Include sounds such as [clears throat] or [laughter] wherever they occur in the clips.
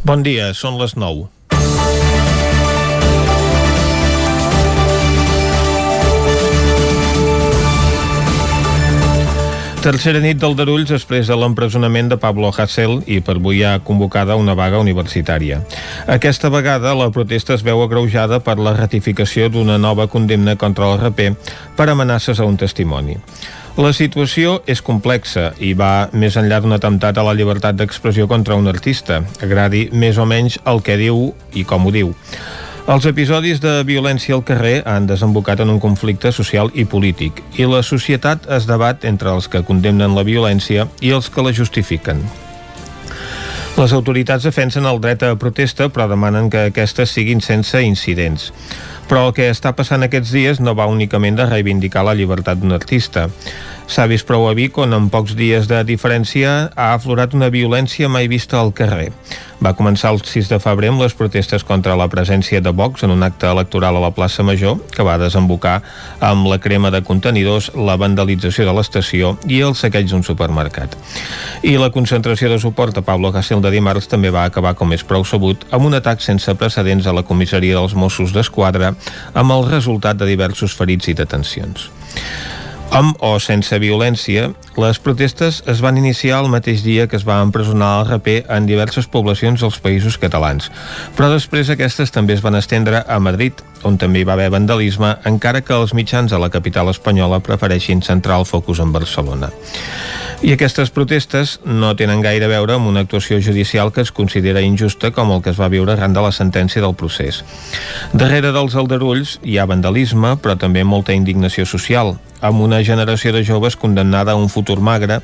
Bon dia, són les 9. Tercera nit del Darulls després de l'empresonament de Pablo Hasél i per avui ha convocada una vaga universitària. Aquesta vegada la protesta es veu agreujada per la ratificació d'una nova condemna contra el raper per amenaces a un testimoni. La situació és complexa i va més enllà d'un atemptat a la llibertat d'expressió contra un artista, agradi més o menys el que diu i com ho diu. Els episodis de violència al carrer han desembocat en un conflicte social i polític i la societat es debat entre els que condemnen la violència i els que la justifiquen. Les autoritats defensen el dret a protesta però demanen que aquestes siguin sense incidents. Però el que està passant aquests dies no va únicament de reivindicar la llibertat d'un artista. S'ha vist prou a Vic on en pocs dies de diferència ha aflorat una violència mai vista al carrer. Va començar el 6 de febrer amb les protestes contra la presència de Vox en un acte electoral a la plaça Major que va desembocar amb la crema de contenidors, la vandalització de l'estació i el saqueig d'un supermercat. I la concentració de suport a Pablo Hasél de dimarts també va acabar, com és prou sabut, amb un atac sense precedents a la comissaria dels Mossos d'Esquadra amb el resultat de diversos ferits i detencions. Amb o sense violència, les protestes es van iniciar el mateix dia que es va empresonar el raper en diverses poblacions dels països catalans, però després aquestes també es van estendre a Madrid, on també hi va haver vandalisme, encara que els mitjans a la capital espanyola prefereixin centrar el focus en Barcelona. I aquestes protestes no tenen gaire a veure amb una actuació judicial que es considera injusta com el que es va viure arran de la sentència del procés. Darrere dels aldarulls hi ha vandalisme, però també molta indignació social, amb una generació de joves condemnada a un futur magre,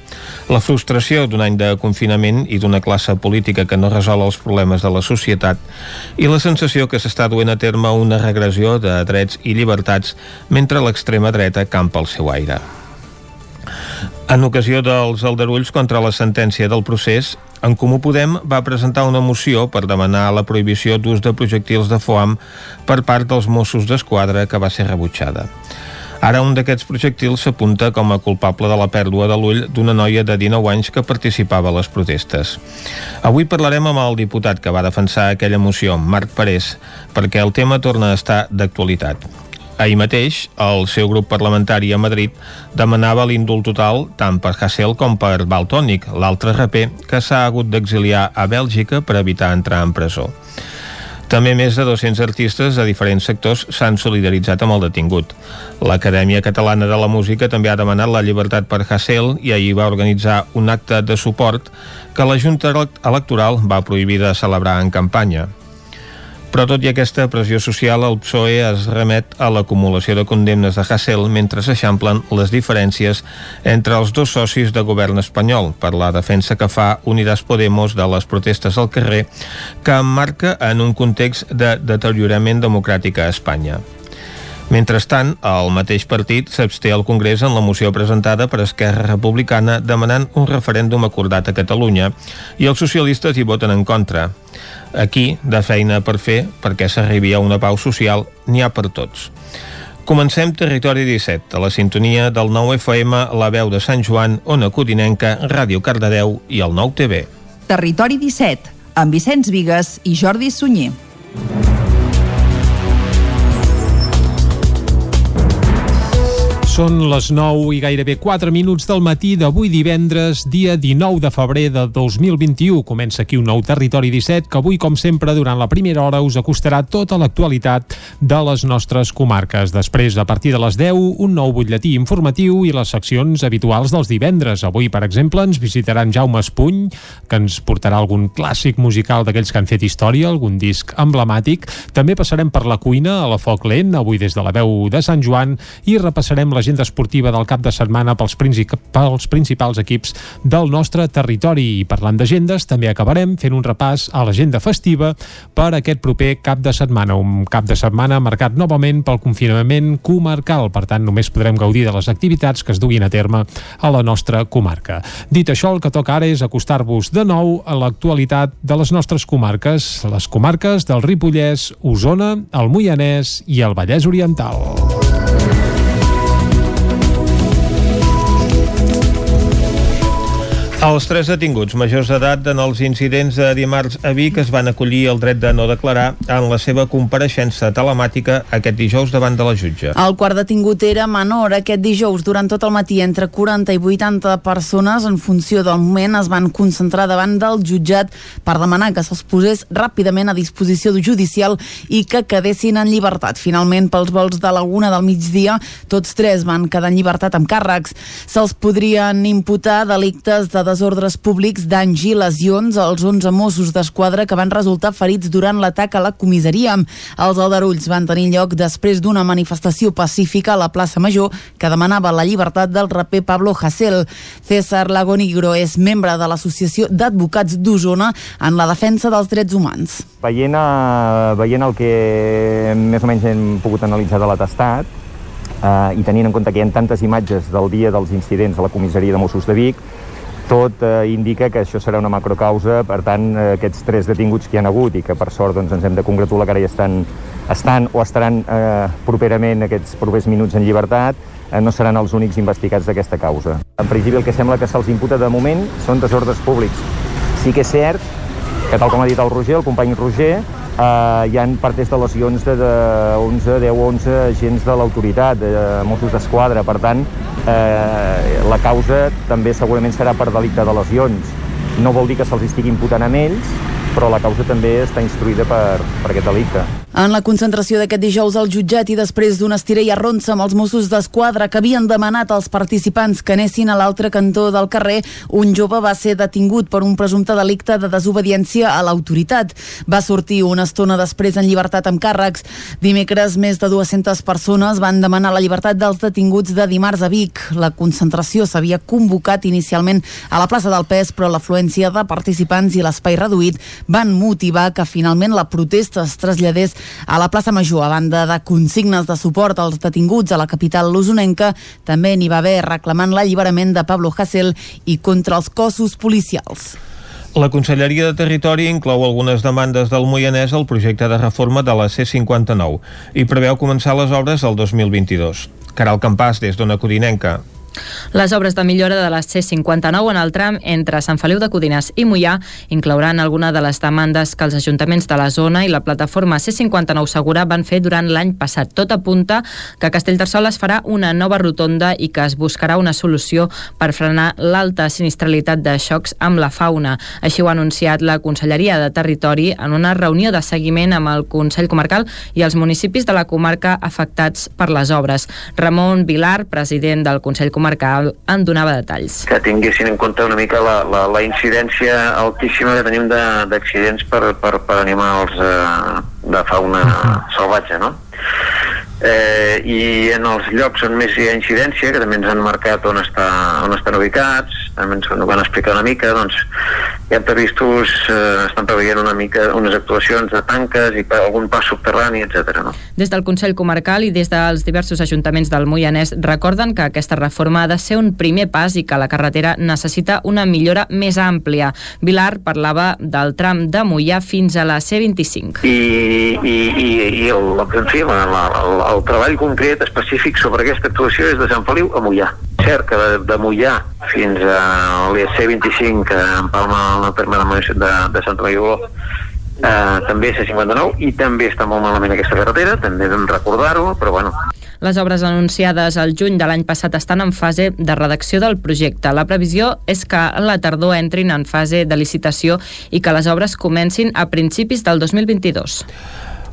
la frustració d'un any de confinament i d'una classe política que no resol els problemes de la societat i la sensació que s'està duent a terme una regressió de drets i llibertats mentre l'extrema dreta campa el seu aire. En ocasió dels aldarulls contra la sentència del procés, en Comú Podem va presentar una moció per demanar la prohibició d'ús de projectils de foam per part dels Mossos d'Esquadra que va ser rebutjada. Ara un d'aquests projectils s'apunta com a culpable de la pèrdua de l'ull d'una noia de 19 anys que participava a les protestes. Avui parlarem amb el diputat que va defensar aquella moció, Marc Parés, perquè el tema torna a estar d'actualitat. Ahir mateix, el seu grup parlamentari a Madrid demanava l'indult total tant per Hassel com per Baltònic, l'altre raper que s'ha hagut d'exiliar a Bèlgica per evitar entrar en presó. També més de 200 artistes de diferents sectors s'han solidaritzat amb el detingut. L'Acadèmia Catalana de la Música també ha demanat la llibertat per Hassel i ahir va organitzar un acte de suport que la Junta Electoral va prohibir de celebrar en campanya. Però tot i aquesta pressió social, el PSOE es remet a l'acumulació de condemnes de Hassel mentre s'eixamplen les diferències entre els dos socis de govern espanyol per la defensa que fa Unidas Podemos de les protestes al carrer que emmarca en un context de deteriorament democràtic a Espanya. Mentrestant, el mateix partit s'absté al Congrés en la moció presentada per Esquerra Republicana demanant un referèndum acordat a Catalunya i els socialistes hi voten en contra. Aquí, de feina per fer, perquè s'arribi a una pau social, n'hi ha per tots. Comencem Territori 17, a la sintonia del 9 FM, la veu de Sant Joan, Ona Codinenca, Ràdio Cardedeu i el 9 TV. Territori 17, amb Vicenç Vigues i Jordi Sunyer. Són les 9 i gairebé 4 minuts del matí d'avui divendres, dia 19 de febrer de 2021. Comença aquí un nou Territori 17 que avui, com sempre, durant la primera hora us acostarà tota l'actualitat de les nostres comarques. Després, a partir de les 10, un nou butlletí informatiu i les seccions habituals dels divendres. Avui, per exemple, ens visitaran Jaume Espuny, que ens portarà algun clàssic musical d'aquells que han fet història, algun disc emblemàtic. També passarem per la cuina a la Foc Lent, avui des de la veu de Sant Joan, i repassarem la l'agenda esportiva del cap de setmana pels, pels principals equips del nostre territori. I parlant d'agendes, també acabarem fent un repàs a l'agenda festiva per aquest proper cap de setmana. Un cap de setmana marcat novament pel confinament comarcal. Per tant, només podrem gaudir de les activitats que es duguin a terme a la nostra comarca. Dit això, el que toca ara és acostar-vos de nou a l'actualitat de les nostres comarques, les comarques del Ripollès, Osona, el Moianès i el Vallès Oriental. Els tres detinguts majors d'edat en els incidents de dimarts a Vic es van acollir el dret de no declarar en la seva compareixença telemàtica aquest dijous davant de la jutge. El quart detingut era menor. Aquest dijous, durant tot el matí, entre 40 i 80 persones, en funció del moment, es van concentrar davant del jutjat per demanar que se'ls posés ràpidament a disposició judicial i que quedessin en llibertat. Finalment, pels vols de la una del migdia, tots tres van quedar en llibertat amb càrrecs. Se'ls podrien imputar delictes de desordres públics, danys i lesions als 11 Mossos d'Esquadra que van resultar ferits durant l'atac a la comissaria. Els aldarulls van tenir lloc després d'una manifestació pacífica a la plaça Major que demanava la llibertat del raper Pablo Hasél. César Lagonigro és membre de l'Associació d'Advocats d'Osona en la defensa dels drets humans. Veient, uh, veient el que més o menys hem pogut analitzar de l'atestat, eh, i tenint en compte que hi ha tantes imatges del dia dels incidents a la comissaria de Mossos de Vic, tot eh, indica que això serà una macrocausa, per tant, eh, aquests tres detinguts que hi han hagut i que per sort doncs, ens hem de congratular que ara ja estan, estan o estaran eh, properament aquests propers minuts en llibertat, eh, no seran els únics investigats d'aquesta causa. En principi el que sembla que se'ls imputa de moment són desordres públics. Sí que és cert que, tal com ha dit el Roger, el company Roger, eh, hi han partes de lesions de, de 11, 10 o 11 agents de l'autoritat, de Mossos d'Esquadra. Per tant, eh, la causa també segurament serà per delicte de lesions. No vol dir que se'ls estigui imputant amb ells, però la causa també està instruïda per, per aquest delicte. En la concentració d'aquest dijous al jutjat i després d'una estiré i arronsa amb els Mossos d'Esquadra que havien demanat als participants que anessin a l'altre cantó del carrer, un jove va ser detingut per un presumpte delicte de desobediència a l'autoritat. Va sortir una estona després en llibertat amb càrrecs. Dimecres, més de 200 persones van demanar la llibertat dels detinguts de dimarts a Vic. La concentració s'havia convocat inicialment a la plaça del Pes, però l'afluència de participants i l'espai reduït van motivar que finalment la protesta es traslladés a la plaça Major. A banda de consignes de suport als detinguts a la capital lusonenca, també n'hi va haver reclamant l'alliberament de Pablo Hasél i contra els cossos policials. La Conselleria de Territori inclou algunes demandes del Moianès al projecte de reforma de la C-59 i preveu començar les obres el 2022. Caral Campàs, des d'Ona Codinenca. Les obres de millora de la C-59 en el tram entre Sant Feliu de Codines i Mollà inclouran alguna de les demandes que els ajuntaments de la zona i la plataforma C-59 Segura van fer durant l'any passat. Tot apunta que Castellterçol es farà una nova rotonda i que es buscarà una solució per frenar l'alta sinistralitat de xocs amb la fauna. Així ho ha anunciat la Conselleria de Territori en una reunió de seguiment amb el Consell Comarcal i els municipis de la comarca afectats per les obres. Ramon Vilar, president del Consell Comarcal, comarcal en donava detalls. Que tinguessin en compte una mica la, la, la incidència altíssima que tenim d'accidents per, per, per animals eh, de fauna salvatge, no? Eh, I en els llocs on més hi ha incidència, que també ens han marcat on, està, on estan ubicats, ens van explicar una mica, doncs hi ha previstos, eh, estan preveient una mica unes actuacions de tanques i algun pas subterrani, etc. No? Des del Consell Comarcal i des dels diversos ajuntaments del Moianès recorden que aquesta reforma ha de ser un primer pas i que la carretera necessita una millora més àmplia. Vilar parlava del tram de Moià fins a la C25. I, i, i, i el, en fi, la, la, el treball concret específic sobre aquesta actuació és de Sant Feliu a Moià cert que de, de Mollà fins a l'EC25 que empalma el terme de, de, de Santa Maria eh, també C59 i també està molt malament aquesta carretera, també vam recordar-ho, però bueno, les obres anunciades al juny de l'any passat estan en fase de redacció del projecte. La previsió és que a la tardor entrin en fase de licitació i que les obres comencin a principis del 2022.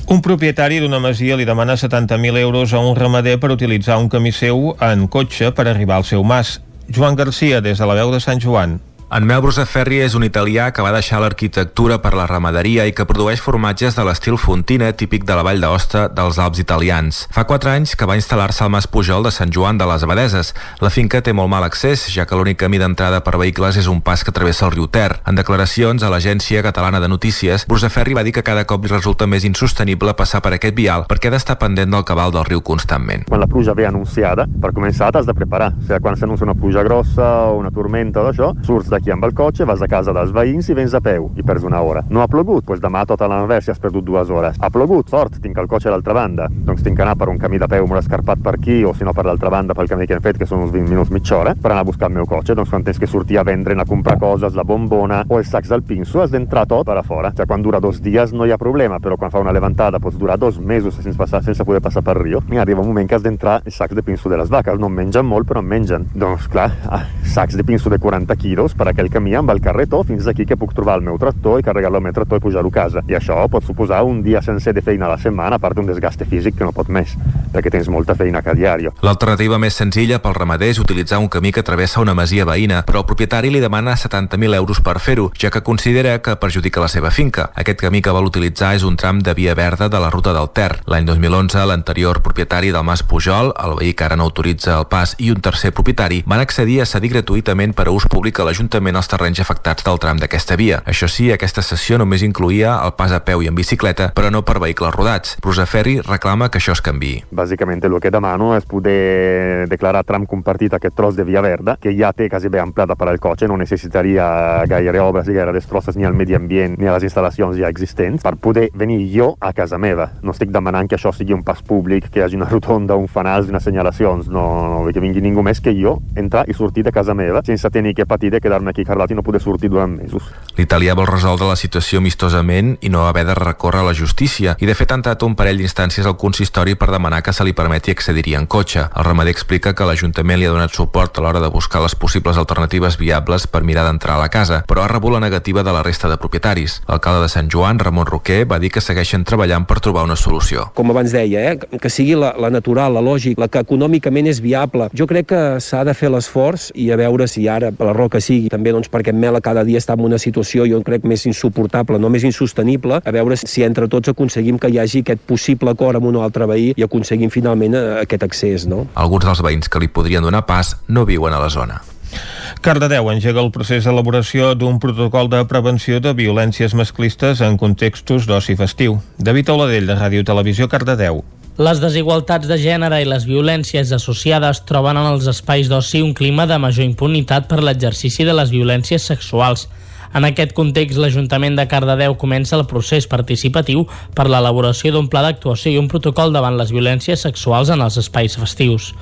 Un propietari d'una masia li demana 70.000 euros a un ramader per utilitzar un camí seu en cotxe per arribar al seu mas. Joan Garcia, des de la veu de Sant Joan. En Mel Brusaferri és un italià que va deixar l'arquitectura per la ramaderia i que produeix formatges de l'estil Fontina, típic de la Vall d'Aosta dels Alps italians. Fa quatre anys que va instal·lar-se al Mas Pujol de Sant Joan de les Abadeses. La finca té molt mal accés, ja que l'únic camí d'entrada per vehicles és un pas que travessa el riu Ter. En declaracions a l'Agència Catalana de Notícies, Brusaferri va dir que cada cop li resulta més insostenible passar per aquest vial perquè ha d'estar pendent del cabal del riu constantment. Quan la pluja ve anunciada, per començar t'has de preparar. O sigui, quan s'anuncia una pluja grossa o una tormenta o això, surts d'aquí cotxe, vas a casa dels veïns i vens a peu i perds una hora. No ha plogut? Doncs demà tota l'anvers i has perdut dues hores. Ha plogut? Sort, tinc el l'altra banda. Doncs tinc que anar per un camí de peu molt escarpat per aquí o si no per l'altra banda pel camí que hem fet, que són uns 20 minuts mitja anar a buscar el meu cotxe. Doncs quan tens que a vendre, a comprar coses, la bombona o els sacs del pinso, has d'entrar tot fora. Cioè, quan dura dos dies no ha problema, però quan fa una levantada pots durar dos mesos sense, passar, sense poder passar per Rio. I arriba un moment que has d'entrar els sacs de pinso de les vaques. No en mengen però en mengen. Doncs clar, ah, sacs de pinso de 40 quilos per aquell camí amb el carretó fins aquí que puc trobar el meu tractor i carregar-lo al meu tractor i pujar-ho a casa. I això pot suposar un dia sencer de feina a la setmana, a part d'un desgaste físic que no pot més, perquè tens molta feina cada diari. L'alternativa més senzilla pel ramader és utilitzar un camí que travessa una masia veïna, però el propietari li demana 70.000 euros per fer-ho, ja que considera que perjudica la seva finca. Aquest camí que vol utilitzar és un tram de via verda de la ruta del Ter. L'any 2011, l'anterior propietari del Mas Pujol, el veí que ara no autoritza el pas, i un tercer propietari van accedir a cedir gratuïtament per a ús públic a l'Ajuntament els terrenys afectats del tram d'aquesta via. Això sí, aquesta sessió només incluïa el pas a peu i en bicicleta, però no per vehicles rodats. Rosaferri reclama que això es canvi. Bàsicament el que demano és poder declarar tram compartit aquest tros de via verda, que ja té quasi bé amplada per al cotxe, no necessitaria gaire obres gaire destrosses ni al medi ambient ni a les instal·lacions ja existents, per poder venir jo a casa meva. No estic demanant que això sigui un pas públic, que hi hagi una rotonda, un fanals, unes senyalacions, no, no, que vingui ningú més que jo entrar i sortir de casa meva sense tenir que patir de quedar-me aquí cardat i no poder sortir durant mesos. L'italià vol resoldre la situació amistosament i no haver de recórrer a la justícia i de fet ha entrat un parell d'instàncies al consistori per demanar que se li permeti accedir-hi en cotxe. El ramader explica que l'Ajuntament li ha donat suport a l'hora de buscar les possibles alternatives viables per mirar d'entrar a la casa, però ha rebut la negativa de la resta de propietaris. L'alcalde de Sant Joan, Ramon Roquer, va dir que segueixen treballant per trobar una solució. Com abans deia, eh, que sigui la, la natural, la lògic, la que econòmicament és viable. Jo crec que s'ha de fer l'esforç i a veure si ara, per la raó que sigui, també doncs, perquè Mela cada dia està en una situació, jo crec, més insuportable, no més insostenible, a veure si entre tots aconseguim que hi hagi aquest possible acord amb un altre veí i aconseguim finalment eh, aquest accés. No? Alguns dels veïns que li podrien donar pas no viuen a la zona. Cardedeu engega el procés d'elaboració d'un protocol de prevenció de violències masclistes en contextos d'oci festiu. David Oladell, de Ràdio Televisió, Cardedeu. Les desigualtats de gènere i les violències associades troben en els espais d'oci un clima de major impunitat per l'exercici de les violències sexuals. En aquest context, l'Ajuntament de Cardedeu comença el procés participatiu per l'elaboració d'un pla d'actuació i un protocol davant les violències sexuals en els espais festius.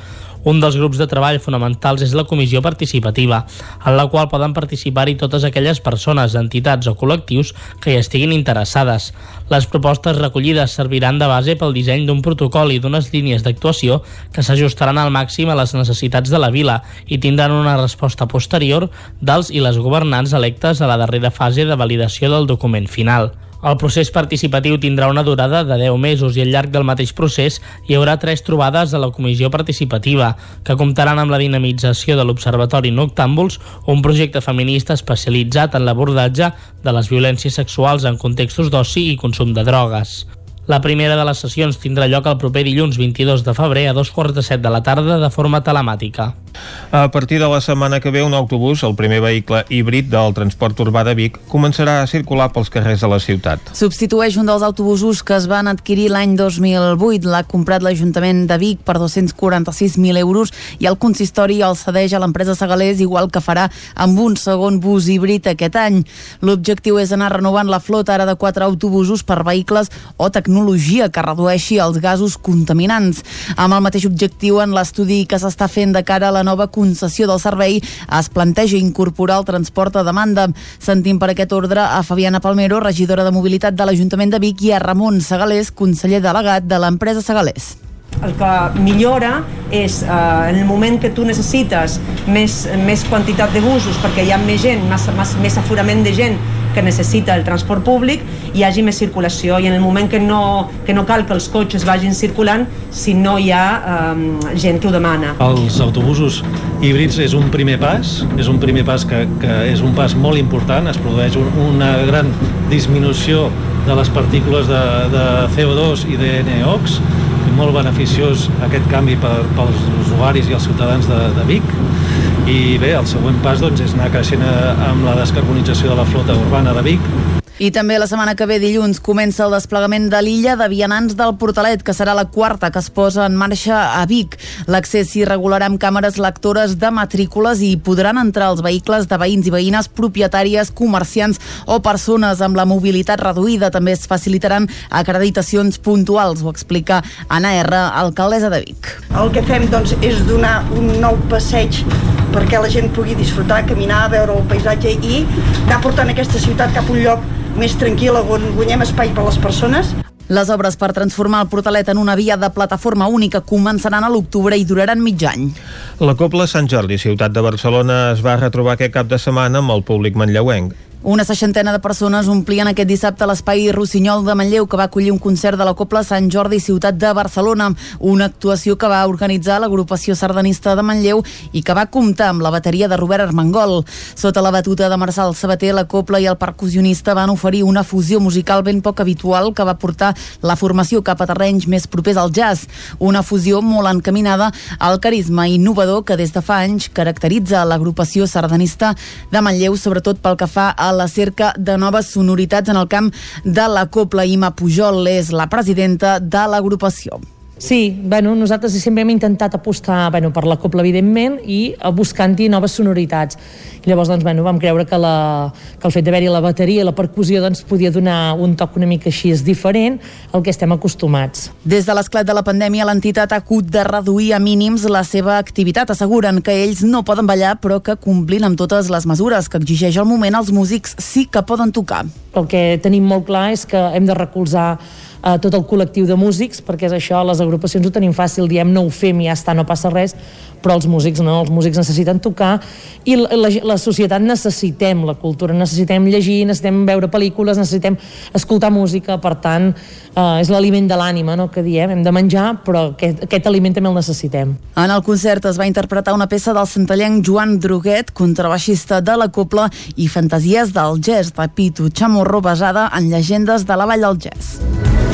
Un dels grups de treball fonamentals és la comissió participativa, en la qual poden participar-hi totes aquelles persones, entitats o col·lectius que hi estiguin interessades. Les propostes recollides serviran de base pel disseny d'un protocol i d'unes línies d'actuació que s'ajustaran al màxim a les necessitats de la vila i tindran una resposta posterior dels i les governants electes a la darrera fase de validació del document final. El procés participatiu tindrà una durada de 10 mesos i al llarg del mateix procés hi haurà tres trobades a la comissió participativa, que comptaran amb la dinamització de l'Observatori Noctàmbuls, un projecte feminista especialitzat en l'abordatge de les violències sexuals en contextos d'oci i consum de drogues. La primera de les sessions tindrà lloc el proper dilluns 22 de febrer a dos quarts de set de la tarda de forma telemàtica. A partir de la setmana que ve, un autobús, el primer vehicle híbrid del transport urbà de Vic, començarà a circular pels carrers de la ciutat. Substitueix un dels autobusos que es van adquirir l'any 2008. L'ha comprat l'Ajuntament de Vic per 246.000 euros i el consistori el cedeix a l'empresa Segalés, igual que farà amb un segon bus híbrid aquest any. L'objectiu és anar renovant la flota ara de quatre autobusos per vehicles o tecnologia que redueixi els gasos contaminants. Amb el mateix objectiu, en l'estudi que s'està fent de cara a la nova concessió del servei es planteja incorporar el transport a demanda. Sentim per aquest ordre a Fabiana Palmero, regidora de Mobilitat de l'Ajuntament de Vic, i a Ramon Segalés, conseller delegat de l'empresa Segalés el que millora és eh, en el moment que tu necessites més, més quantitat de busos perquè hi ha més gent, més, més, més aforament de gent que necessita el transport públic hi hagi més circulació. I en el moment que no, que no cal que els cotxes vagin circulant si no hi ha eh, gent que ho demana. Els autobusos híbrids és un primer pas, és un primer pas que, que és un pas molt important, es produeix un, una gran disminució de les partícules de, de CO2 i de NOx, molt beneficiós aquest canvi per, pels usuaris i els ciutadans de, de Vic i bé, el següent pas doncs, és anar creixent amb la descarbonització de la flota urbana de Vic I també la setmana que ve, dilluns, comença el desplegament de l'illa de Vianants del Portalet, que serà la quarta que es posa en marxa a Vic. L'accés s'hi regularà amb càmeres lectores de matrícules i podran entrar els vehicles de veïns i veïnes propietàries, comerciants o persones amb la mobilitat reduïda. També es facilitaran acreditacions puntuals, ho explica Anna R, alcaldessa de Vic. El que fem doncs, és donar un nou passeig perquè la gent pugui disfrutar, caminar, veure el paisatge i anar portant aquesta ciutat cap a un lloc més tranquil on guanyem espai per a les persones. Les obres per transformar el Portalet en una via de plataforma única començaran a l'octubre i duraran mig any. La Copla Sant Jordi, ciutat de Barcelona, es va retrobar aquest cap de setmana amb el públic manlleuenc. Una seixantena de persones omplien aquest dissabte l'espai Rossinyol de Manlleu, que va acollir un concert de la Copla Sant Jordi Ciutat de Barcelona, una actuació que va organitzar l'agrupació sardanista de Manlleu i que va comptar amb la bateria de Robert Armengol. Sota la batuta de Marçal Sabater, la Copla i el percussionista van oferir una fusió musical ben poc habitual que va portar la formació cap a terrenys més propers al jazz, una fusió molt encaminada al carisma innovador que des de fa anys caracteritza l'agrupació sardanista de Manlleu, sobretot pel que fa a la cerca de noves sonoritats en el camp de la Copla. Ima Pujol és la presidenta de l'agrupació. Sí, bueno, nosaltres sempre hem intentat apostar bueno, per la copla, evidentment, i buscant-hi noves sonoritats. I llavors doncs, bueno, vam creure que, la, que el fet d'haver-hi la bateria i la percussió doncs, podia donar un toc una mica així és diferent al que estem acostumats. Des de l'esclat de la pandèmia, l'entitat ha hagut de reduir a mínims la seva activitat. Asseguren que ells no poden ballar, però que complint amb totes les mesures que exigeix el moment, els músics sí que poden tocar. El que tenim molt clar és que hem de recolzar eh, tot el col·lectiu de músics, perquè és això, les agrupacions ho tenim fàcil, diem no ho fem i ja està, no passa res, però els músics no, els músics necessiten tocar i la, la, la societat necessitem la cultura, necessitem llegir, necessitem veure pel·lícules, necessitem escoltar música, per tant, eh, és l'aliment de l'ànima, no?, que diem, hem de menjar, però aquest, aquest aliment també el necessitem. En el concert es va interpretar una peça del centellenc Joan Droguet, contrabaixista de la Copla, i Fantasies del Jazz de Pitu Chamorro, basada en llegendes de la Vall del Jazz.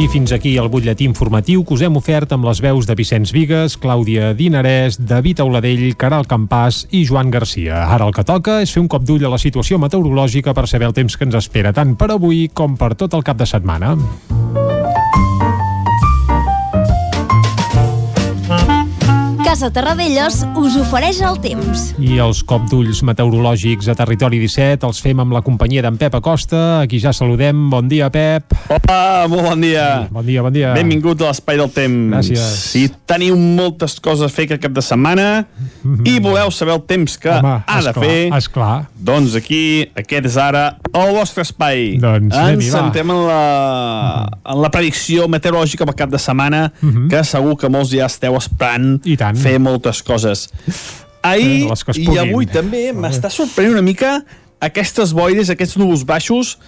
I fins aquí el butlletí informatiu que us hem ofert amb les veus de Vicenç Vigues, Clàudia Dinarès, David Auladell, Caral Campàs i Joan Garcia. Ara el que toca és fer un cop d'ull a la situació meteorològica per saber el temps que ens espera tant per avui com per tot el cap de setmana. Casa Terradellos us ofereix el temps. I els cop d'ulls meteorològics a Territori 17 els fem amb la companyia d'en Pep Acosta. Aquí ja saludem. Bon dia, Pep. Hola, molt bon dia. Bon dia, bon dia. Benvingut a l'Espai del Temps. Gràcies. Si teniu moltes coses a fer aquest cap de setmana mm -hmm. i voleu saber el temps que Home, ha de esclar, fer, esclar. doncs aquí, aquest és ara el vostre espai. Doncs Ens sentem en la, en la predicció meteorològica pel cap de setmana, Mhm. que segur que molts ja esteu esperant I tant. fer moltes coses. Ahir i avui també m'està sorprenent una mica aquestes boires, aquests núvols baixos,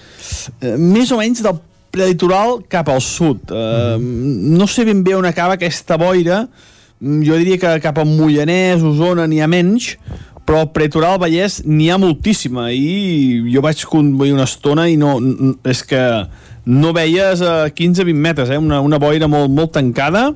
eh, més o menys del prelitoral cap al sud. Eh, no sé ben bé on acaba aquesta boira, Mm, jo diria que cap a Mollanès, Osona n'hi ha menys, però al prelitoral Vallès n'hi ha moltíssima i jo vaig conduir una estona i no, és que no veies a 15-20 metres, eh? una, una boira molt, molt tancada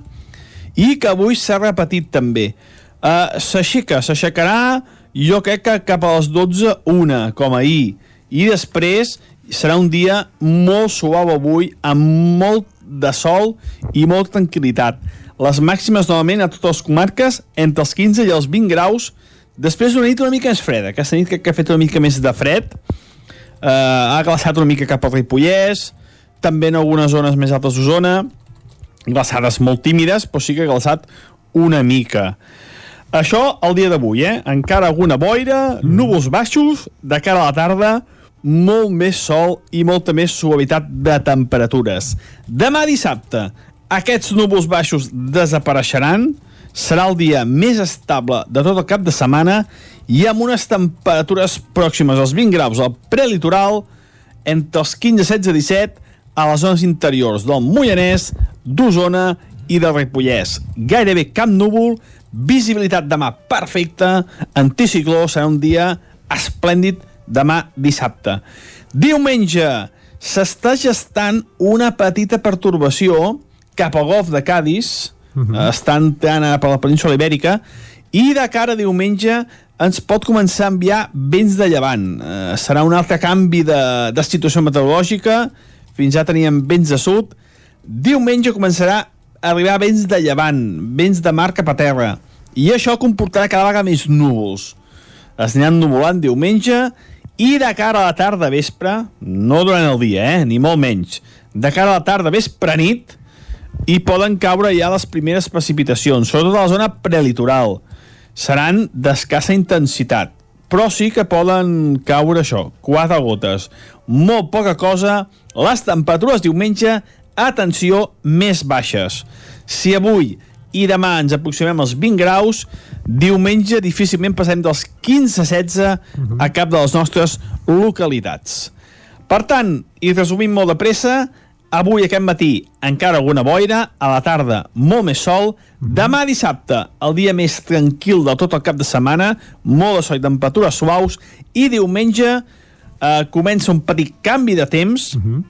i que avui s'ha repetit també. Uh, s'aixeca, s'aixecarà jo crec que cap a les 12 una, com ahir. I després serà un dia molt suau avui, amb molt de sol i molta tranquil·litat. Les màximes novament a totes les comarques entre els 15 i els 20 graus després d'una nit una mica més freda. Aquesta nit crec que ha fet una mica més de fred, uh, ha glaçat una mica cap al Ripollès, també en algunes zones més altes d'Osona, glaçades molt tímides, però sí que ha glaçat una mica. Això el dia d'avui, eh? Encara alguna boira, núvols baixos, de cara a la tarda, molt més sol i molta més suavitat de temperatures. Demà dissabte, aquests núvols baixos desapareixeran, serà el dia més estable de tot el cap de setmana i amb unes temperatures pròximes als 20 graus al prelitoral, entre els 15, 16 i 17 a les zones interiors del Moianès, d'Osona i del Ripollès. Gairebé cap núvol, visibilitat demà perfecta, anticicló, serà un dia esplèndid demà dissabte. Diumenge s'està gestant una petita pertorbació cap al golf de Cádiz, uh -huh. està entrant per la península Ibèrica, i de cara a diumenge ens pot començar a enviar vents de llevant. Eh, serà un altre canvi de, de situació meteorològica, fins ja teníem vents de sud. Diumenge començarà a arribar vents de llevant, vents de mar cap a terra, i això comportarà cada vegada més núvols. Es aniran nuvolant diumenge i de cara a la tarda vespre, no durant el dia, eh, ni molt menys, de cara a la tarda vespre nit, i poden caure ja les primeres precipitacions, sobretot a la zona prelitoral. Seran d'escassa intensitat, però sí que poden caure això, quatre gotes. Molt poca cosa, les temperatures diumenge, atenció, més baixes. Si avui i demà ens aproximem als 20 graus, diumenge difícilment passem dels 15-16 a cap de les nostres localitats. Per tant, i resumint molt de pressa, avui aquest matí encara alguna boira, a la tarda molt més sol, demà dissabte el dia més tranquil de tot el cap de setmana, molt de sol i temperatures suaus, i diumenge eh, comença un petit canvi de temps, uh -huh.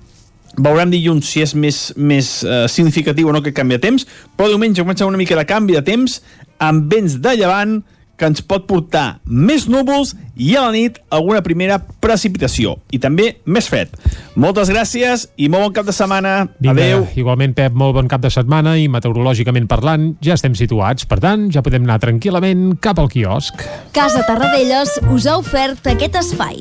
veurem dilluns si és més, més eh, significatiu o no que canvi de temps, però diumenge comença una mica de canvi de temps, amb vents de llevant, que ens pot portar més núvols i a la nit alguna primera precipitació. I també més fred. Moltes gràcies i molt bon cap de setmana. Vinga, Adeu. Igualment, Pep, molt bon cap de setmana i meteorològicament parlant ja estem situats. Per tant, ja podem anar tranquil·lament cap al quiosc. Casa Tarradellas us ha ofert aquest espai.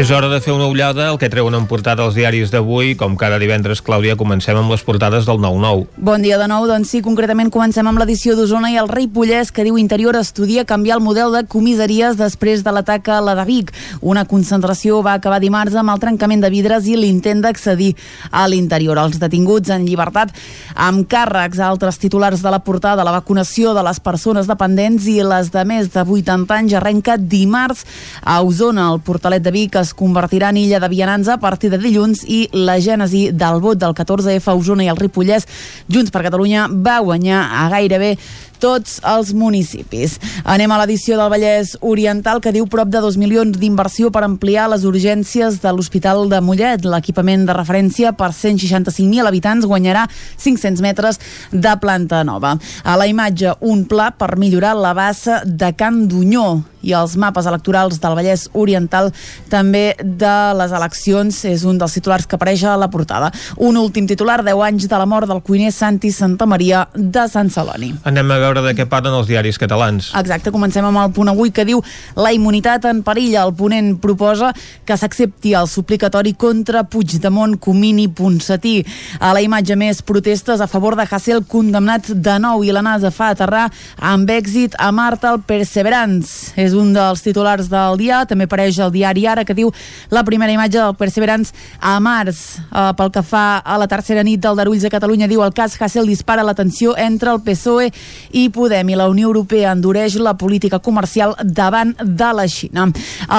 És hora de fer una ullada al que treuen en portada els diaris d'avui. Com cada divendres, Clàudia, comencem amb les portades del 9-9. Bon dia de nou, doncs sí, concretament comencem amb l'edició d'Osona i el rei Pollès que diu Interior estudia canviar el model de comissaries després de l'atac a la de Vic. Una concentració va acabar dimarts amb el trencament de vidres i l'intent d'accedir a l'interior. Els detinguts en llibertat amb càrrecs altres titulars de la portada, la vacunació de les persones dependents i les de més de 80 anys arrenca dimarts a Osona. El portalet de Vic es convertirà en illa de vianants a partir de dilluns i la gènesi del vot del 14F a Osona i el Ripollès Junts per Catalunya va guanyar a gairebé tots els municipis. Anem a l'edició del Vallès Oriental que diu prop de 2 milions d'inversió per ampliar les urgències de l'Hospital de Mollet. L'equipament de referència per 165.000 habitants guanyarà 500 metres de planta nova. A la imatge, un pla per millorar la bassa de Can Dunyó i els mapes electorals del Vallès Oriental també de les eleccions és un dels titulars que apareix a la portada. Un últim titular, 10 anys de la mort del cuiner Santi Santa Maria de Sant Celoni. Anem a veure de què parlen els diaris catalans. Exacte, comencem amb el punt avui que diu la immunitat en perill. El ponent proposa que s'accepti el suplicatori contra Puigdemont, Comini, Ponsatí. A la imatge més, protestes a favor de Hassel condemnat de nou i la NASA fa aterrar amb èxit a Marta el Perseverance. És un dels titulars del dia, també apareix el diari Ara que diu la primera imatge del Perseverance a març. Uh, pel que fa a la tercera nit del Darulls de Catalunya, diu el cas Hassel dispara la tensió entre el PSOE i Podem i la Unió Europea endureix la política comercial davant de la Xina.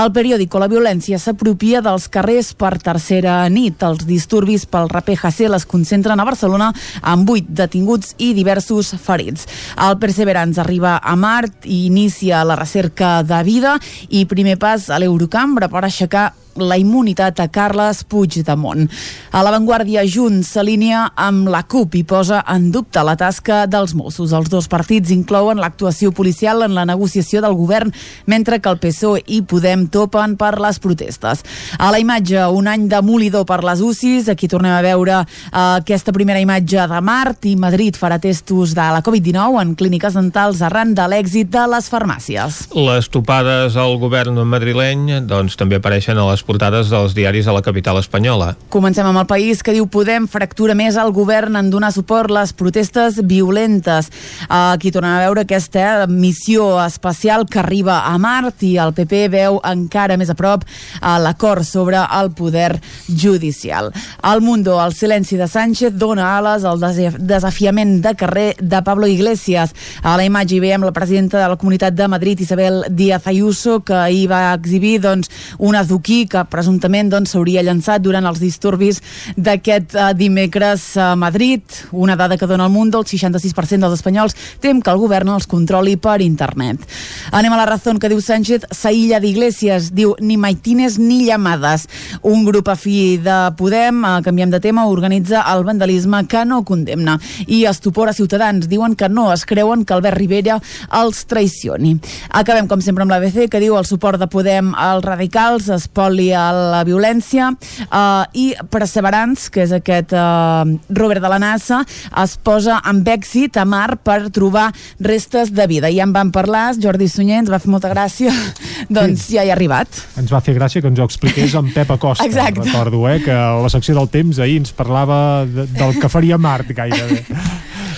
El periòdico La violència s'apropia dels carrers per tercera nit. Els disturbis pel raper Hassel es concentren a Barcelona amb vuit detinguts i diversos ferits. El Perseverance arriba a Mart i inicia la recerca de vida i primer pas a l'Eurocambra per aixecar la immunitat a Carles Puigdemont. A l'avantguàrdia Junts s'alinea amb la CUP i posa en dubte la tasca dels Mossos. Els dos partits inclouen l'actuació policial en la negociació del govern, mentre que el PSOE i Podem topen per les protestes. A la imatge, un any demolidor per les UCIs. Aquí tornem a veure eh, aquesta primera imatge de Mart i Madrid farà testos de la Covid-19 en clíniques dentals arran de l'èxit de les farmàcies. Les topades al govern madrileny doncs, també apareixen a les les portades dels diaris de la capital espanyola. Comencem amb el país que diu Podem fractura més el govern en donar suport les protestes violentes. Aquí tornem a veure aquesta missió especial que arriba a Mart i el PP veu encara més a prop l'acord sobre el poder judicial. Al Mundo, el silenci de Sánchez dona ales al desafiament de carrer de Pablo Iglesias. A la imatge hi veiem la presidenta de la Comunitat de Madrid, Isabel Díaz Ayuso, que ahir va exhibir doncs, un azuquí que presumptament doncs, s'hauria doncs, llançat durant els disturbis d'aquest uh, dimecres a Madrid. Una dada que dona el Mundo, el 66% dels espanyols tem que el govern els controli per internet. Anem a la raó que diu Sánchez, s'aïlla d'Iglesias, diu ni maitines ni llamades. Un grup afí de Podem, uh, canviem de tema, organitza el vandalisme que no condemna. I estupor a Ciutadans, diuen que no es creuen que Albert Rivera els traicioni. Acabem, com sempre, amb l'ABC, que diu el suport de Podem als radicals, espoli a la violència, uh, i Perseverance, que és aquest uh, Robert de la NASA, es posa amb èxit a mar per trobar restes de vida. Ja en vam parlar, Jordi Sunyer ens va fer molta gràcia, [laughs] doncs sí. ja hi ha arribat. Ens va fer gràcia que ens ho expliqués en Pep Acosta, Exacte. recordo, eh, que a la secció del temps ahir ens parlava de, del que faria Mart gairebé.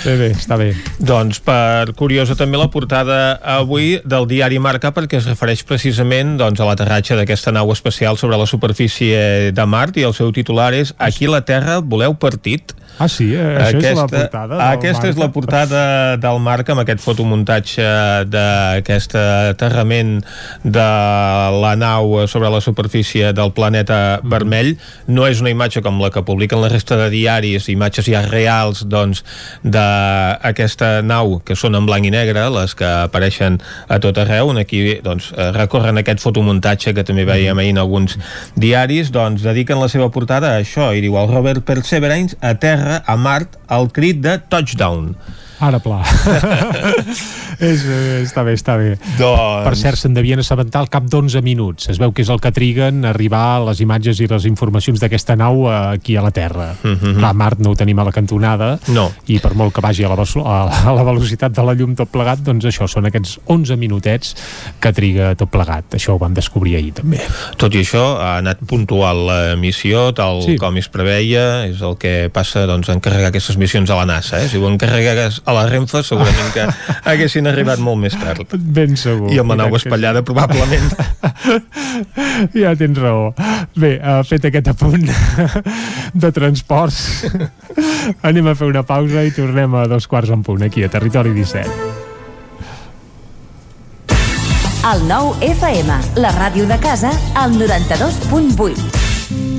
Bé, bé, està bé. Doncs per curiosa també la portada avui del diari Marca perquè es refereix precisament doncs, a l'aterratge d'aquesta nau espacial sobre la superfície de Mart i el seu titular és Aquí la Terra voleu partit? Ah, sí? Eh, això aquesta, és la portada Aquesta és la portada del Marca amb aquest fotomuntatge d'aquest aterrament de la nau sobre la superfície del planeta mm. vermell. No és una imatge com la que publiquen la resta de diaris, imatges ja reals doncs, d'aquesta nau que són en blanc i negre, les que apareixen a tot arreu. Aquí doncs, recorren aquest fotomuntatge que també veiem ahir en alguns diaris, doncs dediquen la seva portada a això i diu el Robert Perseverance a terra terra a Mart al crit de touchdown. Ara pla. [laughs] és, està bé, està bé. Doncs... Per cert, se'n devien assabentar al cap d'11 minuts. Es veu que és el que triguen a arribar les imatges i les informacions d'aquesta nau aquí a la Terra. Mm -hmm. Clar, Mart no ho tenim a la cantonada no. i per molt que vagi a la, a la velocitat de la llum tot plegat, doncs això són aquests 11 minutets que triga tot plegat. Això ho vam descobrir ahir també. Tot i això, ha anat puntual la missió, tal sí. com es preveia, és el que passa doncs, encarregar aquestes missions a la NASA. Eh? Si ho encarregues a la Renfe, segurament que [laughs] haguessin arribat molt més tard. Ben segur. I amb la nau espatllada, sí. probablement. [laughs] ja tens raó. Bé, uh, fet aquest apunt [laughs] de transports, anem a fer una pausa i tornem a dos quarts en punt, aquí a Territori 17. El nou FM, la ràdio de casa, al 92.8.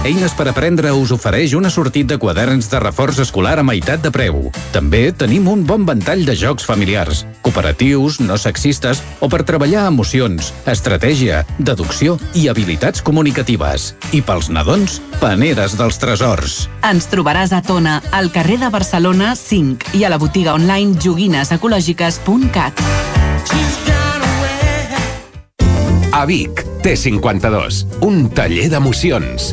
Eines per aprendre us ofereix una sortit de quaderns de reforç escolar a meitat de preu. També tenim un bon ventall de jocs familiars, cooperatius, no sexistes o per treballar emocions, estratègia, deducció i habilitats comunicatives. I pels nadons, paneres dels tresors. Ens trobaràs a Tona, al carrer de Barcelona 5 i a la botiga online joguinesecològiques.cat. A Vic, T52, un taller d'emocions.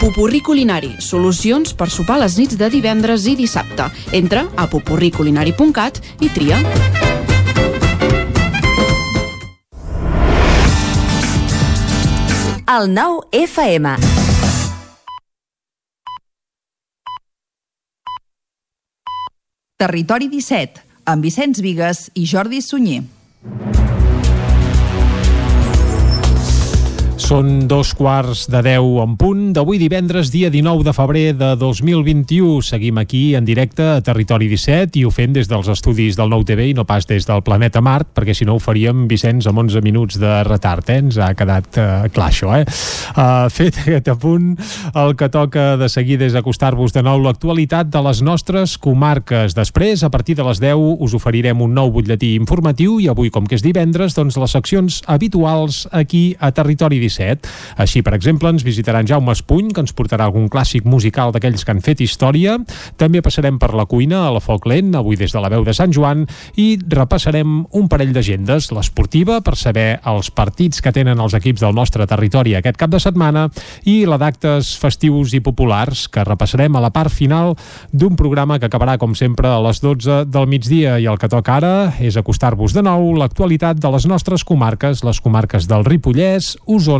Pupurri Culinari, solucions per sopar les nits de divendres i dissabte. Entra a pupurriculinari.cat i tria. El nou FM. Territori 17, amb Vicenç Vigues i Jordi Sunyer. Són dos quarts de 10 en punt d'avui divendres, dia 19 de febrer de 2021. Seguim aquí en directe a Territori 17 i ho fem des dels estudis del Nou TV i no pas des del planeta Mart, perquè si no ho faríem, Vicenç, amb 11 minuts de retard. Eh? Ens ha quedat uh, clar això. Eh? Uh, fet aquest apunt, el que toca de seguir és acostar-vos de nou l'actualitat de les nostres comarques. Després, a partir de les 10, us oferirem un nou butlletí informatiu i avui, com que és divendres, doncs les seccions habituals aquí a Territori 17 17. Així, per exemple, ens visitaran Jaume Espuny, que ens portarà algun clàssic musical d'aquells que han fet història. També passarem per la cuina, a la Foc Lent, avui des de la veu de Sant Joan, i repassarem un parell d'agendes, l'esportiva, per saber els partits que tenen els equips del nostre territori aquest cap de setmana, i la d'actes festius i populars, que repassarem a la part final d'un programa que acabarà, com sempre, a les 12 del migdia. I el que toca ara és acostar-vos de nou l'actualitat de les nostres comarques, les comarques del Ripollès, Osona,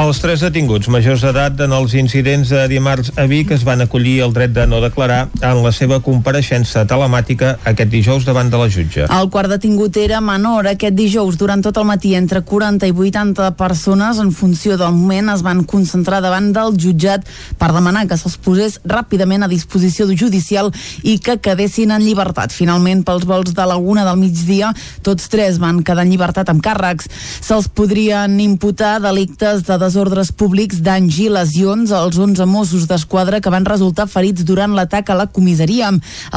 Els tres detinguts majors d'edat en els incidents de dimarts a Vic es van acollir el dret de no declarar en la seva compareixença telemàtica aquest dijous davant de la jutge. El quart detingut era menor. Aquest dijous, durant tot el matí, entre 40 i 80 persones, en funció del moment, es van concentrar davant del jutjat per demanar que se'ls posés ràpidament a disposició judicial i que quedessin en llibertat. Finalment, pels vols de la una del migdia, tots tres van quedar en llibertat amb càrrecs. Se'ls podrien imputar delictes de desordres públics, danys i lesions als 11 Mossos d'Esquadra que van resultar ferits durant l'atac a la comissaria.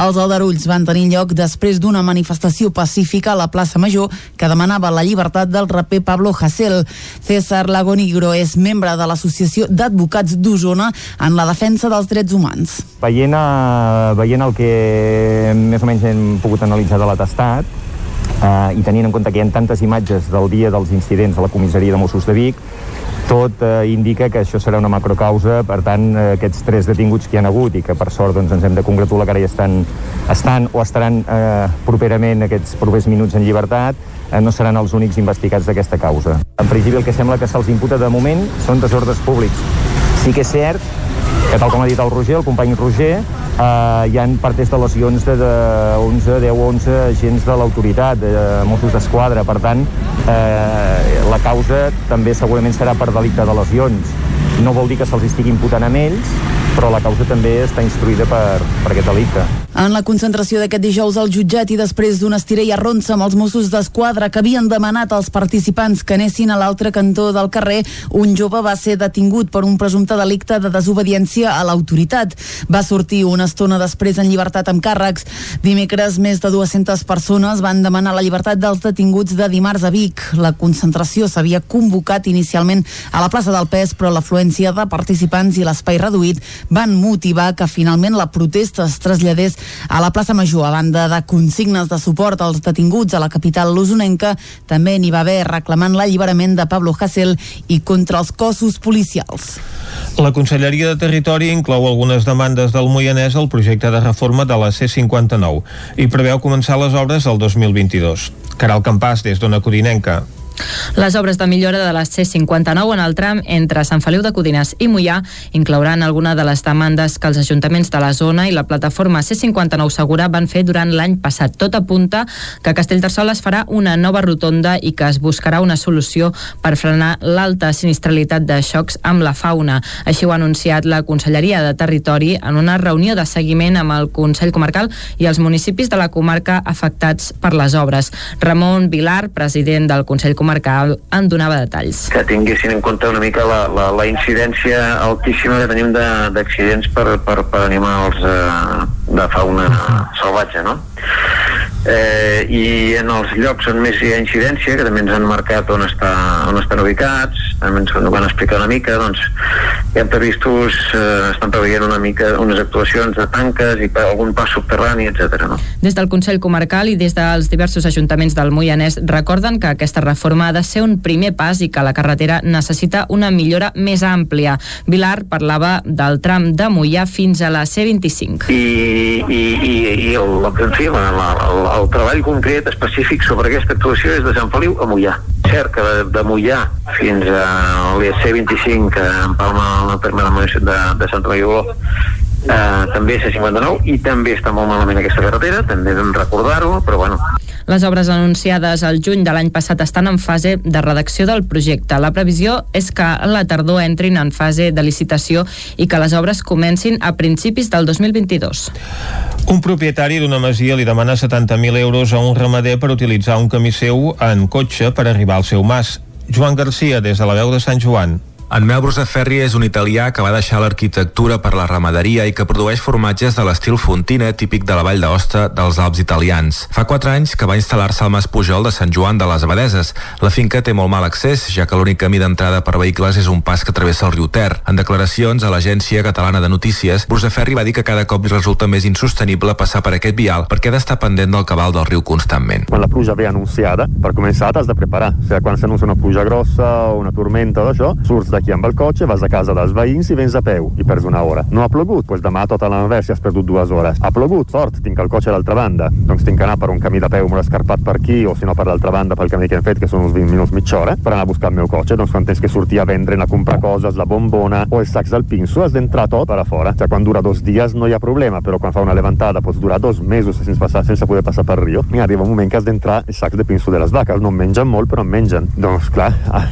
Els aldarulls van tenir lloc després d'una manifestació pacífica a la plaça Major que demanava la llibertat del raper Pablo Hasél. César Lagonigro és membre de l'Associació d'Advocats d'Osona en la defensa dels drets humans. Veient, uh, veient el que més o menys hem pogut analitzar de l'atestat, uh, i tenint en compte que hi ha tantes imatges del dia dels incidents a la comissaria de Mossos de Vic, tot eh, indica que això serà una macrocausa, per tant, eh, aquests tres detinguts que hi han hagut i que per sort doncs, ens hem de congratular que ara ja estan, estan o estaran eh, properament aquests propers minuts en llibertat, eh, no seran els únics investigats d'aquesta causa. En principi el que sembla que se'ls imputa de moment són desordres públics. Sí que és cert que tal com ha dit el Roger, el company Roger, eh, hi han partes de de, de 11, 10 o 11 agents de l'autoritat, de Mossos d'Esquadra. Per tant, eh, la causa també segurament serà per delicte de lesions. No vol dir que se'ls estigui imputant amb ells, però la causa també està instruïda per, per aquest delicte. En la concentració d'aquest dijous al jutjat i després d'una estiré i arronsa amb els Mossos d'Esquadra que havien demanat als participants que anessin a l'altre cantó del carrer, un jove va ser detingut per un presumpte delicte de desobediència a l'autoritat. Va sortir una estona després en llibertat amb càrrecs. Dimecres, més de 200 persones van demanar la llibertat dels detinguts de dimarts a Vic. La concentració s'havia convocat inicialment a la plaça del Pes, però l'afluència de participants i l'espai reduït van motivar que finalment la protesta es traslladés a la plaça Major. A banda de consignes de suport als detinguts a la capital lusonenca, també n'hi va haver reclamant l'alliberament de Pablo Hasél i contra els cossos policials. La Conselleria de Territori inclou algunes demandes del Moianès al projecte de reforma de la C-59 i preveu començar les obres el 2022. Caral Campàs, des d'Ona Codinenca. Les obres de millora de la C59 en el tram entre Sant Feliu de Codines i Mollà inclouran alguna de les demandes que els ajuntaments de la zona i la plataforma C59 Segura van fer durant l'any passat. Tot apunta que Castellterçol es farà una nova rotonda i que es buscarà una solució per frenar l'alta sinistralitat de xocs amb la fauna. Així ho ha anunciat la Conselleria de Territori en una reunió de seguiment amb el Consell Comarcal i els municipis de la comarca afectats per les obres. Ramon Vilar, president del Consell Comarcal, en donava detalls. Que tinguessin en compte una mica la, la, la incidència altíssima que tenim d'accidents per, per, per animals eh, de fauna salvatge, no? Eh, i en els llocs on més hi ha incidència, que també ens han marcat on, està, on estan ubicats, també ens ho van explicar una mica, doncs hi ha previstos, eh, estan preveient una mica unes actuacions de tanques i algun pas subterrani, etc. No? Des del Consell Comarcal i des dels diversos ajuntaments del Moianès recorden que aquesta reforma ha de ser un primer pas i que la carretera necessita una millora més àmplia. Vilar parlava del tram de Moià fins a la C25. I, i, i, i el, en fi, la, la, la, el treball concret específic sobre aquesta actuació és de Sant Feliu a Mollà. Cert que de, de Mollà fins a l'EC25 que empalma el terme de, de Sant Feliu eh, també C59 i també està molt malament aquesta carretera, també vam recordar-ho, però bueno, les obres anunciades al juny de l'any passat estan en fase de redacció del projecte. La previsió és que a la tardor entrin en fase de licitació i que les obres comencin a principis del 2022. Un propietari d'una masia li demana 70.000 euros a un ramader per utilitzar un camí seu en cotxe per arribar al seu mas. Joan Garcia, des de la veu de Sant Joan. En Mel Brusaferri és un italià que va deixar l'arquitectura per la ramaderia i que produeix formatges de l'estil Fontina, típic de la Vall d'Aosta dels Alps italians. Fa quatre anys que va instal·lar-se al Mas Pujol de Sant Joan de les Abadeses. La finca té molt mal accés, ja que l'únic camí d'entrada per vehicles és un pas que travessa el riu Ter. En declaracions a l'Agència Catalana de Notícies, Brusaferri va dir que cada cop resulta més insostenible passar per aquest vial perquè ha d'estar pendent del cabal del riu constantment. Quan la pluja ve anunciada, per començar t'has de preparar. O sigui, quan s'anuncia una pluja grossa o una tormenta o d'això, surts el cotxe, vas a casa dels veïns i vens a peu i perds una hora. No ha plogut? Pues demà tota l'anvers has perdut dues hores. Ha plogut? Fort, tinc el cotxe a l'altra banda. Doncs tinc anar per un camí de peu molt escarpat per aquí o si no per l'altra banda pel camí que hem fet, que són uns 20 minuts mitja anar a buscar el meu cotxe. Doncs quan tens que a vendre, a comprar coses, la bombona o els sacs del pinso, has d'entrar tot per a fora. Cioè, quan dura dos dies no ha problema, però quan fa una levantada pots durar dos mesos sense, passar, sense poder passar per riu. I arriba un moment que has d'entrar els sacs de pinso de les vaques. No en mengen però en mengen. Doncs clar, ah,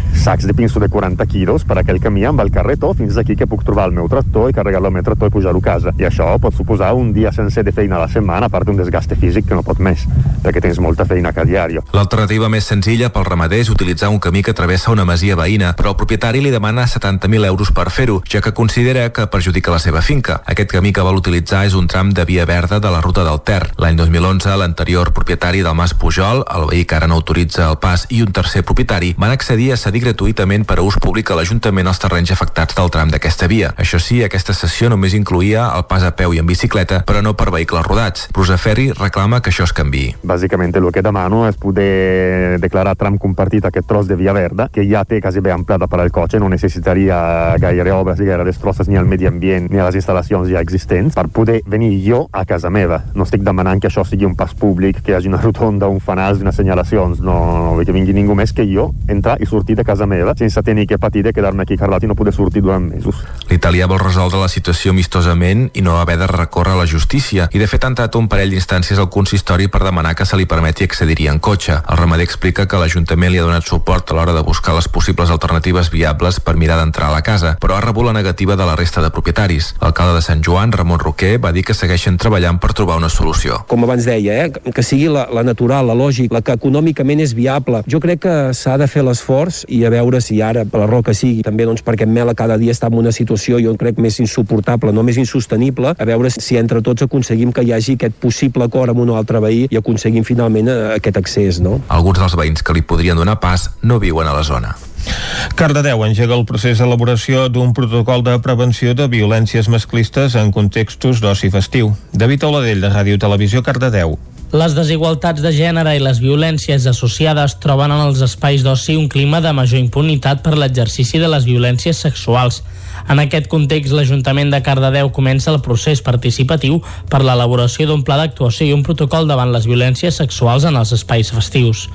de pinso de 40 quilos per aquell camí amb el carretó fins aquí que puc trobar el meu tractor i carregar-lo al meu tractor i pujar-ho a casa. I això pot suposar un dia sencer de feina a la setmana, a part d'un desgaste físic que no pot més, perquè tens molta feina cada diari. L'alternativa més senzilla pel ramader és utilitzar un camí que travessa una masia veïna, però el propietari li demana 70.000 euros per fer-ho, ja que considera que perjudica la seva finca. Aquest camí que vol utilitzar és un tram de via verda de la ruta del Ter. L'any 2011, l'anterior propietari del Mas Pujol, el veí que ara no autoritza el pas, i un tercer propietari van accedir a cedir gratuïtament per a ús públic a l'Ajuntament els terrenys afectats del tram d'aquesta via. Això sí, aquesta sessió només incluïa el pas a peu i en bicicleta, però no per vehicles rodats. Brusaferri reclama que això es canvi. Bàsicament el que demano és poder declarar tram compartit aquest tros de via verda, que ja té quasi bé amplada per al cotxe, no necessitaria gaire obres i gaire destrosses ni al medi ambient ni a les instal·lacions ja existents, per poder venir jo a casa meva. No estic demanant que això sigui un pas públic, que hi hagi una rotonda, un fanals unes senyalacions, no, no, que vingui ningú més que jo entrar i sortir de casa meva sense tenir que patir de quedar-me aquí carlat i no poder sortir durant mesos. L'italià vol resoldre la situació amistosament i no haver de recórrer a la justícia i de fet ha entrat un parell d'instàncies al consistori per demanar que se li permeti accedir-hi en cotxe. El ramader explica que l'Ajuntament li ha donat suport a l'hora de buscar les possibles alternatives viables per mirar d'entrar a la casa, però ha rebut la negativa de la resta de propietaris. L'alcalde de Sant Joan, Ramon Roquer, va dir que segueixen treballant per trobar una solució. Com abans deia, eh, que sigui la, la natural, la lògic, la que econòmicament és viable. Jo crec que s'ha de fer l'esforç i a veure si ara, per la raó que també doncs, perquè Mela cada dia està en una situació, jo crec, més insuportable, no més insostenible, a veure si entre tots aconseguim que hi hagi aquest possible acord amb un altre veí i aconseguim finalment eh, aquest accés, no? Alguns dels veïns que li podrien donar pas no viuen a la zona. Cardedeu engega el procés d'elaboració d'un protocol de prevenció de violències masclistes en contextos d'oci festiu. David Oladell, de Ràdio Televisió, Cardedeu. Les desigualtats de gènere i les violències associades troben en els espais d'oci un clima de major impunitat per l'exercici de les violències sexuals. En aquest context, l'Ajuntament de Cardedeu comença el procés participatiu per l'elaboració d'un pla d'actuació i un protocol davant les violències sexuals en els espais festius.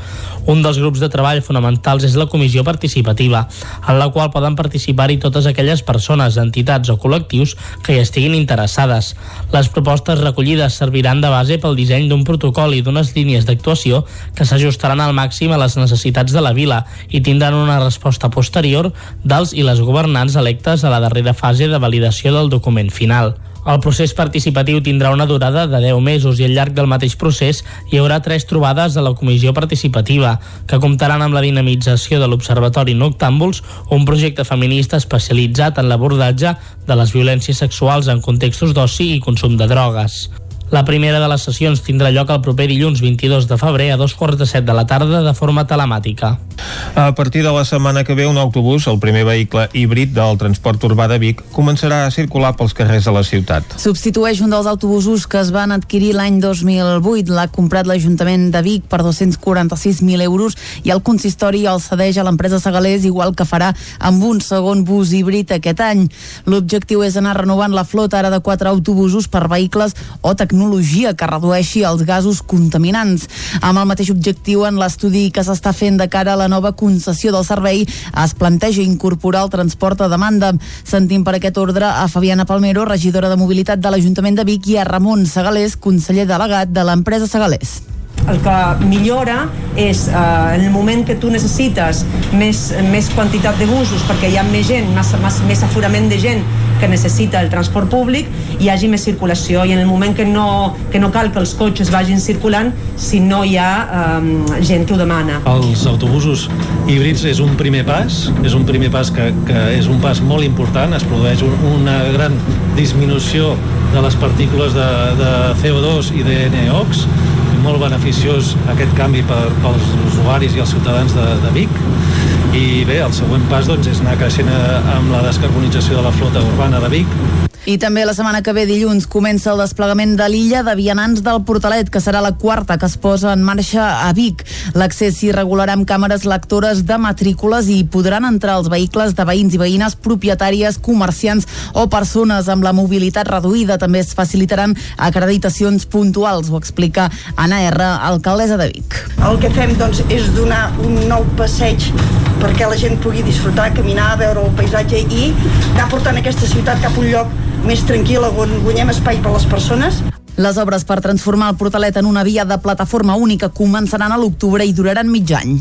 Un dels grups de treball fonamentals és la comissió participativa, en la qual poden participar-hi totes aquelles persones, entitats o col·lectius que hi estiguin interessades. Les propostes recollides serviran de base pel disseny d'un protocol i d'unes línies d'actuació que s'ajustaran al màxim a les necessitats de la vila i tindran una resposta posterior dels i les governants electes a la darrera fase de validació del document final. El procés participatiu tindrà una durada de 10 mesos i al llarg del mateix procés hi haurà tres trobades a la comissió participativa, que comptaran amb la dinamització de l'Observatori Noctàmbuls, un projecte feminista especialitzat en l'abordatge de les violències sexuals en contextos d'oci i consum de drogues. La primera de les sessions tindrà lloc el proper dilluns 22 de febrer a dos quarts de set de la tarda de forma telemàtica. A partir de la setmana que ve, un autobús, el primer vehicle híbrid del transport urbà de Vic, començarà a circular pels carrers de la ciutat. Substitueix un dels autobusos que es van adquirir l'any 2008. L'ha comprat l'Ajuntament de Vic per 246.000 euros i el consistori el cedeix a l'empresa Segalés, igual que farà amb un segon bus híbrid aquest any. L'objectiu és anar renovant la flota ara de quatre autobusos per vehicles o tecnologia tecnologia que redueixi els gasos contaminants. Amb el mateix objectiu, en l'estudi que s'està fent de cara a la nova concessió del servei, es planteja incorporar el transport a demanda. Sentim per aquest ordre a Fabiana Palmero, regidora de Mobilitat de l'Ajuntament de Vic, i a Ramon Segalés, conseller delegat de l'empresa Segalés el que millora és eh, en el moment que tu necessites més, més quantitat de busos perquè hi ha més gent, més, més, més aforament de gent que necessita el transport públic hi hagi més circulació. I en el moment que no, que no cal que els cotxes vagin circulant si no hi ha eh, gent que ho demana. Els autobusos híbrids és un primer pas, és un primer pas que, que és un pas molt important, es produeix un, una gran disminució de les partícules de, de CO2 i de NOx, molt beneficiós aquest canvi per, pels usuaris i els ciutadans de, de Vic. I bé, el següent pas doncs, és anar creixent amb la descarbonització de la flota urbana de Vic i també la setmana que ve dilluns comença el desplegament de l'illa de vianants del Portalet, que serà la quarta que es posa en marxa a Vic. L'accés s'hi regularà amb càmeres lectores de matrícules i podran entrar els vehicles de veïns i veïnes, propietàries, comerciants o persones amb la mobilitat reduïda. També es facilitaran acreditacions puntuals, ho explica Anna R, alcaldessa de Vic. El que fem doncs, és donar un nou passeig perquè la gent pugui disfrutar, caminar, veure el paisatge i anar portant aquesta ciutat cap a un lloc més tranquil·la on guanyem espai per a les persones. Les obres per transformar el Portalet en una via de plataforma única començaran a l'octubre i duraran mig any.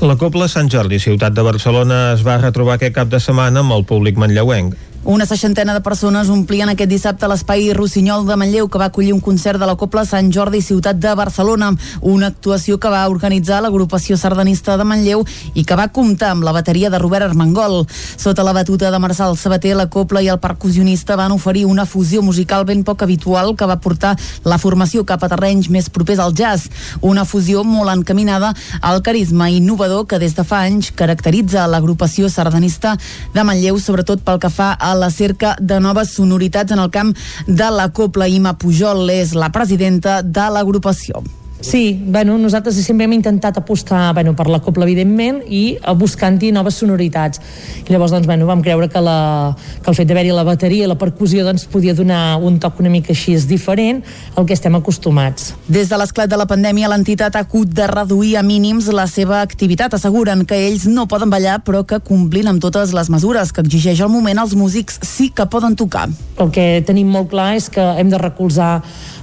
La Copla Sant Jordi, ciutat de Barcelona, es va retrobar aquest cap de setmana amb el públic manlleuenc. Una seixantena de persones omplien aquest dissabte l'espai Rossinyol de Manlleu que va acollir un concert de la Copla Sant Jordi Ciutat de Barcelona, una actuació que va organitzar l'agrupació sardanista de Manlleu i que va comptar amb la bateria de Robert Armengol. Sota la batuta de Marçal Sabater, la Copla i el percussionista van oferir una fusió musical ben poc habitual que va portar la formació cap a terrenys més propers al jazz, una fusió molt encaminada al carisma innovador que des de fa anys caracteritza l'agrupació sardanista de Manlleu, sobretot pel que fa a a la cerca de noves sonoritats en el camp de la Copla. Ima Pujol és la presidenta de l'agrupació. Sí, bueno, nosaltres sempre hem intentat apostar bueno, per la copla, evidentment, i buscant-hi noves sonoritats. I llavors doncs, bueno, vam creure que, la, que el fet d'haver-hi la bateria i la percussió doncs, podia donar un toc una mica així diferent al que estem acostumats. Des de l'esclat de la pandèmia, l'entitat ha hagut de reduir a mínims la seva activitat. Asseguren que ells no poden ballar, però que complint amb totes les mesures que exigeix el moment, els músics sí que poden tocar. El que tenim molt clar és que hem de recolzar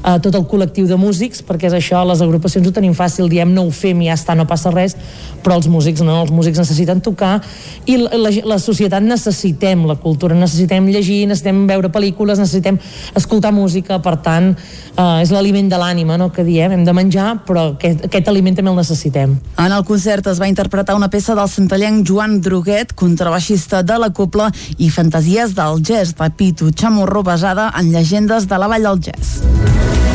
eh, tot el col·lectiu de músics, perquè és això, les agrupacions ho tenim fàcil, diem no ho fem i ja està, no passa res, però els músics no, els músics necessiten tocar i la, la, la societat necessitem la cultura, necessitem llegir, necessitem veure pel·lícules, necessitem escoltar música, per tant, eh, és l'aliment de l'ànima, no?, que diem, hem de menjar, però aquest, aquest aliment també el necessitem. En el concert es va interpretar una peça del centellenc Joan Droguet, contrabaixista de la Copla i Fantasies del Jazz de Pitu Chamorro basada en llegendes de la Vall del Jazz.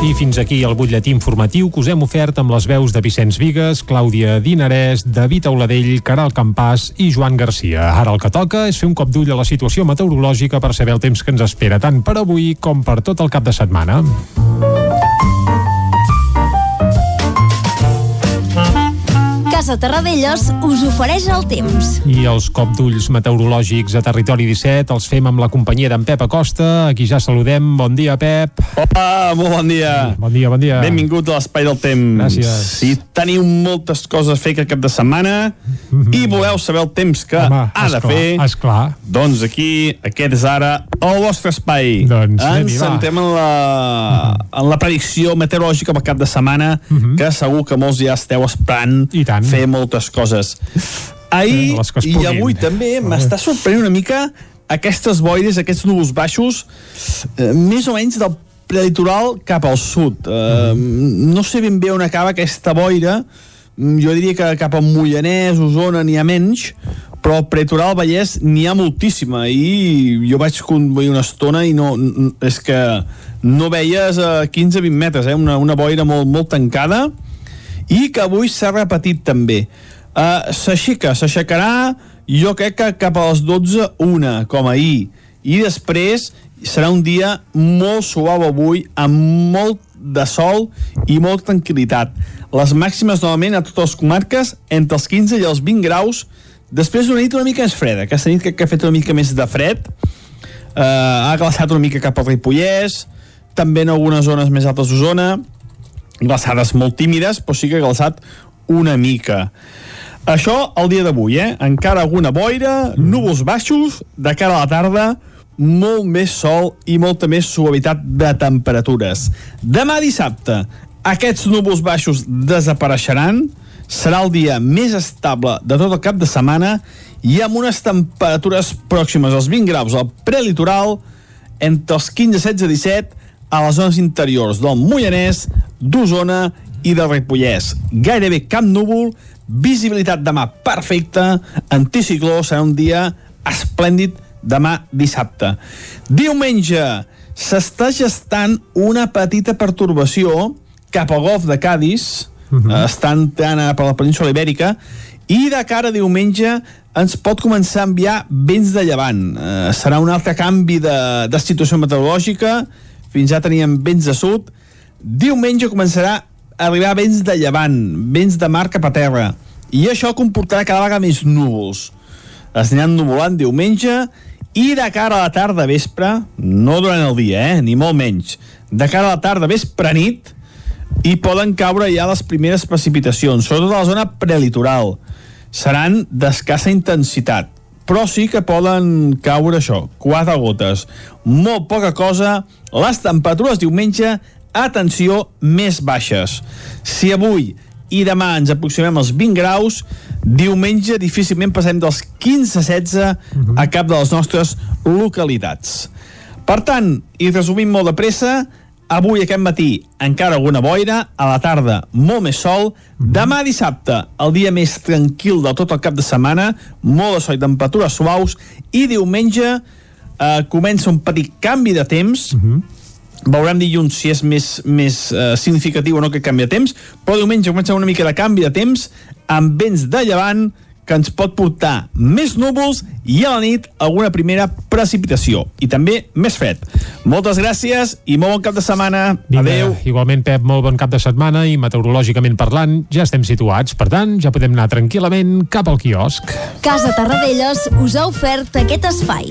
I fins aquí el butlletí informatiu que us hem ofert amb les veus de Vicenç Vigues, Clàudia Dinarès, David Auladell, Caral Campàs i Joan Garcia. Ara el que toca és fer un cop d'ull a la situació meteorològica per saber el temps que ens espera tant per avui com per tot el cap de setmana. Casa Terradellos us ofereix el temps. I els cop d'ulls meteorològics a Territori 17 els fem amb la companyia d'en Pep Acosta. Aquí ja saludem. Bon dia, Pep. Hola, molt bon dia. Bon dia, bon dia. Benvingut a l'Espai del Temps. Gràcies. Si teniu moltes coses a fer aquest cap de setmana i voleu saber el temps que Home, ha de esclar, fer, esclar. doncs aquí, aquest és ara el vostre espai. Doncs Ens centrem en la, en la predicció meteorològica pel cap de setmana, que segur que molts ja esteu esperant I tant. Fer moltes coses. Ahir i avui també m'està sorprenent una mica aquestes boires, aquests núvols baixos, eh, més o menys del prelitoral cap al sud. Eh, no sé ben bé on acaba aquesta boira, Mm, jo diria que cap al Mollanès, Osona n'hi ha menys, però al prelitoral Vallès n'hi ha moltíssima i jo vaig conduir una estona i no, és que no veies a 15-20 metres, eh? una, una boira molt, molt tancada i que avui s'ha repetit també. Uh, s'aixeca, s'aixecarà jo crec que cap a les 12 una, com ahir. I després serà un dia molt suau avui, amb molt de sol i molta tranquil·litat. Les màximes novament a totes les comarques entre els 15 i els 20 graus després d'una nit una mica més freda. Aquesta nit crec que ha fet una mica més de fred, uh, ha glaçat una mica cap al Ripollès, també en algunes zones més altes d'Osona, glaçades molt tímides, però sí que ha glaçat una mica. Això el dia d'avui, eh? Encara alguna boira, núvols baixos, de cara a la tarda, molt més sol i molta més suavitat de temperatures. Demà dissabte, aquests núvols baixos desapareixeran, serà el dia més estable de tot el cap de setmana i amb unes temperatures pròximes als 20 graus al prelitoral, entre els 15, 16 i 17 a les zones interiors del Moianès, d'Osona i del Ripollès. Gairebé cap núvol, visibilitat demà perfecta, anticicló, serà un dia esplèndid demà dissabte. Diumenge s'està gestant una petita pertorbació cap al golf de Cádiz, uh -huh. estan entrant a per la península Ibèrica, i de cara a diumenge ens pot començar a enviar vents de llevant. Eh, serà un altre canvi de, de situació meteorològica, fins ja teníem vents de sud. Diumenge començarà a arribar vents de llevant, vents de mar cap a terra, i això comportarà cada vegada més núvols. Es aniran nuvolant diumenge i de cara a la tarda vespre, no durant el dia, eh, ni molt menys, de cara a la tarda vespre nit, i poden caure ja les primeres precipitacions, sobretot a la zona prelitoral. Seran d'escassa intensitat, però sí que poden caure això, quatre gotes. Molt poca cosa, les temperatures diumenge, atenció, més baixes. Si avui i demà ens aproximem als 20 graus, diumenge difícilment passem dels 15-16 a cap de les nostres localitats. Per tant, i resumint molt de pressa, avui aquest matí encara alguna boira, a la tarda molt més sol, demà dissabte el dia més tranquil de tot el cap de setmana, molt de sol i temperatures suaus, i diumenge eh, comença un petit canvi de temps, veurem dilluns si és més, més eh, significatiu o no que canvi de temps, però diumenge comença una mica de canvi de temps amb vents de llevant que ens pot portar més núvols i a la nit alguna primera precipitació i també més fred. Moltes gràcies i molt bon cap de setmana. Vinga, Adeu. Igualment, Pep, molt bon cap de setmana i meteorològicament parlant ja estem situats. Per tant, ja podem anar tranquil·lament cap al quiosc. Casa Tarradellas us ha ofert aquest espai.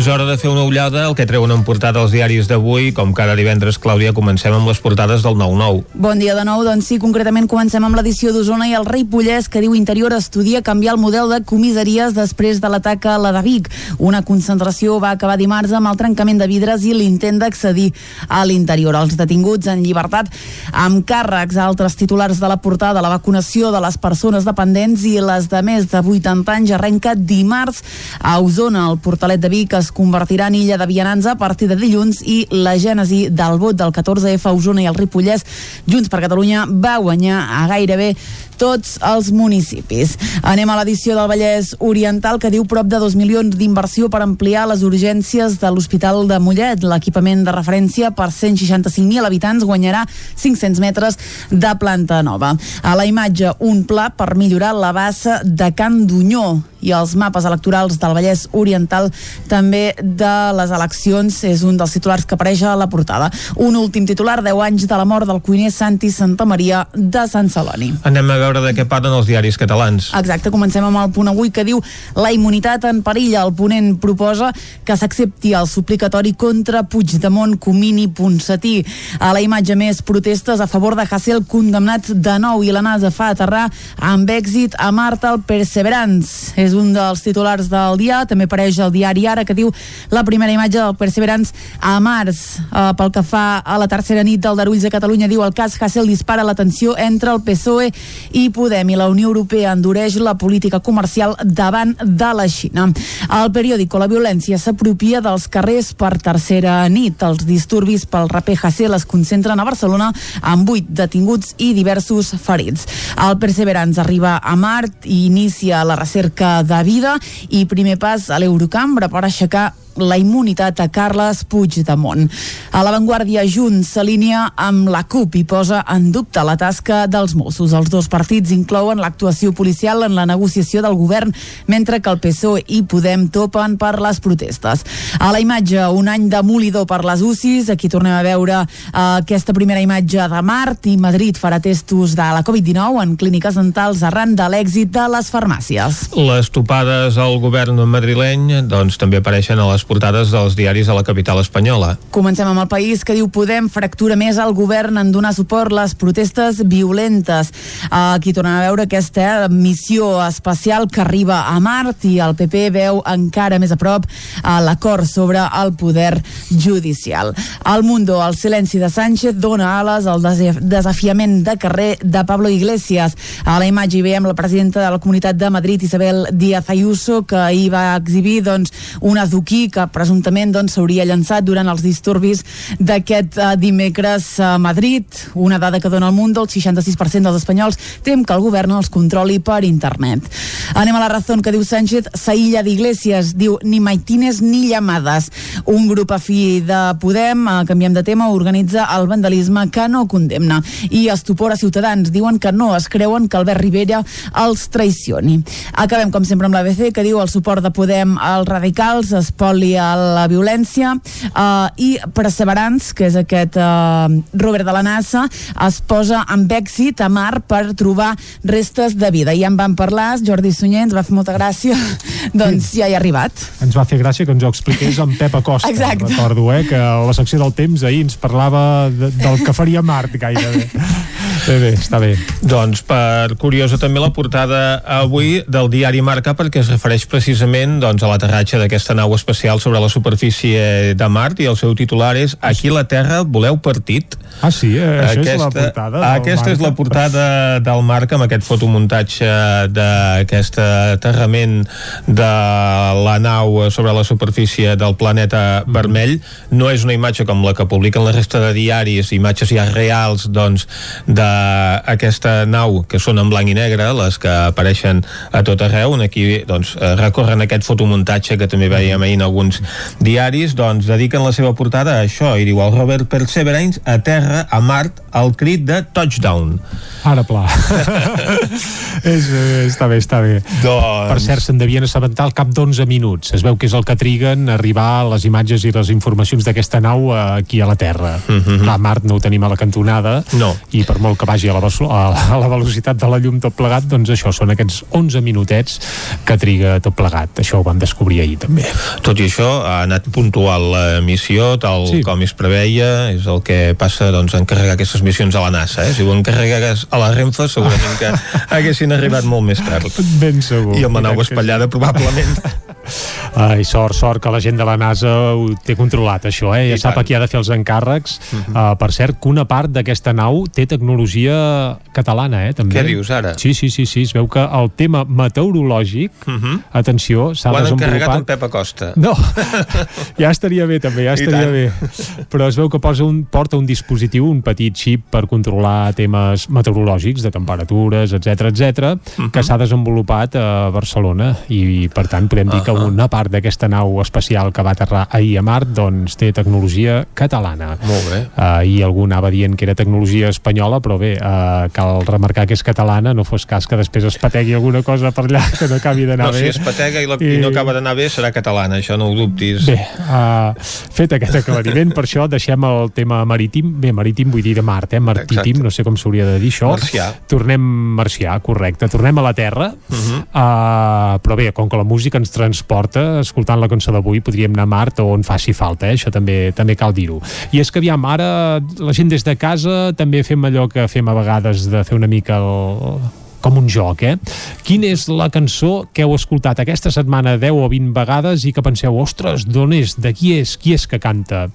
És hora de fer una ullada al que treuen en portada els diaris d'avui. Com cada divendres, Clàudia, comencem amb les portades del 9-9. Bon dia de nou, doncs sí, concretament comencem amb l'edició d'Osona i el rei Pollès que diu Interior estudia canviar el model de comissaries després de l'atac a la de Vic. Una concentració va acabar dimarts amb el trencament de vidres i l'intent d'accedir a l'interior. Els detinguts en llibertat amb càrrecs altres titulars de la portada, la vacunació de les persones dependents i les de més de 80 anys arrenca dimarts a Osona. El portalet de Vic es convertirà en illa de vianants a partir de dilluns i la gènesi del vot del 14F a Osona i el Ripollès Junts per Catalunya va guanyar a gairebé tots els municipis. Anem a l'edició del Vallès Oriental que diu prop de 2 milions d'inversió per ampliar les urgències de l'Hospital de Mollet. L'equipament de referència per 165.000 habitants guanyarà 500 metres de planta nova. A la imatge, un pla per millorar la bassa de Can Dunyó i els mapes electorals del Vallès Oriental també de les eleccions és un dels titulars que apareix a la portada. Un últim titular, 10 anys de la mort del cuiner Santi Santa Maria de Sant Celoni. Anem a veure de què parlen els diaris catalans. Exacte, comencem amb el punt avui que diu la immunitat en perill. El ponent proposa que s'accepti el suplicatori contra Puigdemont, Comini, Ponsatí. A la imatge més, protestes a favor de Hassel condemnat de nou i la NASA fa aterrar amb èxit a Marta el Perseverance. És un dels titulars del dia, també apareix el diari Ara que diu la primera imatge del Perseverance a març. Uh, pel que fa a la tercera nit del Darulls de Catalunya, diu el cas Hassel dispara la tensió entre el PSOE i Podem i la Unió Europea endureix la política comercial davant de la Xina. Al periòdico La violència s'apropia dels carrers per tercera nit. Els disturbis pel raper Hassel es concentren a Barcelona amb vuit detinguts i diversos ferits. El Perseverance arriba a Mart i inicia la recerca de vida i primer pas a l'Eurocambra per aixecar la immunitat a Carles Puigdemont. A l'avantguàrdia Junts s'alinea amb la CUP i posa en dubte la tasca dels Mossos. Els dos partits inclouen l'actuació policial en la negociació del govern, mentre que el PSOE i Podem topen per les protestes. A la imatge, un any demolidor per les UCIs. Aquí tornem a veure uh, aquesta primera imatge de Mart i Madrid farà testos de la Covid-19 en clíniques dentals arran de l'èxit de les farmàcies. Les topades al govern madrileny doncs, també apareixen a les portades dels diaris de la capital espanyola. Comencem amb el país que diu Podem fractura més al govern en donar suport a les protestes violentes. Aquí tornem a veure aquesta missió especial que arriba a Mart i el PP veu encara més a prop l'acord sobre el poder judicial. Al Mundo, el silenci de Sánchez dona ales al desafiament de carrer de Pablo Iglesias. A la imatge hi veiem la presidenta de la Comunitat de Madrid, Isabel Díaz Ayuso, que ahir va exhibir doncs, un azuquí que presumptament doncs, s'hauria doncs, llançat durant els disturbis d'aquest uh, dimecres a Madrid. Una dada que dona el Mundo, el 66% dels espanyols tem que el govern els controli per internet. Anem a la raó que diu Sánchez, s'aïlla d'Iglesias, diu ni maitines ni llamades. Un grup afí de Podem, uh, canviem de tema, organitza el vandalisme que no condemna. I estupor a Ciutadans, diuen que no es creuen que Albert Rivera els traicioni. Acabem, com sempre, amb l'ABC, que diu el suport de Podem als radicals, espoli a la violència, uh, i Perseverance, que és aquest uh, Robert de la NASA, es posa amb èxit a mar per trobar restes de vida. Ja en van parlar, Jordi Sunyer, ens va fer molta gràcia, [laughs] doncs ja hi ha arribat. Ens va fer gràcia que ens ho expliqués en Pep Acosta, [laughs] Exacte. recordo, eh, que a la secció del temps ahir ens parlava de, del que faria Mart gairebé. [laughs] Bé, bé, està bé. Doncs per curiosa també la portada avui del diari Marca perquè es refereix precisament doncs, a l'aterratge d'aquesta nau espacial sobre la superfície de Mart i el seu titular és Aquí la Terra voleu partit? Ah, sí? Eh, això aquesta, és la portada del Aquesta Marca. és la portada del Marca amb aquest fotomuntatge d'aquest aterrament de la nau sobre la superfície del planeta vermell. No és una imatge com la que publiquen la resta de diaris, imatges ja reals doncs, d'aquesta nau que són en blanc i negre, les que apareixen a tot arreu. Aquí doncs, eh, recorren aquest fotomuntatge que també veiem ahir en alguns diaris, doncs dediquen la seva portada a això i diu el Robert Perseverance a terra, a Mart, al crit de touchdown. Ara pla. [laughs] és, eh, està bé, està bé. Doncs... Per cert, se'n devien assabentar al cap d'11 minuts. Es veu que és el que triguen a arribar les imatges i les informacions d'aquesta nau eh, aquí a la Terra. Mhm. Clar, Mart no ho tenim a la cantonada no. i per molt que vagi a la, a la velocitat de la llum tot plegat, doncs això són aquests 11 minutets que triga tot plegat. Això ho vam descobrir ahir també. Tot i això, ha anat puntual la missió, tal sí. com es preveia, és el que passa doncs, encarregar aquestes missions a la NASA. Eh? Si ho encarregués a la Renfe, segurament que [laughs] haguessin arribat molt més tard. Ben segur. I amb la nau espatllada, probablement. [laughs] Ai, sort, sort que la gent de la NASA ho té controlat, això, eh? Ja I sap tant. a qui ha de fer els encàrrecs. Uh -huh. uh, per cert, que una part d'aquesta nau té tecnologia catalana, eh? També. Què dius ara? Sí, sí, sí, sí. Es veu que el tema meteorològic, uh -huh. atenció, s'ha desenvolupat... Ho han encarregat en Pep Acosta. No, [laughs] ja estaria bé també, ja estaria bé. Però es veu que posa un, porta un dispositiu, un petit xip per controlar temes meteorològics, de temperatures, etc etc, uh -huh. que s'ha desenvolupat a Barcelona i, per tant, podem dir uh -huh. Que una part d'aquesta nau espacial que va aterrar ahir a Mart doncs té tecnologia catalana. Molt bé. I algú anava dient que era tecnologia espanyola, però bé, uh, cal remarcar que és catalana, no fos cas que després es pategui alguna cosa per allà que no acabi d'anar no, bé. si es patega i, la, i... i no acaba d'anar bé serà catalana, això no ho dubtis. Bé, uh, fet aquest aclariment, per això deixem el tema marítim, bé, marítim vull dir de Mart, eh? Martítim, no sé com s'hauria de dir això. Marcià. Tornem, marcià, correcte, tornem a la Terra, uh -huh. uh, però bé, com que la música ens transporta, escoltant la cançó d'avui podríem anar a Mart o on faci falta, eh? això també també cal dir-ho. I és que, aviam, ara la gent des de casa també fem allò que fem a vegades de fer una mica el, com un joc, eh? Quina és la cançó que heu escoltat aquesta setmana 10 o 20 vegades i que penseu, ostres, d'on és? De qui és? Qui és que canta?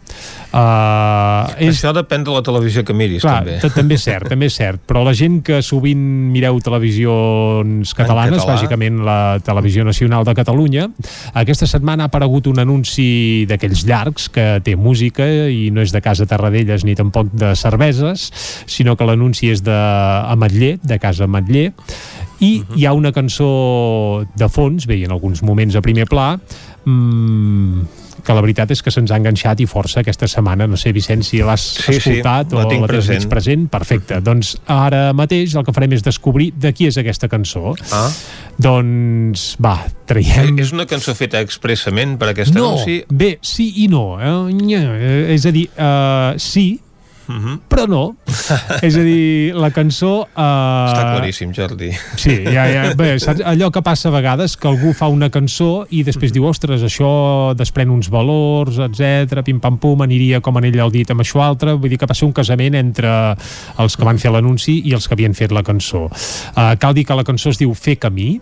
Uh, és... Això depèn de la televisió que miris, Clar, també. També és cert, també és cert, però la gent que sovint mireu televisions catalanes, català. bàsicament la Televisió Nacional de Catalunya, aquesta setmana ha aparegut un anunci d'aquells llargs que té música i no és de Casa Tarradellas ni tampoc de cerveses, sinó que l'anunci és de Ametller, de Casa Ametller, i uh -huh. hi ha una cançó de fons, bé, en alguns moments a primer pla, mmm, que la veritat és que se'ns ha enganxat i força aquesta setmana. No sé, Vicenç, si l'has sí, escoltat sí, la o la tens present. present. Perfecte. Doncs ara mateix el que farem és descobrir de qui és aquesta cançó. Ah. Doncs, va, traiem... És una cançó feta expressament per aquest no, anunci? bé, sí i no. Eh? És a dir, uh, sí, Uh -huh. però no. [laughs] és a dir, la cançó... Uh... Està claríssim, Jordi. Sí, ja, ja, bé, saps? allò que passa a vegades que algú fa una cançó i després diu, ostres, això desprèn uns valors, etc pim-pam-pum, aniria com en ell el dit amb això altre, vull dir que passa un casament entre els que van fer l'anunci i els que havien fet la cançó. Uh, cal dir que la cançó es diu Fer camí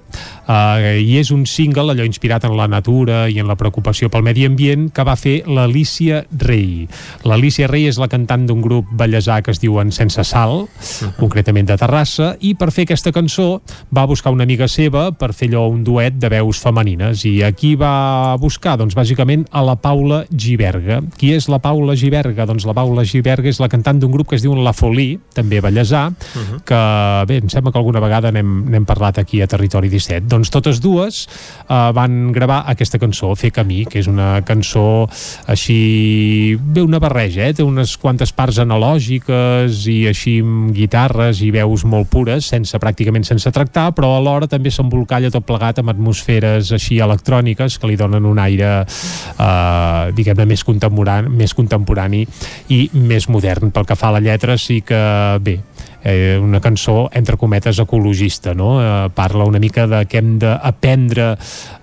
uh, i és un single, allò inspirat en la natura i en la preocupació pel medi ambient que va fer l'Alicia Rey. L'Alicia Rey és la cantant d'un grup ballesà que es diuen Sense Sal, uh -huh. concretament de Terrassa, i per fer aquesta cançó va buscar una amiga seva per fer allò un duet de veus femenines. I aquí va buscar? Doncs bàsicament a la Paula Giberga. Qui és la Paula Giberga? Doncs la Paula Giberga és la cantant d'un grup que es diu La Folie, també ballesà, uh -huh. que bé, em sembla que alguna vegada n'hem parlat aquí a Territori 17. Doncs totes dues uh, van gravar aquesta cançó, Fer camí, que és una cançó així... bé, una barreja, eh? té unes quantes parts analògiques i així amb guitarres i veus molt pures, sense pràcticament sense tractar, però alhora també s'embolcalla tot plegat amb atmosferes així electròniques que li donen un aire eh, diguem-ne més contemporani, més contemporani i més modern. Pel que fa a la lletra sí que bé, eh, una cançó, entre cometes, ecologista, no? Eh, parla una mica de que hem d'aprendre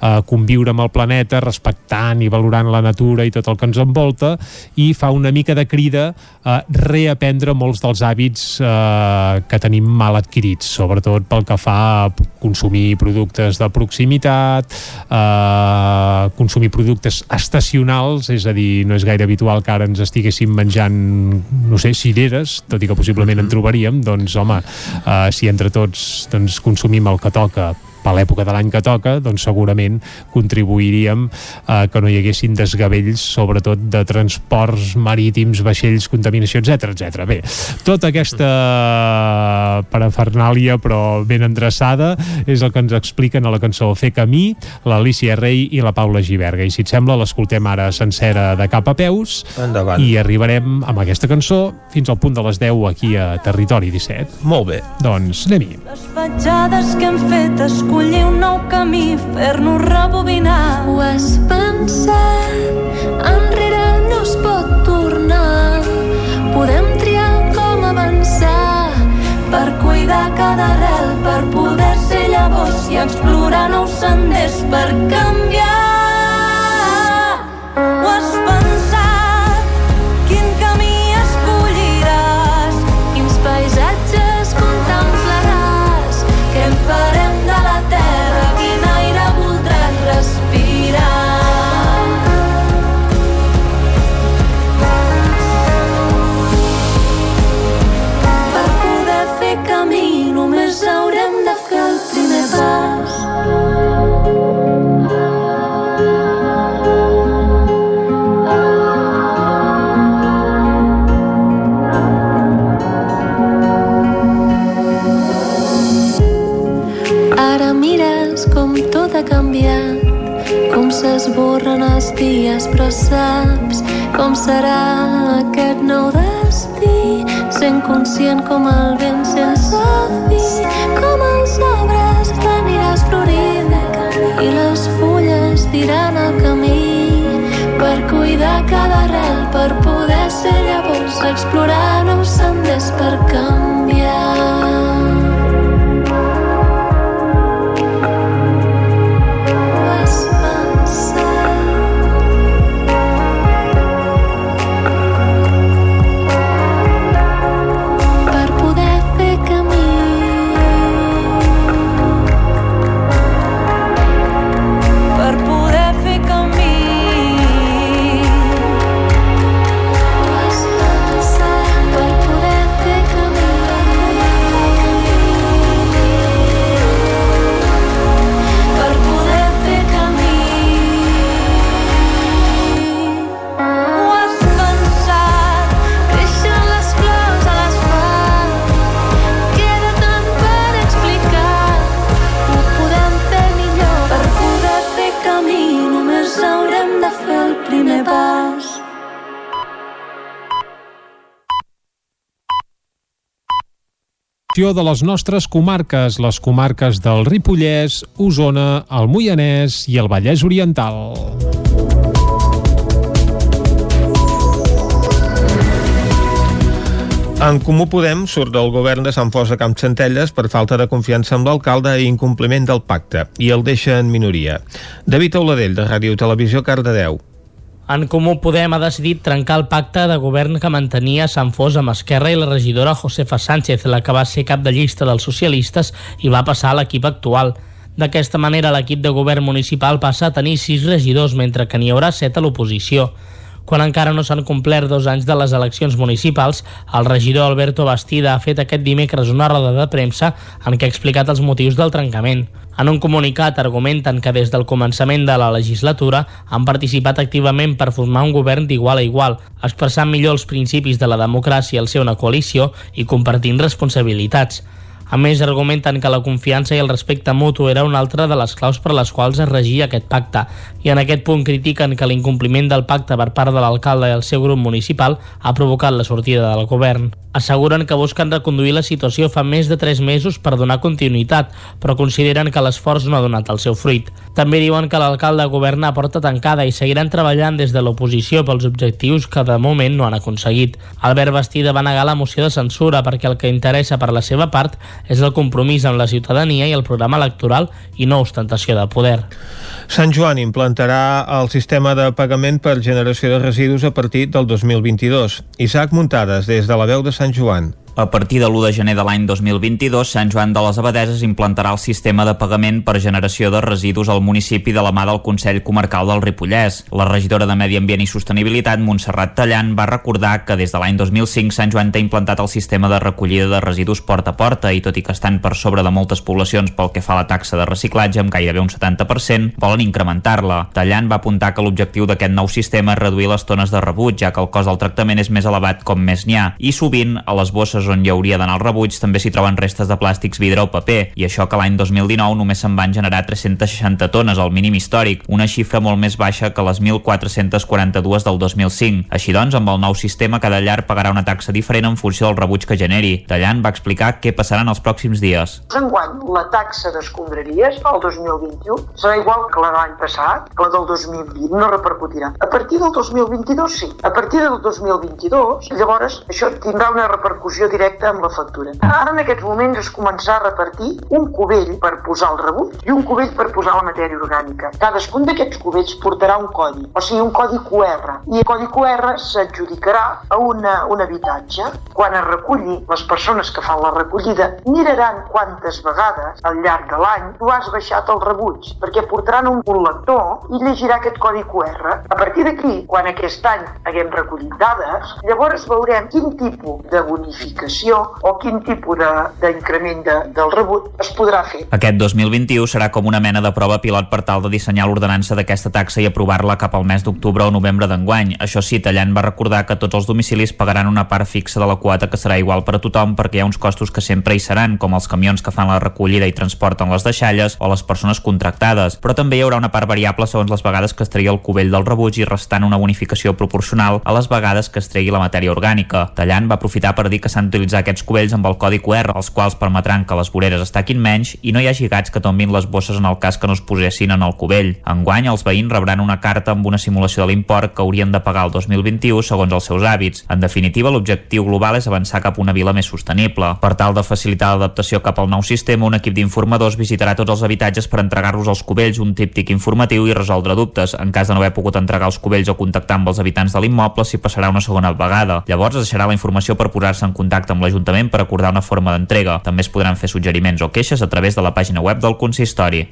a conviure amb el planeta respectant i valorant la natura i tot el que ens envolta i fa una mica de crida a reaprendre molts dels hàbits eh, que tenim mal adquirits, sobretot pel que fa a consumir productes de proximitat, eh, consumir productes estacionals, és a dir, no és gaire habitual que ara ens estiguéssim menjant, no sé, cireres, tot i que possiblement en trobaríem, doncs home, uh, si entre tots doncs, consumim el que toca per l'època de l'any que toca, doncs segurament contribuiríem a que no hi haguessin desgavells, sobretot de transports marítims, vaixells, contaminació, etc etc. Bé, tota aquesta parafernàlia, però ben endreçada, és el que ens expliquen a la cançó Fer camí, l'Alicia Rey i la Paula Giberga. I si et sembla, l'escoltem ara sencera de cap a peus Endavant. i arribarem amb aquesta cançó fins al punt de les 10 aquí a Territori 17. Molt bé. Doncs anem-hi. Les petjades que hem fet escollir un nou camí, fer-nos rebobinar. Ho has pensat, enrere no es pot tornar. Podem triar com avançar per cuidar cada arrel, per poder ser llavors i explorar nous senders per canviar. Ho has ha canviat, com s'esborren els dies, però saps com serà aquest nou destí, sent conscient com el vent sense fi, com els arbres t'aniràs florint i les fulles diran el camí per cuidar cada arrel, per poder ser llavors, explorar nous senders per canviar. De les nostres comarques, les comarques del Ripollès, Osona, el Moianès i el Vallès Oriental. En Comú Podem surt del govern de Sant Fos de Campsentelles per falta de confiança amb l'alcalde i incompliment del pacte, i el deixa en minoria. David Auladell, de Ràdio Televisió, Cardedeu. En Comú Podem ha decidit trencar el pacte de govern que mantenia Sant Fos amb Esquerra i la regidora Josefa Sánchez, la que va ser cap de llista dels socialistes i va passar a l'equip actual. D'aquesta manera, l'equip de govern municipal passa a tenir sis regidors, mentre que n'hi haurà set a l'oposició. Quan encara no s'han complert dos anys de les eleccions municipals, el regidor Alberto Bastida ha fet aquest dimecres una roda de premsa en què ha explicat els motius del trencament. En un comunicat argumenten que des del començament de la legislatura han participat activament per formar un govern d'igual a igual, expressant millor els principis de la democràcia al ser una coalició i compartint responsabilitats. A més, argumenten que la confiança i el respecte mutu era una altra de les claus per les quals es regia aquest pacte, i en aquest punt critiquen que l'incompliment del pacte per part de l'alcalde i el seu grup municipal ha provocat la sortida del govern. Asseguren que busquen reconduir la situació fa més de 3 mesos per donar continuïtat, però consideren que l'esforç no ha donat el seu fruit. També diuen que l'alcalde governa a porta tancada i seguiran treballant des de l'oposició pels objectius que de moment no han aconseguit. Albert Bastida va negar la moció de censura perquè el que interessa per la seva part és el compromís amb la ciutadania i el programa electoral i no ostentació de poder. Sant Joan implantarà el sistema de pagament per generació de residus a partir del 2022. Isaac Muntades, des de la veu de Sant Joan. A partir de l'1 de gener de l'any 2022, Sant Joan de les Abadeses implantarà el sistema de pagament per generació de residus al municipi de la mà del Consell Comarcal del Ripollès. La regidora de Medi Ambient i Sostenibilitat, Montserrat Tallant, va recordar que des de l'any 2005 Sant Joan té implantat el sistema de recollida de residus porta a porta i tot i que estan per sobre de moltes poblacions pel que fa a la taxa de reciclatge, amb gairebé un 70%, volen incrementar-la. Tallant va apuntar que l'objectiu d'aquest nou sistema és reduir les tones de rebuig, ja que el cost del tractament és més elevat com més n'hi ha, i sovint a les bosses on hi hauria d'anar el rebuig també s'hi troben restes de plàstics, vidre o paper, i això que l'any 2019 només se'n van generar 360 tones, al mínim històric, una xifra molt més baixa que les 1.442 del 2005. Així doncs, amb el nou sistema, cada llar pagarà una taxa diferent en funció del rebuig que generi. Tallant va explicar què passarà en els pròxims dies. Enguany, la taxa d'escombraries el 2021 serà igual que la de l'any passat, que la del 2020 no repercutirà. A partir del 2022 sí. A partir del 2022, llavors, això tindrà una repercussió directa amb la factura. Ara en aquests moments es començar a repartir un cubell per posar el rebut i un cubell per posar la matèria orgànica. Cadascun d'aquests cubells portarà un codi, o sigui, un codi QR. I el codi QR s'adjudicarà a una, un habitatge. Quan es reculli, les persones que fan la recollida miraran quantes vegades al llarg de l'any tu has baixat el rebuig, perquè portaran un, un lector i llegirà aquest codi QR. A partir d'aquí, quan aquest any haguem recollit dades, llavors veurem quin tipus de bonificació o quin tipus d'increment de, de, del rebut es podrà fer. Aquest 2021 serà com una mena de prova pilot per tal de dissenyar l'ordenança d'aquesta taxa i aprovar-la cap al mes d'octubre o novembre d'enguany. Això sí, Tallant va recordar que tots els domicilis pagaran una part fixa de la quota que serà igual per a tothom perquè hi ha uns costos que sempre hi seran, com els camions que fan la recollida i transporten les deixalles o les persones contractades, però també hi haurà una part variable segons les vegades que es tregui el cubell del rebuig i restant una bonificació proporcional a les vegades que es tregui la matèria orgànica. Tallant va aprofitar per dir que s'han d'utilitzar aquests cubells amb el codi QR, els quals permetran que les voreres es taquin menys i no hi hagi gats que tombin les bosses en el cas que no es posessin en el cubell. Enguany, els veïns rebran una carta amb una simulació de l'import que haurien de pagar el 2021 segons els seus hàbits. En definitiva, l'objectiu global és avançar cap a una vila més sostenible. Per tal de facilitar l'adaptació cap al nou sistema, un equip d'informadors visitarà tots els habitatges per entregar-los als cubells un típtic informatiu i resoldre dubtes. En cas de no haver pogut entregar els cubells o contactar amb els habitants de l'immoble, s'hi passarà una segona vegada. Llavors es deixarà la informació per posar-se en contacte amb l'Ajuntament per acordar una forma d'entrega. També es podran fer suggeriments o queixes a través de la pàgina web del consistori.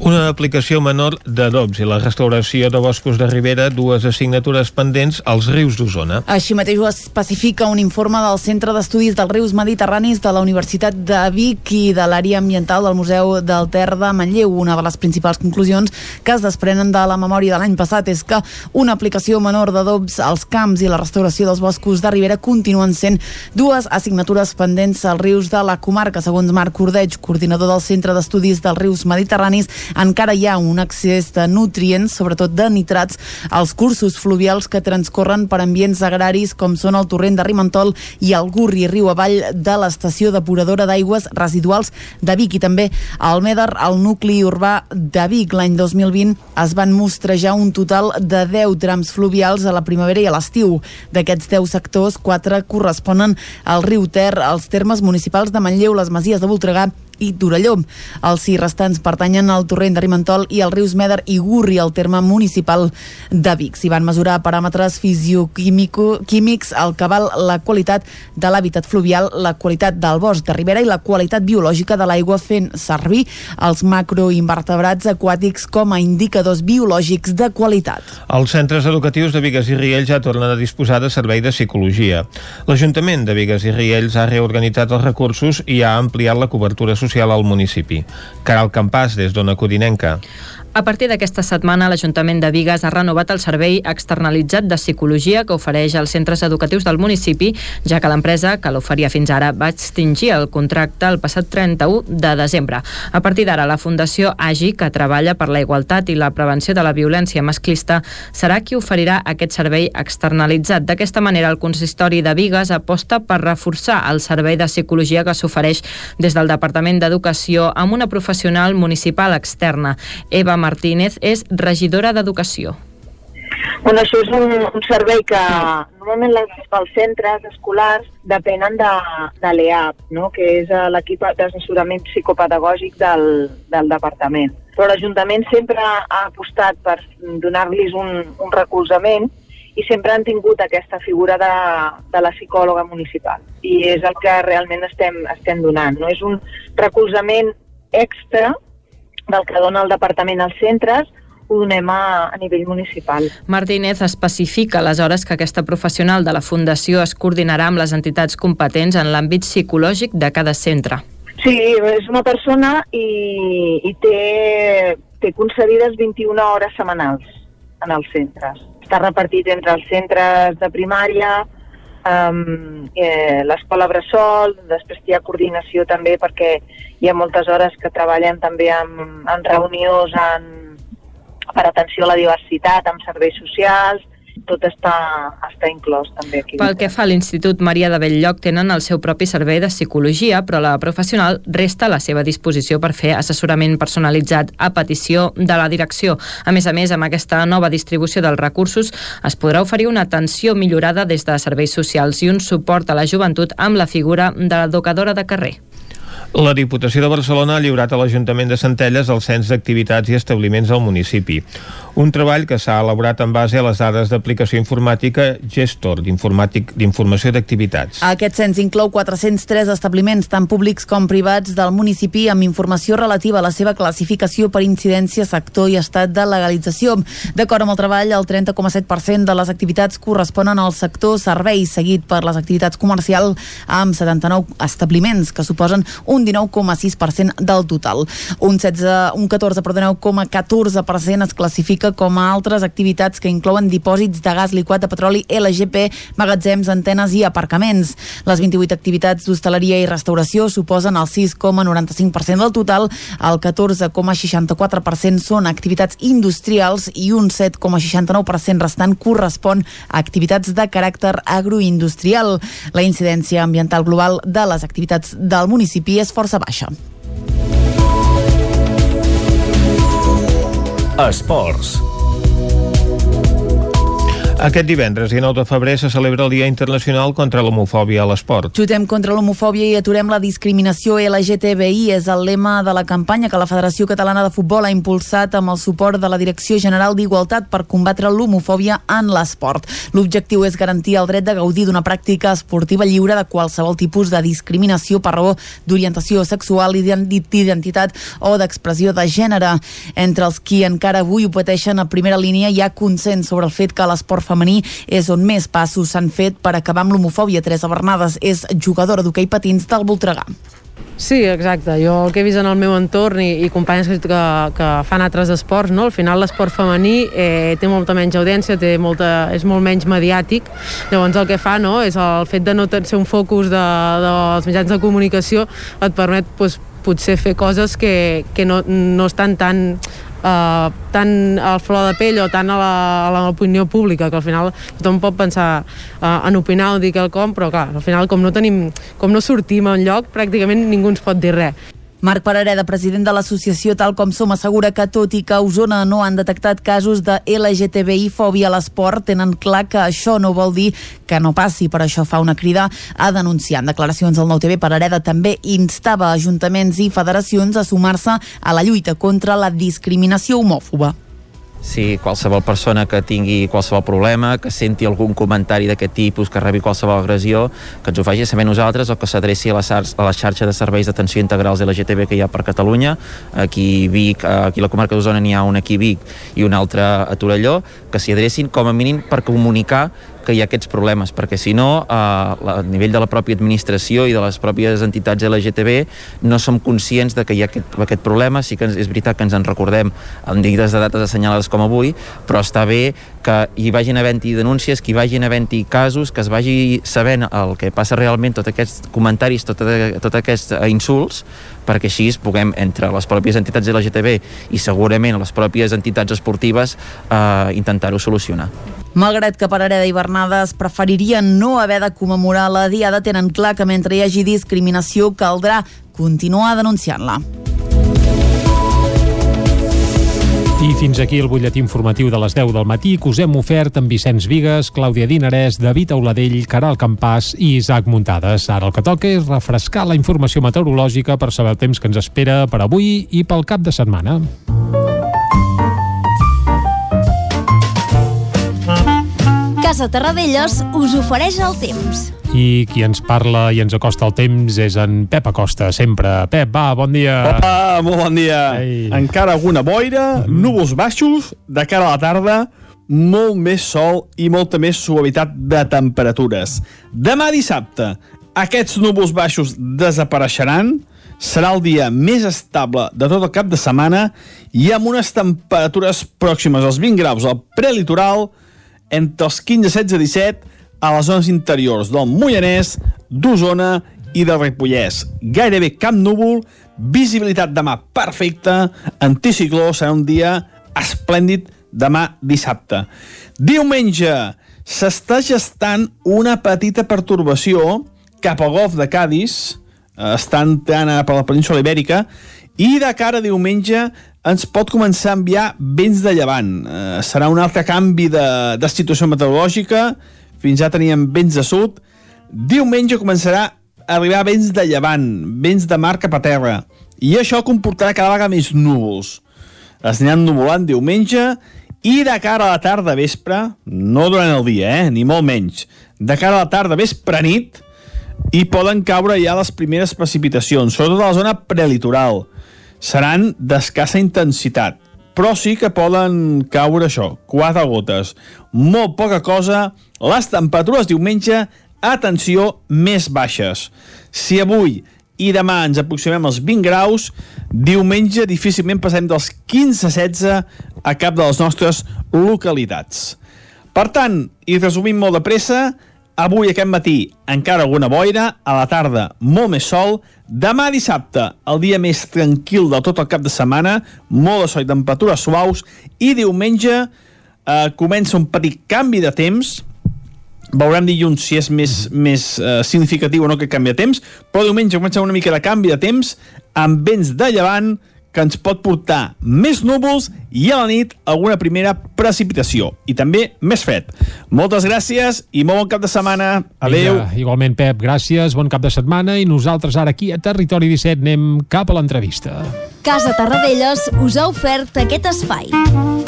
Una aplicació menor d'adobs i la restauració de boscos de ribera, dues assignatures pendents als rius d'Osona. Així mateix ho especifica un informe del Centre d'Estudis dels Rius Mediterranis de la Universitat de Vic i de l'àrea ambiental del Museu del Ter de Manlleu. Una de les principals conclusions que es desprenen de la memòria de l'any passat és que una aplicació menor d'adobs als camps i la restauració dels boscos de ribera continuen sent dues assignatures pendents als rius de la comarca. Segons Marc Cordeig, coordinador del Centre d'Estudis dels Rius Mediterranis, encara hi ha un accés de nutrients, sobretot de nitrats, als cursos fluvials que transcorren per ambients agraris com són el torrent de Rimentol i el Gurri, riu avall de l'estació depuradora d'aigües residuals de Vic i també al Meder, al nucli urbà de Vic. L'any 2020 es van mostrejar un total de 10 trams fluvials a la primavera i a l'estiu. D'aquests 10 sectors, 4 corresponen al riu Ter, als termes municipals de Manlleu, les Masies de Voltregà i Torelló. Els sis restants pertanyen al torrent de Rimentol i al rius Meder i Gurri, al terme municipal de Vic. S'hi van mesurar paràmetres fisioquímics, el cabal, la qualitat de l'hàbitat fluvial, la qualitat del bosc de ribera i la qualitat biològica de l'aigua fent servir els macroinvertebrats aquàtics com a indicadors biològics de qualitat. Els centres educatius de Vigues i Riells ja tornen a disposar de servei de psicologia. L'Ajuntament de Vigues i Riells ha reorganitzat els recursos i ha ampliat la cobertura social social al municipi. Caral Campàs, des d'Ona Codinenca. A partir d'aquesta setmana, l'Ajuntament de Vigues ha renovat el servei externalitzat de psicologia que ofereix als centres educatius del municipi, ja que l'empresa, que l'oferia fins ara, va extingir el contracte el passat 31 de desembre. A partir d'ara, la Fundació AGI, que treballa per la igualtat i la prevenció de la violència masclista, serà qui oferirà aquest servei externalitzat. D'aquesta manera, el consistori de Vigues aposta per reforçar el servei de psicologia que s'ofereix des del Departament d'Educació amb una professional municipal externa. Eva Martínez és regidora d'Educació. Bueno, això és un, un servei que normalment les, els centres escolars depenen de, de l'EAP, no? que és eh, l'equip d'assessorament psicopedagògic del, del departament. Però l'Ajuntament sempre ha apostat per donar-los un, un recolzament i sempre han tingut aquesta figura de, de la psicòloga municipal. I és el que realment estem, estem donant. No? És un recolzament extra del que dona el departament als centres ho donem a, a nivell municipal. Martínez especifica aleshores que aquesta professional de la Fundació es coordinarà amb les entitats competents en l'àmbit psicològic de cada centre. Sí, és una persona i, i té, té concedides 21 hores setmanals en els centres. Està repartit entre els centres de primària, um, eh, l'escola Bressol, després hi ha coordinació també perquè hi ha moltes hores que treballen també en, en reunions en, per atenció a la diversitat, amb serveis socials, tot està, està inclòs també aquí. Pel que fa a l'Institut Maria de Belllloc, tenen el seu propi servei de psicologia, però la professional resta a la seva disposició per fer assessorament personalitzat a petició de la direcció. A més a més, amb aquesta nova distribució dels recursos es podrà oferir una atenció millorada des de serveis socials i un suport a la joventut amb la figura de l'educadora de carrer. La Diputació de Barcelona ha lliurat a l'Ajuntament de Centelles el cens d'activitats i establiments al municipi. Un treball que s'ha elaborat en base a les dades d'aplicació informàtica Gestor d'informació d'activitats. Aquest cens inclou 403 establiments, tant públics com privats, del municipi amb informació relativa a la seva classificació per incidència, sector i estat de legalització. D'acord amb el treball, el 30,7% de les activitats corresponen al sector serveis, seguit per les activitats comercials amb 79 establiments, que suposen un 19,6% del total. Un, 16, un 14,14% es classifica com a altres activitats que inclouen dipòsits de gas liquat de petroli, LGP, magatzems, antenes i aparcaments. Les 28 activitats d'hostaleria i restauració suposen el 6,95% del total, el 14,64% són activitats industrials i un 7,69% restant correspon a activitats de caràcter agroindustrial. La incidència ambiental global de les activitats del municipi és força baixa. Esports. Aquest divendres i 9 de febrer se celebra el Dia Internacional contra l'Homofòbia a l'Esport. Jutem contra l'homofòbia i aturem la discriminació LGTBI és el lema de la campanya que la Federació Catalana de Futbol ha impulsat amb el suport de la Direcció General d'Igualtat per combatre l'homofòbia en l'esport. L'objectiu és garantir el dret de gaudir d'una pràctica esportiva lliure de qualsevol tipus de discriminació per raó d'orientació sexual, d'identitat o d'expressió de gènere. Entre els qui encara avui ho pateixen a primera línia hi ha consens sobre el fet que l'esport femení és on més passos s'han fet per acabar amb l'homofòbia. Teresa Bernades és jugadora d'hoquei patins del Voltregà. Sí, exacte. Jo el que he vist en el meu entorn i, i companyes que, que, fan altres esports, no? al final l'esport femení eh, té molta menys audiència, té molta, és molt menys mediàtic. Llavors el que fa no? és el fet de no ser un focus de, dels mitjans de comunicació et permet pues, potser fer coses que, que no, no estan tan eh, tant al flor de pell o tant a l'opinió pública, que al final tothom pot pensar uh, en opinar o dir quelcom, però clar, al final com no tenim, com no sortim un lloc, pràcticament ningú ens pot dir res. Marc Parareda, president de l'associació Tal Com Som, assegura que tot i que a Osona no han detectat casos de LGTBI-fòbia a l'esport, tenen clar que això no vol dir que no passi. Per això fa una crida a denunciar. En declaracions al Nou TV, Parareda també instava ajuntaments i federacions a sumar-se a la lluita contra la discriminació homòfoba si qualsevol persona que tingui qualsevol problema, que senti algun comentari d'aquest tipus, que rebi qualsevol agressió, que ens ho faci saber nosaltres o que s'adreci a, la a la xarxa de serveis d'atenció integrals LGTB que hi ha per Catalunya. Aquí Vic, aquí a la comarca d'Osona n'hi ha un aquí Vic i un altre a Torelló, que s'hi adrecin com a mínim per comunicar que hi ha aquests problemes, perquè si no, eh, a nivell de la pròpia administració i de les pròpies entitats LGTB no som conscients de que hi ha aquest, aquest problema, sí que és veritat que ens en recordem en digues de dates assenyalades com avui, però està bé que hi vagin havent-hi denúncies, que hi vagin havent-hi casos, que es vagi sabent el que passa realment, tots aquests comentaris, tots tot aquests insults, perquè així puguem, entre les pròpies entitats LGTB i segurament les pròpies entitats esportives, eh, intentar-ho solucionar. Malgrat que Parareda i Bernades preferirien no haver de commemorar la Diada, tenen clar que mentre hi hagi discriminació caldrà continuar denunciant-la. I fins aquí el butlletí informatiu de les 10 del matí que us hem ofert amb Vicenç Vigues, Clàudia Dinarès, David Auladell, Caral Campàs i Isaac Muntades. Ara el que toca és refrescar la informació meteorològica per saber el temps que ens espera per avui i pel cap de setmana. Casa Terradellos us ofereix el temps. I qui ens parla i ens acosta el temps és en Pep Acosta, sempre. Pep, va, bon dia. Hola, molt bon dia. Ei. Encara alguna boira, mm. núvols baixos, de cara a la tarda, molt més sol i molta més suavitat de temperatures. Demà dissabte, aquests núvols baixos desapareixeran, serà el dia més estable de tot el cap de setmana i amb unes temperatures pròximes als 20 graus al prelitoral, entre els 15, 16 i 17 a les zones interiors del Moianès, d'Osona i del Ripollès. Gairebé cap núvol, visibilitat demà perfecta, anticicló, serà un dia esplèndid demà dissabte. Diumenge s'està gestant una petita pertorbació cap al golf de Cádiz, eh, està entrant per la península Ibèrica, i de cara a diumenge ens pot començar a enviar vents de llevant. Eh, serà un altre canvi de, de situació meteorològica, fins ja teníem vents de sud. Diumenge començarà a arribar vents de llevant, vents de mar cap a terra, i això comportarà cada vegada més núvols. Es aniran nuvolant diumenge i de cara a la tarda vespre, no durant el dia, eh, ni molt menys, de cara a la tarda vespre nit, i poden caure ja les primeres precipitacions, sobretot a la zona prelitoral. Seran d'escassa intensitat, però sí que poden caure això, quatre gotes. Molt poca cosa, les temperatures diumenge, atenció, més baixes. Si avui i demà ens aproximem als 20 graus, diumenge difícilment passem dels 15-16 a cap de les nostres localitats. Per tant, i resumint molt de pressa, avui aquest matí encara alguna boira, a la tarda molt més sol, demà dissabte el dia més tranquil de tot el cap de setmana, molt de sol i temperatures suaus, i diumenge eh, comença un petit canvi de temps, veurem dilluns si és més, més uh, significatiu o no que canvi de temps, però diumenge comença una mica de canvi de temps amb vents de llevant que ens pot portar més núvols i a la nit alguna primera precipitació i també més fred. Moltes gràcies i molt bon cap de setmana. Adéu. Vinga, igualment, Pep, gràcies, bon cap de setmana i nosaltres ara aquí a Territori 17 anem cap a l'entrevista. Casa Tarradellas us ha ofert aquest espai.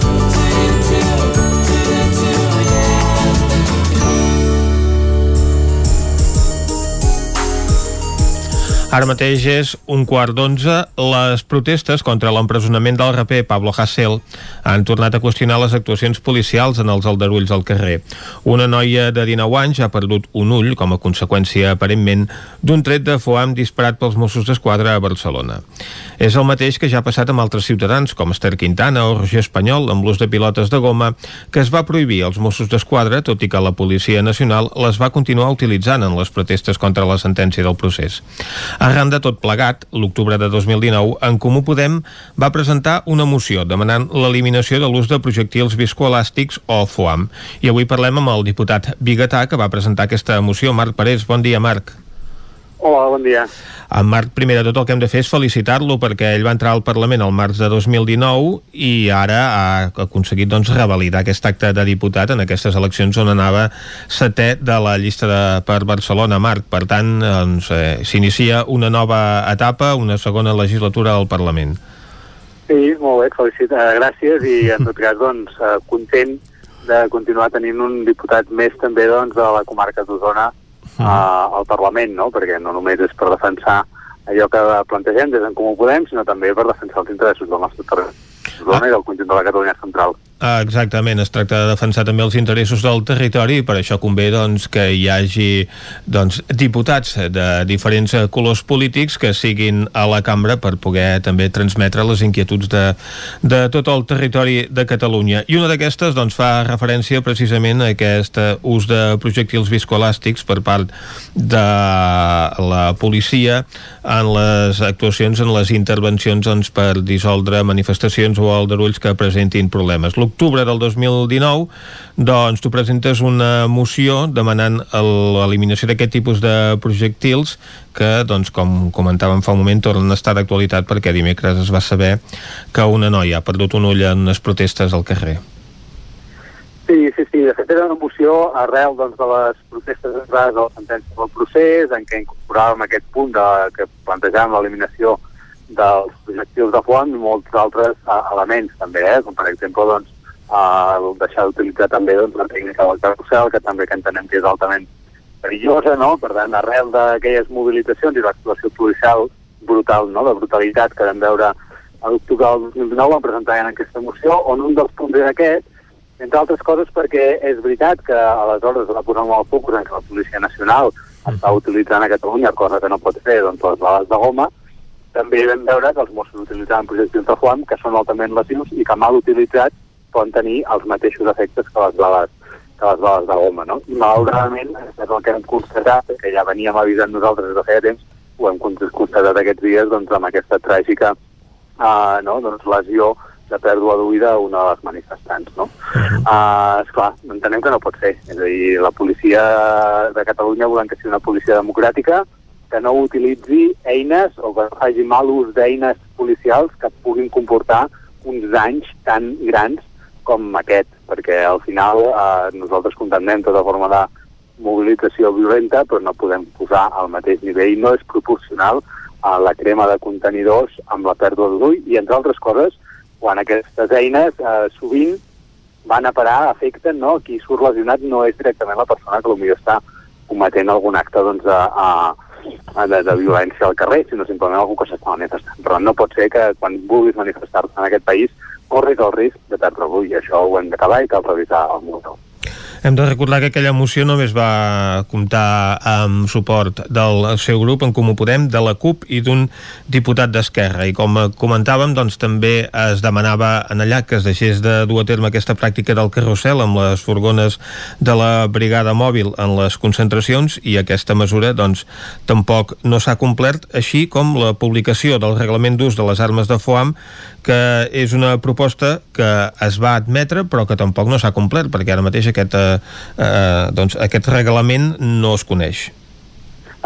Ara mateix és un quart d'onze. Les protestes contra l'empresonament del raper Pablo Hasél han tornat a qüestionar les actuacions policials en els aldarulls al carrer. Una noia de 19 anys ha perdut un ull com a conseqüència, aparentment, d'un tret de foam disparat pels Mossos d'Esquadra a Barcelona. És el mateix que ja ha passat amb altres ciutadans, com Esther Quintana o Roger Espanyol, amb l'ús de pilotes de goma, que es va prohibir als Mossos d'Esquadra, tot i que la Policia Nacional les va continuar utilitzant en les protestes contra la sentència del procés. Arran de tot plegat, l'octubre de 2019, en Comú Podem va presentar una moció demanant l'eliminació de l'ús de projectils viscoelàstics o FOAM. I avui parlem amb el diputat Bigatà, que va presentar aquesta moció. Marc Parés, bon dia, Marc. Hola, bon dia. En Marc, primer de tot el que hem de fer és felicitar-lo perquè ell va entrar al Parlament el març de 2019 i ara ha aconseguit doncs, revalidar aquest acte de diputat en aquestes eleccions on anava setè de la llista de, per Barcelona. Marc, per tant, doncs, eh, s'inicia una nova etapa, una segona legislatura al Parlament. Sí, molt bé, felicitat, gràcies i en tot cas, doncs, eh, content de continuar tenint un diputat més també doncs, de la comarca d'Osona uh, al Parlament, no? perquè no només és per defensar allò que plantegem des d'en Comú Podem, sinó també per defensar els interessos del nostre territori ah. i del conjunt de la Catalunya central. Ah, exactament, es tracta de defensar també els interessos del territori i per això convé doncs, que hi hagi doncs, diputats de diferents eh, colors polítics que siguin a la cambra per poder també transmetre les inquietuds de, de tot el territori de Catalunya. I una d'aquestes doncs, fa referència precisament a aquest ús de projectils viscoelàstics per part de la policia en les actuacions, en les intervencions doncs, per dissoldre manifestacions o aldarulls que presentin problemes l'octubre del 2019 doncs tu presentes una moció demanant l'eliminació d'aquest tipus de projectils que, doncs, com comentàvem fa un moment, tornen a estar d'actualitat perquè dimecres es va saber que una noia ha perdut un ull en unes protestes al carrer. Sí, sí, sí. De fet, era una moció arrel doncs, de les protestes entrades de la sentència del procés, en què incorporàvem aquest punt de, que plantejàvem l'eliminació dels projectils de font i molts altres uh, elements també, eh? com per exemple doncs, uh, deixar d'utilitzar també doncs, la tècnica del carrusel, que també que entenem que és altament perillosa, no? per tant, arrel d'aquelles mobilitzacions i l'actuació policial brutal, no? de brutalitat que vam veure a l'octubre del 2019 vam presentar en aquesta moció, on un dels punts era aquest, entre altres coses perquè és veritat que aleshores va posar molt el focus en que la Policia Nacional està utilitzant a Catalunya, cosa que no pot fer doncs, les bales de goma, també vam veure que els Mossos utilitzaven projectils de foam que són altament lesius i que mal utilitzats poden tenir els mateixos efectes que les bales, que les bales de goma. No? I malauradament, és el que hem constatat, que ja veníem avisant nosaltres des de feia temps, ho hem constatat aquests dies doncs, amb aquesta tràgica uh, no? doncs, lesió de pèrdua d'oïda a una de les manifestants. No? Uh, esclar, entenem que no pot ser. És a dir, la policia de Catalunya volem que sigui una policia democràtica que no utilitzi eines o que faci mal ús d'eines policials que puguin comportar uns danys tan grans com aquest, perquè al final eh, nosaltres condemnem tota forma de mobilització violenta, però no podem posar al mateix nivell, no és proporcional a la crema de contenidors amb la pèrdua d'ull i, entre altres coses, quan aquestes eines eh, sovint van a parar, afecten, no? Qui surt lesionat no és directament la persona que potser està cometent algun acte doncs, a, a, de, de violència al carrer, sinó simplement algú que s'està manifestant. Però no pot ser que quan vulguis manifestar-te en aquest país corris el risc de perdre l'ull. Això ho hem d'acabar i cal revisar el motor. Hem de recordar que aquella moció només va comptar amb suport del seu grup, en Comú Podem, de la CUP i d'un diputat d'Esquerra. I com comentàvem, doncs també es demanava en allà que es deixés de dur a terme aquesta pràctica del carrusel amb les furgones de la brigada mòbil en les concentracions i aquesta mesura doncs tampoc no s'ha complert, així com la publicació del reglament d'ús de les armes de foam que és una proposta que es va admetre però que tampoc no s'ha complert perquè ara mateix aquest, eh, eh, doncs aquest reglament no es coneix.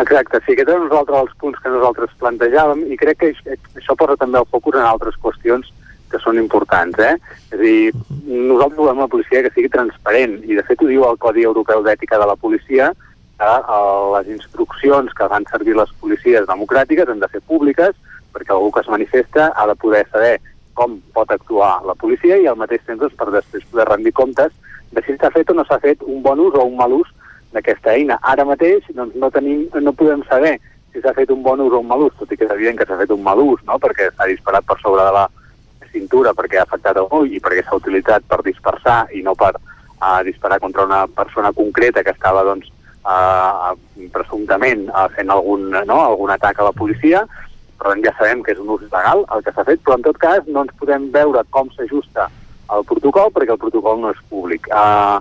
Exacte, sí, aquest és un altre dels punts que nosaltres plantejàvem i crec que això posa també el focus en altres qüestions que són importants. Eh? És a dir, nosaltres volem una policia que sigui transparent i de fet ho diu el Codi Europeu d'Ètica de la Policia que eh, les instruccions que van servir les policies democràtiques han de ser públiques perquè algú que es manifesta ha de poder saber com pot actuar la policia i al mateix temps doncs, per després poder rendir comptes de si s'ha fet o no s'ha fet un bon ús o un mal ús d'aquesta eina. Ara mateix doncs, no, tenim, no podem saber si s'ha fet un bon ús o un mal ús, tot i que és evident que s'ha fet un mal ús, no? perquè s'ha disparat per sobre de la cintura perquè ha afectat el ull i perquè s'ha utilitzat per dispersar i no per uh, disparar contra una persona concreta que estava doncs, uh, presumptament uh, fent algun, no? algun atac a la policia, per tant ja sabem que és un ús legal el que s'ha fet, però en tot cas no ens podem veure com s'ajusta el protocol perquè el protocol no és públic. Uh,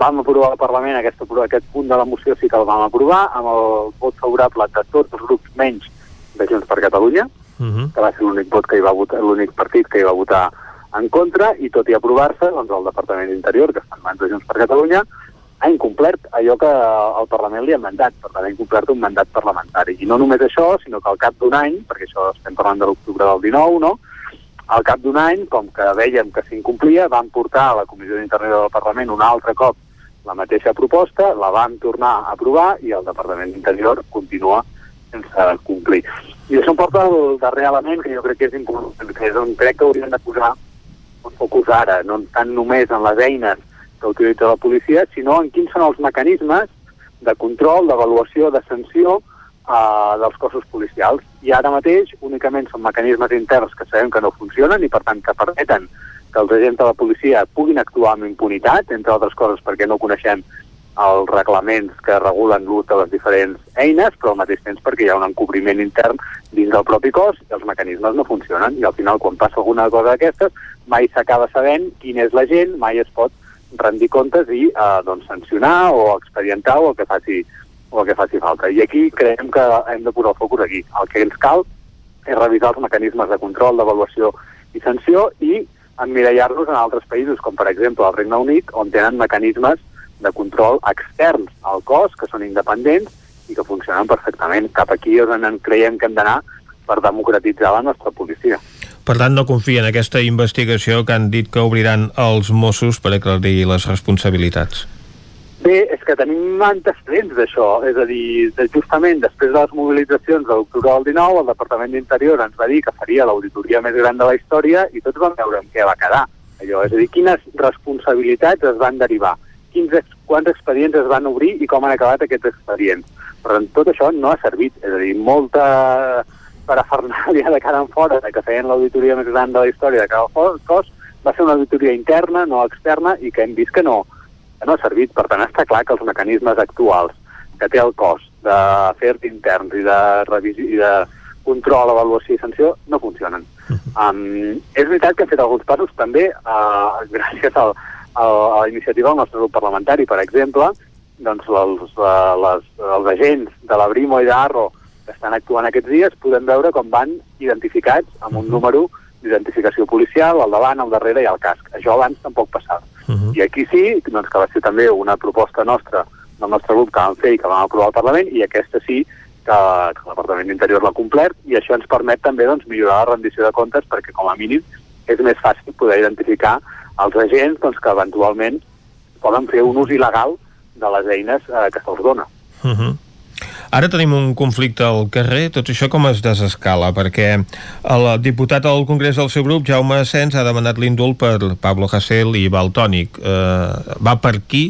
vam aprovar al Parlament aquest, aquest punt de la moció sí que el vam aprovar amb el vot favorable de tots els grups menys de Junts per Catalunya, uh -huh. que va ser l'únic vot que hi va votar, l'únic partit que hi va votar en contra, i tot i aprovar-se, doncs el Departament d'Interior, que està en mans de Junts per Catalunya, ha incomplert allò que el Parlament li ha mandat, per tant ha incomplert un mandat parlamentari. I no només això, sinó que al cap d'un any, perquè això estem parlant de l'octubre del 19, no? Al cap d'un any, com que veiem que s'incomplia, vam portar a la Comissió d'Interior del Parlament un altre cop la mateixa proposta, la vam tornar a aprovar i el Departament d'Interior continua sense complir. I això em porta al darrer element que jo crec que és important, que és on crec que hauríem de posar un focus ara, no tant només en les eines que utilitza la policia, sinó en quins són els mecanismes de control, d'avaluació, de sanció eh, dels cossos policials. I ara mateix únicament són mecanismes interns que sabem que no funcionen i per tant que permeten que els agents de la policia puguin actuar amb impunitat, entre altres coses perquè no coneixem els reglaments que regulen l'ús de les diferents eines, però al mateix temps perquè hi ha un encobriment intern dins del propi cos i els mecanismes no funcionen. I al final, quan passa alguna cosa d'aquestes, mai s'acaba sabent quin és l'agent, mai es pot rendir comptes i eh, doncs, sancionar o expedientar o el que faci o el que faci falta. I aquí creiem que hem de posar el focus aquí. El que ens cal és revisar els mecanismes de control, d'avaluació i sanció i emmirallar-nos en altres països, com per exemple el Regne Unit, on tenen mecanismes de control externs al cos, que són independents i que funcionen perfectament. Cap aquí és on creiem que hem d'anar per democratitzar la nostra policia. Per tant, no confia en aquesta investigació que han dit que obriran els Mossos per aclarir les responsabilitats. Bé, és que tenim antecedents d'això, és a dir, justament després de les mobilitzacions de l'octubre del 19, el Departament d'Interior ens va dir que faria l'auditoria més gran de la història i tots vam veure en què va quedar. Allò, és a dir, quines responsabilitats es van derivar, quins, quants expedients es van obrir i com han acabat aquests expedients. Per tant, tot això no ha servit, és a dir, molta parafernàlia de cara en fora, de que feien l'auditoria més gran de la història de cada cos, va ser una auditoria interna, no externa, i que hem vist que no, no ha servit. Per tant, està clar que els mecanismes actuals que té el cos d'afers interns i de revisió i de control, avaluació i sanció no funcionen. Um, és veritat que hem fet alguns passos també uh, gràcies al, al, a la iniciativa del nostre grup parlamentari, per exemple, doncs els, uh, les, els agents de la Brimo i d'Arro que estan actuant aquests dies podem veure com van identificats amb un número d'identificació policial, al davant, al darrere i al casc. Això abans tampoc passava. Uh -huh. I aquí sí, doncs, que va ser també una proposta nostra del nostre grup que vam fer i que vam aprovar al Parlament, i aquesta sí que, que el Departament d'Interior l'ha complert, i això ens permet també doncs, millorar la rendició de comptes perquè, com a mínim, és més fàcil poder identificar els agents doncs, que eventualment poden fer un ús il·legal de les eines eh, que se'ls dona. Uh -huh. Ara tenim un conflicte al carrer, tot això com es desescala? Perquè el diputat al Congrés del seu grup, Jaume Asens, ha demanat l'indult per Pablo Hasél i Baltònic. Eh, va per aquí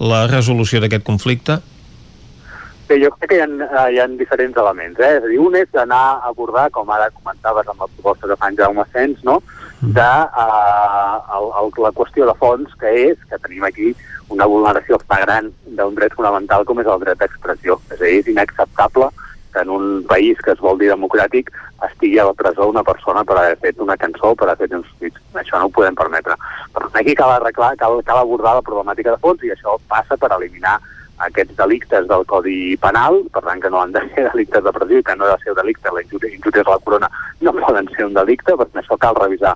la resolució d'aquest conflicte? Bé, jo crec que hi ha, hi ha diferents elements. Eh? És a dir, un és d'anar a abordar, com ara comentaves amb la proposta que fan Jaume Asens, no? de uh, el, el, la qüestió de fons, que és que tenim aquí una vulneració flagrant d'un dret fonamental com és el dret d'expressió. És a dir, és inacceptable que en un país que es vol dir democràtic estigui a la presó una persona per haver fet una cançó o per haver fet uns tuits. Això no ho podem permetre. Per tant, aquí cal, arreglar, cal, cal abordar la problemàtica de fons i això passa per eliminar aquests delictes del Codi Penal, per tant que no han de ser delictes de pressió que no ha de ser delicte, la injúries a la corona no poden ser un delicte, per tant això cal revisar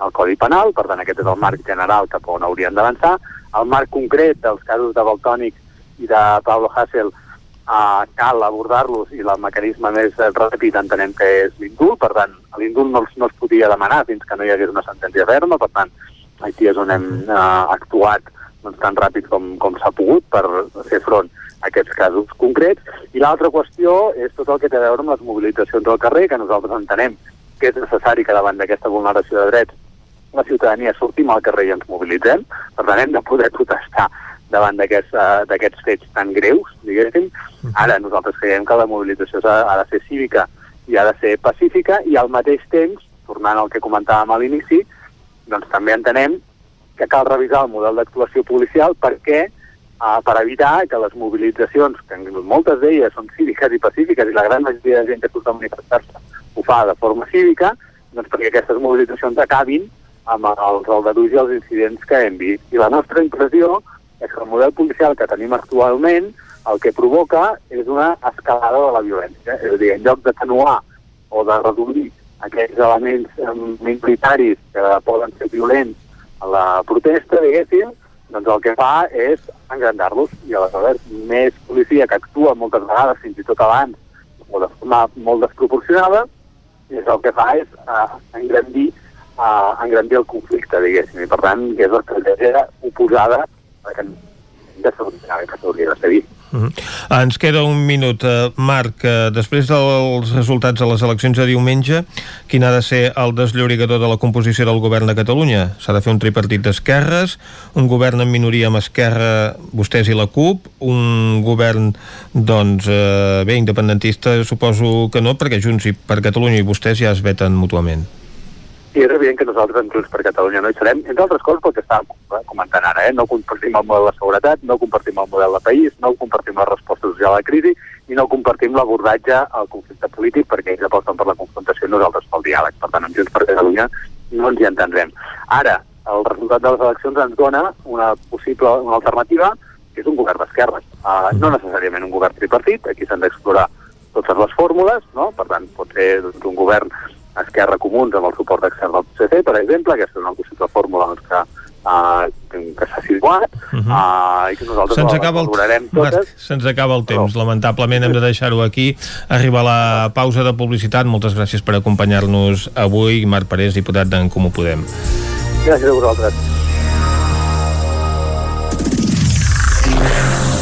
el Codi Penal, per tant aquest és el marc general cap on haurien d'avançar. El marc concret dels casos de Baltònic i de Pablo Hassel uh, cal abordar-los i el mecanisme més ràpid entenem que és l'indult, per tant l'indult no, no es podia demanar fins que no hi hagués una sentència ferma, per tant aquí és on hem uh, actuat doncs, tan ràpid com, com s'ha pogut per fer front a aquests casos concrets. I l'altra qüestió és tot el que té a veure amb les mobilitzacions al carrer, que nosaltres entenem que és necessari que davant d'aquesta vulneració de drets la ciutadania sortim al carrer i ens mobilitzem, per tant hem de poder protestar davant d'aquests uh, fets tan greus, diguéssim. Ara nosaltres creiem que la mobilització ha, ha de ser cívica i ha de ser pacífica i al mateix temps, tornant al que comentàvem a l'inici, doncs també entenem que cal revisar el model d'actuació policial perquè uh, per evitar que les mobilitzacions, que moltes d'elles són cíviques i pacífiques i la gran majoria de gent que surt a manifestar-se ho fa de forma cívica, doncs perquè aquestes mobilitzacions acabin amb els aldarulls i els incidents que hem vist. I la nostra impressió és que el model policial que tenim actualment el que provoca és una escalada de la violència. És a dir, en lloc d'atenuar o de reduir aquells elements minoritaris que poden ser violents a la protesta, diguéssim, doncs el que fa és engrandar-los i aleshores més policia que actua moltes vegades, fins i tot abans, o de forma molt desproporcionada, això el que fa és uh, engrandir, uh, engrandir el conflicte, diguéssim, i per tant que és l'estratègia oposada a que que s'hauria de seguir. Uh -huh. Ens queda un minut. Uh, Marc, uh, després dels resultats de les eleccions de diumenge, quin ha de ser el desllorigador de la composició del govern de Catalunya? S'ha de fer un tripartit d'esquerres, un govern en minoria amb Esquerra, vostès i la CUP, un govern, doncs, uh, bé, independentista suposo que no, perquè Junts i per Catalunya i vostès ja es veten mútuament. I és evident que nosaltres en Junts per Catalunya no hi serem, entre altres coses pel que estàvem comentant ara, eh? no compartim el model de seguretat, no compartim el model de país, no compartim la resposta social a la crisi i no compartim l'abordatge al conflicte polític perquè ells aposten per la confrontació i nosaltres pel diàleg. Per tant, en Junts per Catalunya no ens hi entendrem. Ara, el resultat de les eleccions ens dona una possible una alternativa que és un govern d'esquerres. Uh, no necessàriament un govern tripartit, aquí s'han d'explorar totes les fórmules, no? per tant, pot ser doncs, un govern Esquerra Comuns amb el suport extern del PSC, per exemple, aquesta és una possible fórmula doncs, que, uh, que s'ha situat uh -huh. uh, i que nosaltres se'ns acaba el, totes. se'ns acaba el temps, Però... lamentablement hem de deixar-ho aquí arriba la pausa de publicitat moltes gràcies per acompanyar-nos avui Marc Parés, diputat d'en Comú Podem Gràcies a vosaltres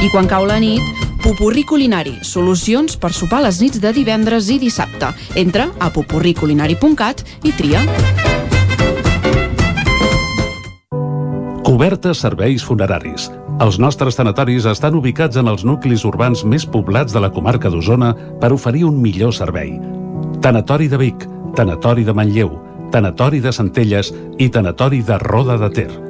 I quan cau la nit, Pupurri Culinari, solucions per sopar les nits de divendres i dissabte. Entra a pupurriculinari.cat i tria. Cobertes serveis funeraris. Els nostres tanatoris estan ubicats en els nuclis urbans més poblats de la comarca d'Osona per oferir un millor servei. Tanatori de Vic, Tanatori de Manlleu, Tanatori de Centelles i Tanatori de Roda de Ter.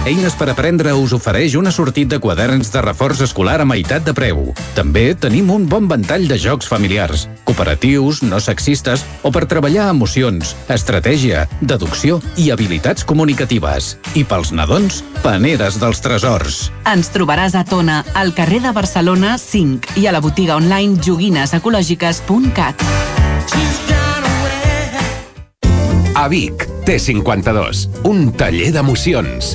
Eines per aprendre us ofereix una sortit de quaderns de reforç escolar a meitat de preu. També tenim un bon ventall de jocs familiars, cooperatius, no sexistes o per treballar emocions, estratègia, deducció i habilitats comunicatives. I pels nadons, paneres dels tresors. Ens trobaràs a Tona, al carrer de Barcelona 5 i a la botiga online joguinesecològiques.cat. A Vic, T52, un taller d'emocions.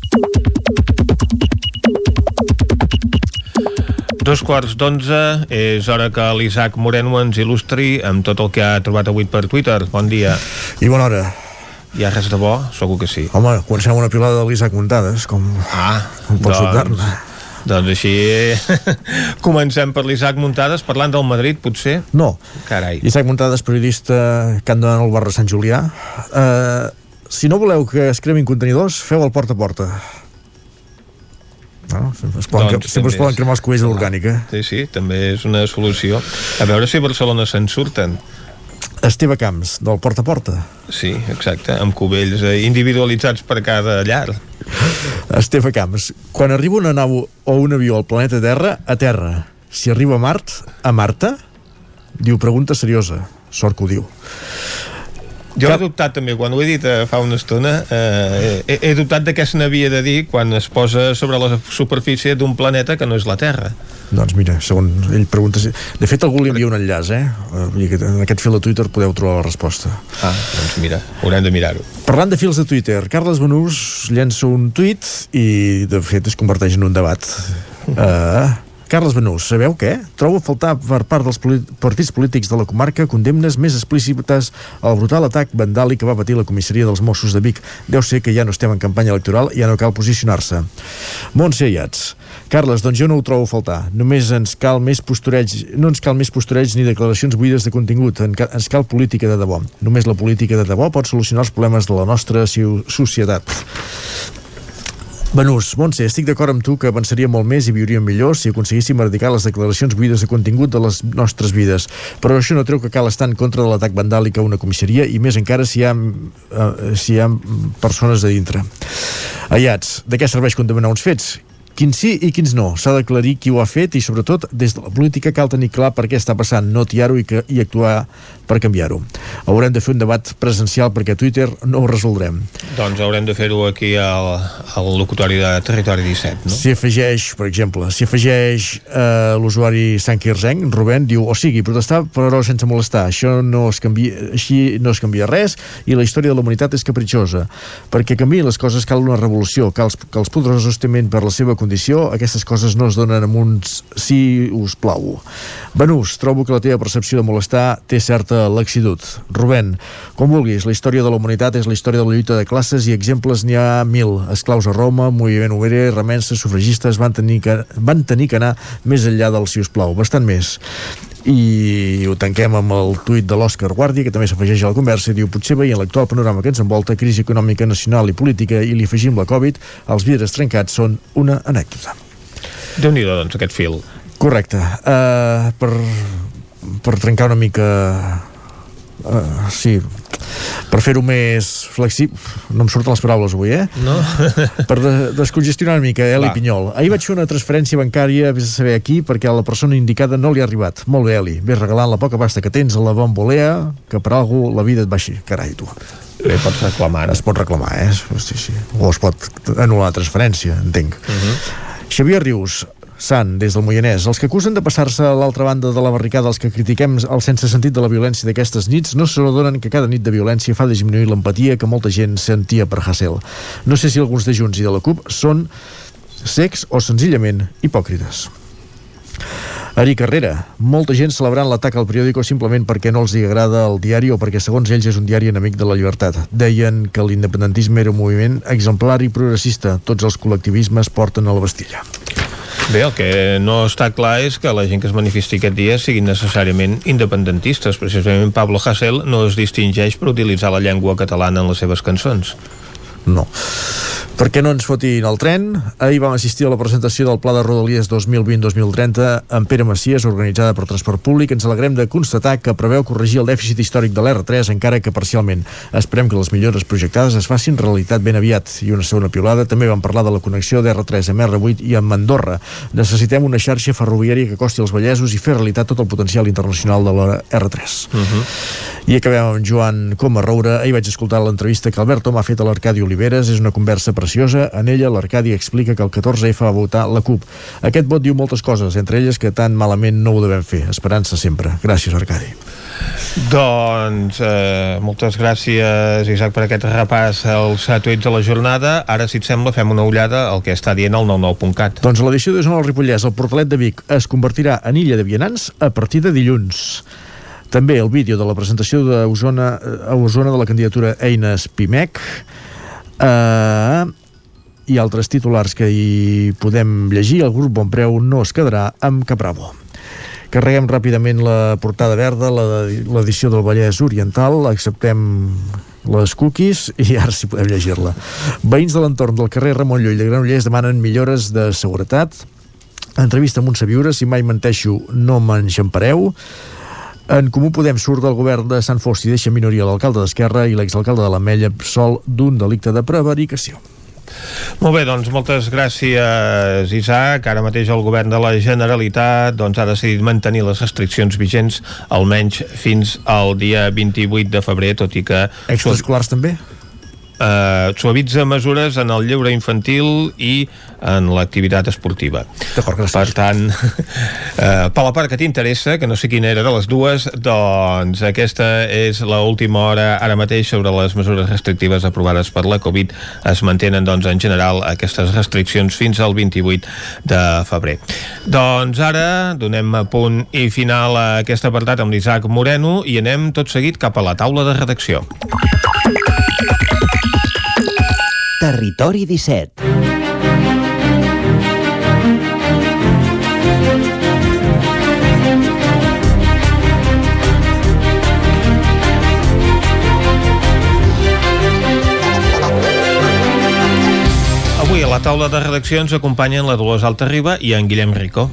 Dos quarts d'onze, és hora que l'Isaac Moreno ens il·lustri amb tot el que ha trobat avui per Twitter. Bon dia. I bona hora. Hi ha res de bo? Segur que sí. Home, comencem una pilada de l'Isaac Muntades, com, ah, com pots doncs, doncs... doncs així [laughs] comencem per l'Isaac Muntades, parlant del Madrid, potser? No. Carai. Isaac Muntades, periodista que han donat al barri Sant Julià. Uh, si no voleu que es cremin contenidors, feu el porta a porta. No? Sempre es poden, doncs, sempre es poden cremar els cubells de l'orgànica. Sí, sí, també és una solució. A veure si a Barcelona se'n surten. Esteve Camps, del Porta a Porta. Sí, exacte, amb cubells eh, individualitzats per cada llar. Esteve Camps, quan arriba una nau o un avió al planeta Terra, a Terra. Si arriba a Mart, a Marta? Diu, pregunta seriosa. Sort que ho diu. Jo he dubtat també, quan ho he dit eh, fa una estona, eh, he, he dubtat de què se n'havia de dir quan es posa sobre la superfície d'un planeta que no és la Terra. Doncs mira, segons ell pregunta... De fet, algú li envia un enllaç, eh? En aquest fil de Twitter podeu trobar la resposta. Ah, doncs mira, haurem de mirar-ho. Parlant de fils de Twitter, Carles Benús llença un tuit i, de fet, es converteix en un debat. Uh, [laughs] Carles Benús, sabeu què? Trobo a faltar per part dels partits polítics de la comarca condemnes més explícites al brutal atac vandàlic que va patir la comissaria dels Mossos de Vic. Deu ser que ja no estem en campanya electoral i ja no cal posicionar-se. Montse Iats. Carles, doncs jo no ho trobo a faltar. Només ens cal més postureig, no ens cal més postureig ni declaracions buides de contingut. Ens cal política de debò. Només la política de debò pot solucionar els problemes de la nostra societat. Benús, Montse, estic d'acord amb tu que avançaria molt més i viuríem millor si aconseguíssim erradicar les declaracions buides de contingut de les nostres vides. Però això no treu que cal estar en contra de l'atac vandàlic a una comissaria i més encara si hi ha, eh, si hi ha persones a dintre. Aiats, de què serveix condemnar uns fets? Quins sí i quins no. S'ha d'aclarir qui ho ha fet i, sobretot, des de la política cal tenir clar per què està passant, no tiar-ho i, que, i actuar per canviar-ho. haurem de fer un debat presencial perquè a Twitter no ho resoldrem. Doncs haurem de fer-ho aquí al, al locutori de Territori 17, no? S'hi afegeix, per exemple, s'hi afegeix eh, l'usuari Sant Quirzenc, Rubén, diu, o sigui, protestar però sense molestar, això no es canvia, així no es canvia res i la història de la humanitat és capritxosa. Perquè canviïn les coses cal una revolució, cal que els poderosos temen per la seva condició, aquestes coses no es donen amb uns sí us plau. Benús, trobo que la teva percepció de molestar té certa laxitud. Rubén, com vulguis, la història de la humanitat és la història de la lluita de classes i exemples n'hi ha mil. Esclaus a Roma, moviment obrer, remenses, sufragistes van tenir que, van tenir que anar més enllà del si us plau, bastant més i ho tanquem amb el tuit de l'Òscar Guàrdia, que també s'afegeix a la conversa i diu, potser veient l'actual panorama que ens envolta, crisi econòmica nacional i política i li afegim la Covid, els vidres trencats són una anècdota. déu nhi doncs, aquest fil. Correcte. Uh, per, per trencar una mica... Uh, sí, per fer-ho més flexible no em surten les paraules avui, eh? No? [laughs] per de descongestionar una mica, Eli Va. Pinyol ahir vaig fer una transferència bancària vés a saber aquí, perquè a la persona indicada no li ha arribat molt bé, Eli, ves regalant la poca pasta que tens a la bombolea, que per algú la vida et baixi, carai, tu Bé, pots reclamar. Es pot reclamar, eh? Sí, sí. O es pot anul·lar la transferència, entenc. Uh -huh. Xavier Rius, Sant, des del Moianès. Els que acusen de passar-se a l'altra banda de la barricada, els que critiquem el sense sentit de la violència d'aquestes nits, no s'adonen que cada nit de violència fa disminuir l'empatia que molta gent sentia per Hassel. No sé si alguns de Junts i de la CUP són secs o senzillament hipòcrites. Ari Carrera, molta gent celebrant l'atac al periòdico simplement perquè no els hi agrada el diari o perquè segons ells és un diari enemic de la llibertat. Deien que l'independentisme era un moviment exemplar i progressista. Tots els col·lectivismes porten a la Bastilla. Bé, el que no està clar és que la gent que es manifesti aquest dia siguin necessàriament independentistes. Precisament Pablo Hasél no es distingeix per utilitzar la llengua catalana en les seves cançons. No. Per què no ens fotin el tren? Ahir vam assistir a la presentació del Pla de Rodalies 2020-2030 amb Pere Macias, organitzada per Transport Públic. Ens alegrem de constatar que preveu corregir el dèficit històric de l'R3, encara que parcialment. Esperem que les millores projectades es facin realitat ben aviat. I una segona piolada, també vam parlar de la connexió d'R3 amb R8 i amb Andorra. Necessitem una xarxa ferroviària que costi als Vallesos i fer realitat tot el potencial internacional de la R3. Uh -huh. I acabem amb Joan Coma Roura. Ahir vaig escoltar l'entrevista que Albert Tom ha fet a l'Arcadi Oliveres. És una conversa preciosa. En ella, l'Arcadi explica que el 14F va votar la CUP. Aquest vot diu moltes coses, entre elles que tan malament no ho devem fer. Esperança sempre. Gràcies, Arcadi. Doncs eh, moltes gràcies, Isaac, per aquest repàs als tuits de la jornada. Ara, si et sembla, fem una ullada al que està dient el 99.cat. Doncs l'edició d'Osona al Ripollès, el Portalet de Vic, es convertirà en illa de vianants a partir de dilluns. També el vídeo de la presentació de Osona, a Osona de la candidatura Eines Pimec eh, i altres titulars que hi podem llegir. El grup Bonpreu no es quedarà amb Capravo. Carreguem ràpidament la portada verda, l'edició del Vallès Oriental, acceptem les cookies i ara sí podem llegir-la. Veïns de l'entorn del carrer Ramon Llull de Granollers demanen millores de seguretat. Entrevista amb un Sabiura, si mai menteixo no m'enxampareu. En Comú Podem surt del govern de Sant Fost i deixa minoria l'alcalde d'Esquerra i l'exalcalde de l'Ametlla sol d'un delicte de prevaricació. Molt bé, doncs moltes gràcies, Isaac. Ara mateix el govern de la Generalitat doncs, ha decidit mantenir les restriccions vigents almenys fins al dia 28 de febrer, tot i que... Extraescolars també? Uh, suavitza mesures en el lleure infantil i en l'activitat esportiva. D'acord, gràcies. Per tant, uh, [laughs] per la part que t'interessa, que no sé quina era de les dues, doncs aquesta és l última hora ara mateix sobre les mesures restrictives aprovades per la Covid. Es mantenen, doncs, en general aquestes restriccions fins al 28 de febrer. Doncs ara donem a punt i final a aquest apartat amb l'Isaac Moreno i anem tot seguit cap a la taula de redacció. Territori 17. Avui a la taula de redacció ens acompanyen la Dolors Altarriba i en Guillem Rico.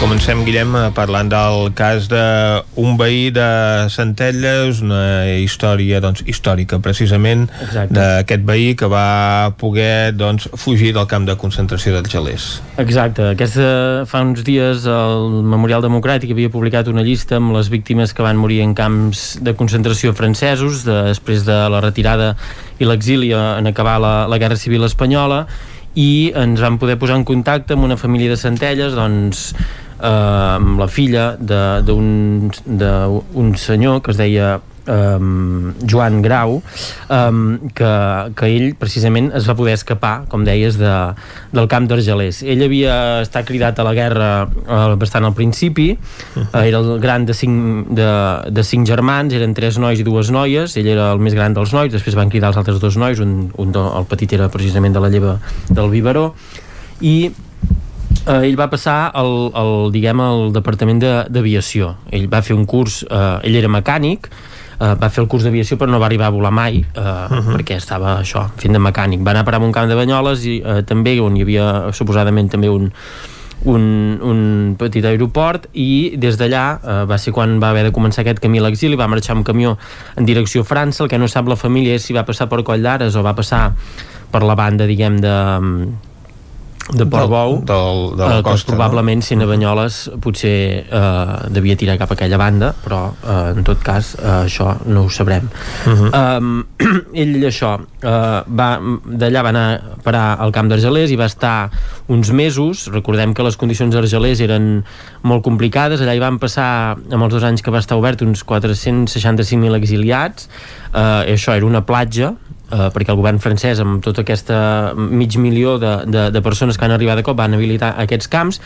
Comencem, Guillem, eh, parlant del cas d'un veí de Centelles, una història doncs, històrica, precisament, d'aquest veí que va poder doncs, fugir del camp de concentració dels gelers. Exacte. Aquesta, fa uns dies el Memorial Democràtic havia publicat una llista amb les víctimes que van morir en camps de concentració francesos després de la retirada i l'exili en acabar la, la Guerra Civil Espanyola i ens vam poder posar en contacte amb una família de Centelles doncs, eh, amb la filla d'un senyor que es deia um, Joan Grau um, que, que ell precisament es va poder escapar, com deies de, del camp d'Argelers. Ell havia estat cridat a la guerra uh, bastant al principi uh, era el gran de cinc, de, de cinc germans, eren tres nois i dues noies ell era el més gran dels nois, després van cridar els altres dos nois, un, un el petit era precisament de la lleva del biberó i eh, ell va passar al, al, diguem, al departament d'aviació. Ell va fer un curs, eh, ell era mecànic, eh, va fer el curs d'aviació però no va arribar a volar mai eh, uh -huh. perquè estava això, fent de mecànic va anar a parar a un camp de Banyoles i eh, també on hi havia suposadament també un, un, un petit aeroport i des d'allà eh, va ser quan va haver de començar aquest camí a l'exili, va marxar amb camió en direcció a França, el que no sap la família és si va passar per Coll d'Ares o va passar per la banda, diguem, de de Portbou del, del, de la eh, costa, probablement no? sent a Banyoles potser eh, devia tirar cap a aquella banda però eh, en tot cas eh, això no ho sabrem. Uh -huh. eh, ell això eh, va d'allà va anar a parar al camp d'Argelers i va estar uns mesos. Recordem que les condicions d'Argelers eren molt complicades. Allà hi van passar amb els dos anys que va estar obert uns 465.000 exiliats. Eh, això era una platja eh, perquè el govern francès amb tota aquesta mig milió de, de, de persones que han arribat de cop van habilitar aquests camps.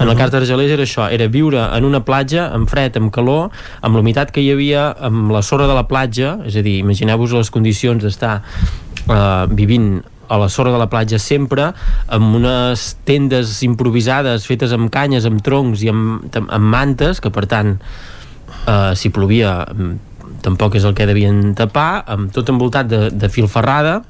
En el cas d'Argelers era això, era viure en una platja amb fred, amb calor, amb l'humitat que hi havia, amb la sorra de la platja és a dir, imagineu-vos les condicions d'estar eh, vivint a la sorra de la platja sempre amb unes tendes improvisades fetes amb canyes, amb troncs i amb, amb mantes que per tant eh, si plovia tampoc és el que devien tapar, amb tot envoltat de, de fil ferrada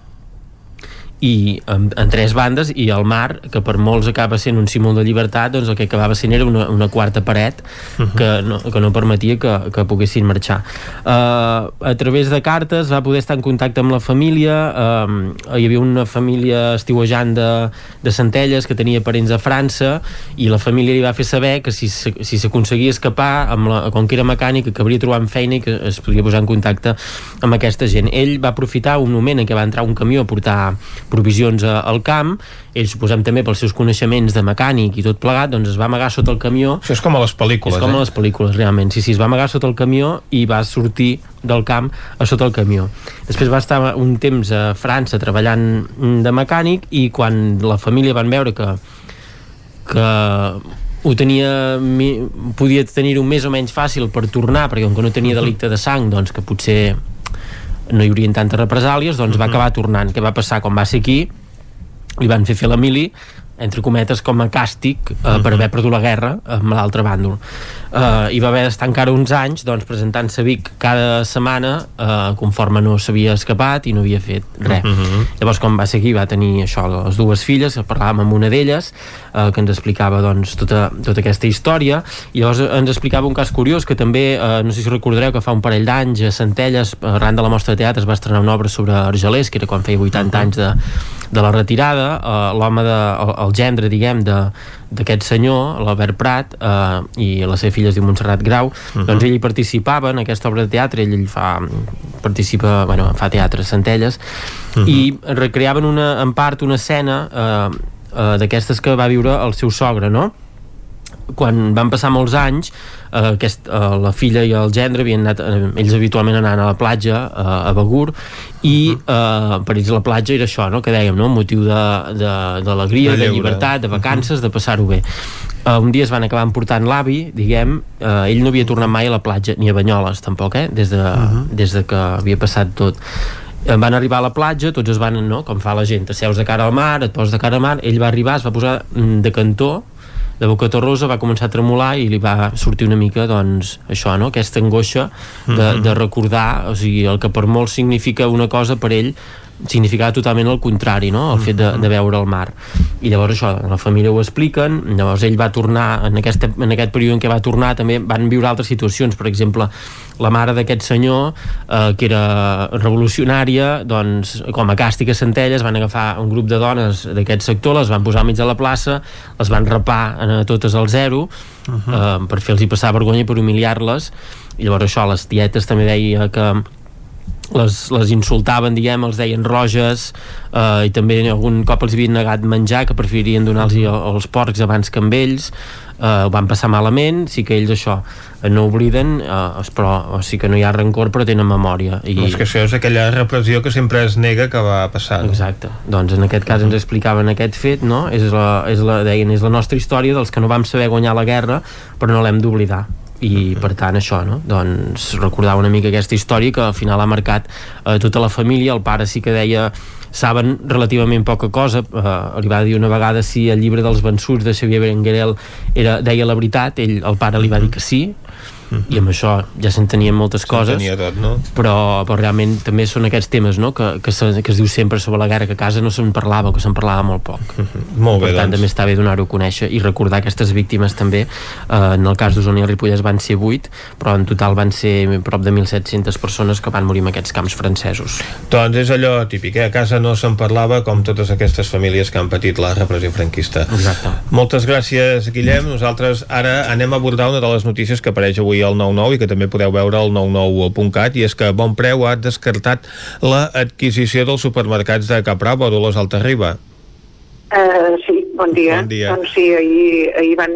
i en, en tres bandes i el mar, que per molts acaba sent un símbol de llibertat, doncs el que acabava sent era una, una quarta paret uh -huh. que, no, que no permetia que, que poguessin marxar uh, a través de cartes va poder estar en contacte amb la família uh, hi havia una família estiuejant de, de Centelles que tenia parents a França i la família li va fer saber que si, si s'aconseguia escapar amb la, com que era mecànic que hauria trobat feina i que es podria posar en contacte amb aquesta gent ell va aprofitar un moment en què va entrar un camió a portar provisions a, al camp. Ell suposem també pels seus coneixements de mecànic i tot plegat, doncs es va amagar sota el camió. Això és com a les pel·lícules és com eh? a les pel·lícules realment, sí, sí, es va amagar sota el camió i va sortir del camp a sota el camió. Després va estar un temps a França treballant de mecànic i quan la família van veure que que ho tenia podia tenir-ho més o menys fàcil per tornar perquè com que no tenia delicte de sang doncs que potser no hi haurien tantes represàlies, doncs uh -huh. va acabar tornant. Què va passar quan va ser aquí? Li van fer fer la mili entre cometes com a càstig eh, uh -huh. per haver perdut la guerra amb l'altre bàndol eh, i va haver d'estar encara uns anys doncs, presentant-se a Vic cada setmana eh, conforme no s'havia escapat i no havia fet res uh -huh. llavors quan va ser aquí va tenir això les dues filles, parlàvem amb una d'elles eh, que ens explicava doncs, tota, tota aquesta història i llavors ens explicava un cas curiós que també, eh, no sé si recordareu que fa un parell d'anys a Centelles, arran de la mostra de teatre es va estrenar una obra sobre Argelers que era quan feia 80 uh -huh. anys de, de la retirada eh, l'home de, el, el gendre diguem d'aquest senyor, l'Albert Prat eh, i la seva filla es diu Montserrat Grau uh -huh. doncs ell hi participava en aquesta obra de teatre ell, ell fa, participa, bueno, fa teatre a Centelles uh -huh. i recreaven una, en part una escena eh, eh, d'aquestes que va viure el seu sogre, no? quan van passar molts anys aquest, eh, la filla i el gendre havien anat, eh, ells habitualment anaven a la platja eh, a Begur i eh, per ells la platja era això no? que dèiem, no? motiu d'alegria de, de, de llibertat, de vacances, de passar-ho bé uh, un dia es van acabar portant l'avi diguem, uh, ell no havia tornat mai a la platja ni a Banyoles tampoc, eh? des, de, uh -huh. des de que havia passat tot van arribar a la platja, tots es van, no? com fa la gent, seus de cara al mar, et poses de cara al mar, ell va arribar, es va posar mm, de cantó de boca torrosa va començar a tremolar i li va sortir una mica doncs, això, no? aquesta angoixa de, mm -hmm. de recordar o sigui, el que per molt significa una cosa per ell significava totalment el contrari, no? el fet de, de veure el mar. I llavors això, la família ho expliquen, llavors ell va tornar, en, aquesta, en aquest període en què va tornar també van viure altres situacions, per exemple, la mare d'aquest senyor, eh, que era revolucionària, doncs, com a càstig a Centelles, van agafar un grup de dones d'aquest sector, les van posar al mig de la plaça, les van rapar a totes al zero, uh -huh. eh, per fer-los passar vergonya i per humiliar-les, i llavors això, les tietes també deia que les, les insultaven, diguem, els deien roges eh, i també algun cop els havien negat menjar que preferirien donar-los als porcs abans que amb ells eh, ho van passar malament, sí que ells això eh, no obliden, eh, però o sí que no hi ha rancor però tenen memòria i... és que això és aquella repressió que sempre es nega que va passar no? exacte, doncs en aquest cas ens explicaven aquest fet, no? és la, és la, deien, és la nostra història dels que no vam saber guanyar la guerra però no l'hem d'oblidar i per tant això, no? doncs recordar una mica aquesta història que al final ha marcat eh, tota la família, el pare sí que deia saben relativament poca cosa eh, li va dir una vegada si el llibre dels vençuts de Xavier Berenguerel era, deia la veritat, ell, el pare li va dir que sí -huh. i amb això ja s'entenien moltes coses tot, no? però, però realment també són aquests temes no? que, que, se, que es diu sempre sobre la guerra que a casa no se'n parlava que se'n parlava molt poc uh [laughs] -huh. molt per bé, tant doncs. també està bé donar-ho a conèixer i recordar aquestes víctimes també eh, en el cas d'Osona i Ripollès van ser 8 però en total van ser prop de 1.700 persones que van morir en aquests camps francesos doncs és allò típic, eh? a casa no se'n parlava com totes aquestes famílies que han patit la repressió franquista Exacte. moltes gràcies Guillem, nosaltres ara anem a abordar una de les notícies que apareix avui al 9-9 i que també podeu veure al 99.cat i és que Bon Preu ha descartat l'adquisició dels supermercats de Caprà, Borulos Altarriba. Uh, sí, bon dia. Bon dia. Doncs sí, ahir, ahir van,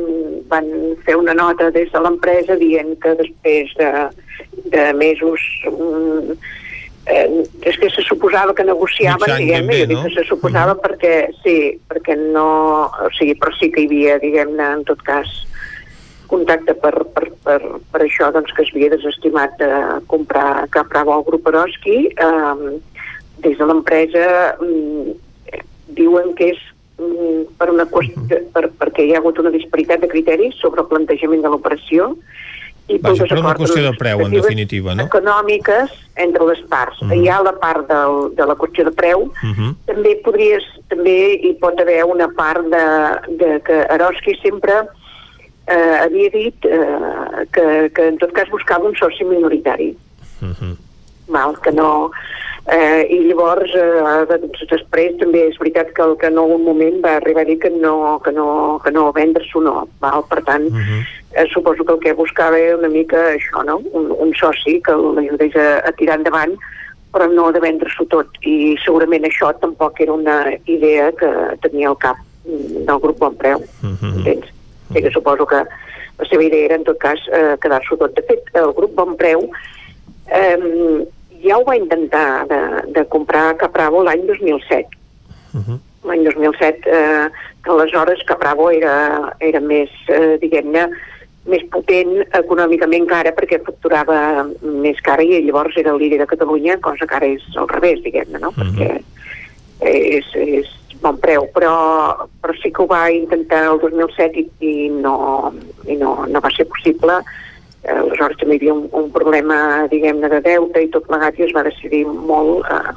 van fer una nota des de l'empresa dient que després de, de mesos um, eh, és que se suposava que negociaven, diguem-ne, jo dic no? que se suposava perquè, sí, perquè no, o sigui, però sí que hi havia, diguem-ne, en tot cas, contacte per, per, per, per això doncs, que es havia desestimat de comprar cap rabo al grup Eroski. Eh, des de l'empresa mm, diuen que és mm, per una qüestió, per, perquè hi ha hagut una disparitat de criteris sobre el plantejament de l'operació i Vaja, per una qüestió de les preu, en definitiva, no? econòmiques entre les parts. Mhm. Hi ha la part del, de la qüestió de preu, Uh -huh. també podries, també hi pot haver una part de, de que Eroski sempre eh, havia dit eh, que, que en tot cas buscava un soci minoritari Uh -huh. val, que no eh, i llavors eh, doncs, després també és veritat que el que en algun moment va arribar a dir que no, que no, que no vendre-s'ho no, val? per tant Uh -huh. eh, suposo que el que buscava era una mica això, no? un, un soci que l'ajudés a, a tirar endavant però no de vendre-s'ho tot i segurament això tampoc era una idea que tenia al cap del grup Bon Preu Uh -huh. entens? O sigui que suposo que la seva idea era en tot cas eh, quedar-s'ho tot. De fet, el grup Bon Preu eh, ja ho va intentar de, de comprar Capravo l'any 2007 l'any 2007 eh, que aleshores Capravo era, era més, eh, diguem-ne, més potent econòmicament que ara perquè facturava més cara i llavors era el líder de Catalunya, cosa que ara és al revés, diguem-ne, no? Perquè és, és bon preu, però, però sí que ho va intentar el 2007 i, i, no, i no, no va ser possible. Eh, aleshores també hi havia un, un problema, diguem-ne, de deute i tot plegat i es va decidir molt eh,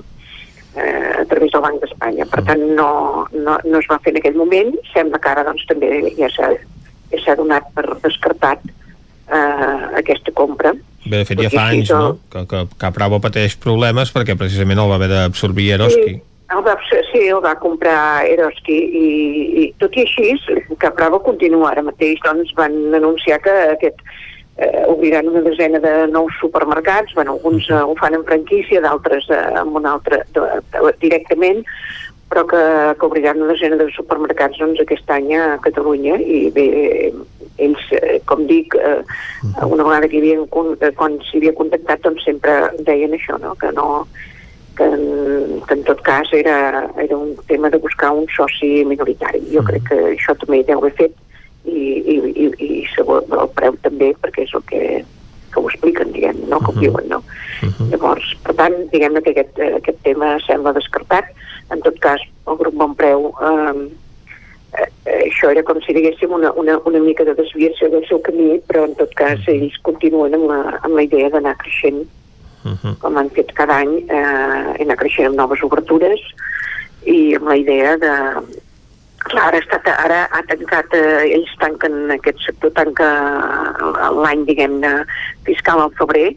eh, a través del Banc d'Espanya. Per tant, no, no, no es va fer en aquell moment. Sembla que ara doncs, també ja s'ha ja s'ha donat per descartat eh, aquesta compra. Bé, de fet, ja fa anys, no? el- Que, que Capravo pateix problemes perquè precisament el va haver d'absorbir Eroski. Sí, el va, sí, el va comprar Eroski i, i tot i així, Capravo continua ara mateix, doncs van anunciar que aquest eh, obriran una desena de nous supermercats, bueno, alguns eh, ho fan en franquícia, d'altres eh, amb un altre de, de, directament, però que, que obriran una desena de supermercats doncs, aquest any a Catalunya. I bé, ells, eh, com dic, eh, una vegada que hi havien, eh, quan s'hi havia contactat, doncs sempre deien això, no? que no que en, que en tot cas era, era un tema de buscar un soci minoritari. Jo crec que això també deu haver fet i, i, i, i segur el preu també, perquè és el que, que ho expliquen, diguem, no? que ho diuen, no? Llavors, per tant, diguem que aquest, aquest tema sembla descartat. En tot cas, el grup Bon Preu eh, eh, això era com si diguéssim una, una, una mica de desviació del seu camí, però en tot cas ells continuen amb la, amb la idea d'anar creixent Uh -huh. com han fet cada any, eh, anar creixent amb noves obertures i amb la idea de... Clar, ara, estat, ara ha tancat, eh, ells tanquen, aquest sector tanca l'any, diguem-ne, fiscal al febrer,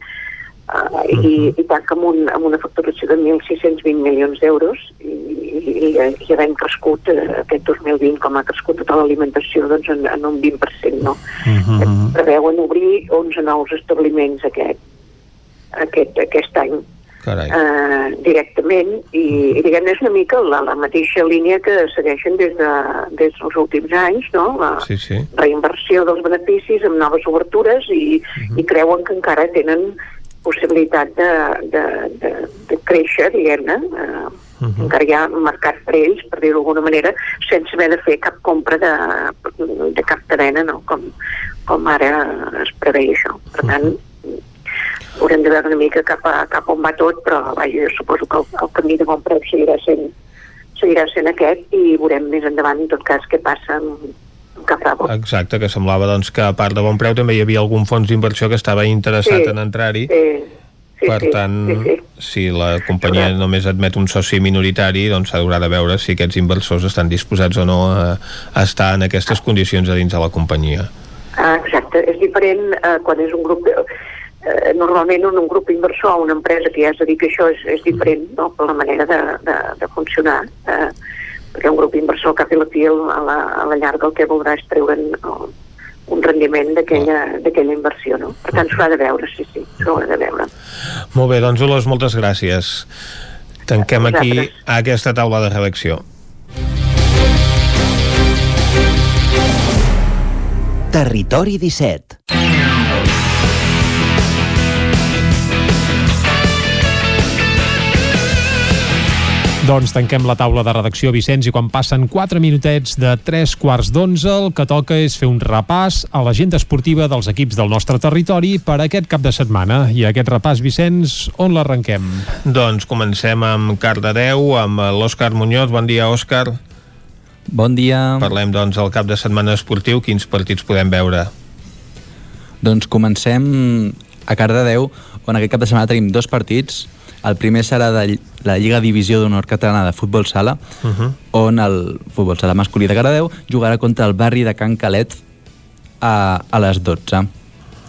uh, i, i tanca amb, un, amb una facturació de 1.620 milions d'euros i, i, i havent crescut eh, aquest 2020 com ha crescut tota l'alimentació doncs en, en un 20%, no? Uh -huh. Preveuen obrir 11 nous establiments aquest, aquest, aquest any Carai. eh, directament i, i diguem és una mica la, la mateixa línia que segueixen des, de, des dels últims anys, no? La Sí, sí. reinversió dels beneficis amb noves obertures i, i creuen que encara tenen possibilitat de, de, de, de créixer, diguem-ne, eh, Uh -huh. encara hi ha mercat per ells, per dir-ho d'alguna manera, sense haver de fer cap compra de, de cap cadena, no? com, com ara es preveia això. Per tant, haurem de veure una mica cap a, cap on va tot, però vaja, jo suposo que el, el camí de bon preu seguirà sent, seguirà sent aquest i veurem més endavant, en tot cas, què passa amb, amb Cap Bravo. Exacte, que semblava doncs, que a part de bon preu també hi havia algun fons d'inversió que estava interessat Sí, en entrar-hi. Sí, sí, per sí, tant, sí, sí. si la companyia només admet un soci minoritari, doncs s'haurà de veure si aquests inversors estan disposats o no a, a estar en aquestes condicions a dins de la companyia. Ah, exacte, és diferent eh, quan és un grup... Eh, normalment un, un grup inversor o una empresa que ja es dedica a això és, és diferent no? per la manera de, de, de funcionar eh, perquè un grup inversor cap i la fi a la, a la llarga el que voldrà és treure'n un rendiment d'aquella d'aquella inversió no? per tant s'haurà de veure, sí, sí, s'haurà de veure Molt bé, doncs Olors, moltes gràcies. Tanquem aquí aquesta taula de redacció. Territori 17. Doncs tanquem la taula de redacció, Vicenç, i quan passen 4 minutets de 3 quarts d'11, el que toca és fer un repàs a l'agenda esportiva dels equips del nostre territori per aquest cap de setmana. I aquest repàs, Vicenç, on l'arrenquem? Doncs comencem amb Cardedeu, amb l'Òscar Muñoz. Bon dia, Òscar. Bon dia. Parlem, doncs, del cap de setmana esportiu. Quins partits podem veure? Doncs comencem a Cardedeu, on aquest cap de setmana tenim dos partits. El primer serà de la Lliga Divisió d'Honor Catalana de Futbol Sala, Uh -huh. on el Futbol Sala masculí de Cardedeu jugarà contra el barri de Can Calet a, a les 12. Uh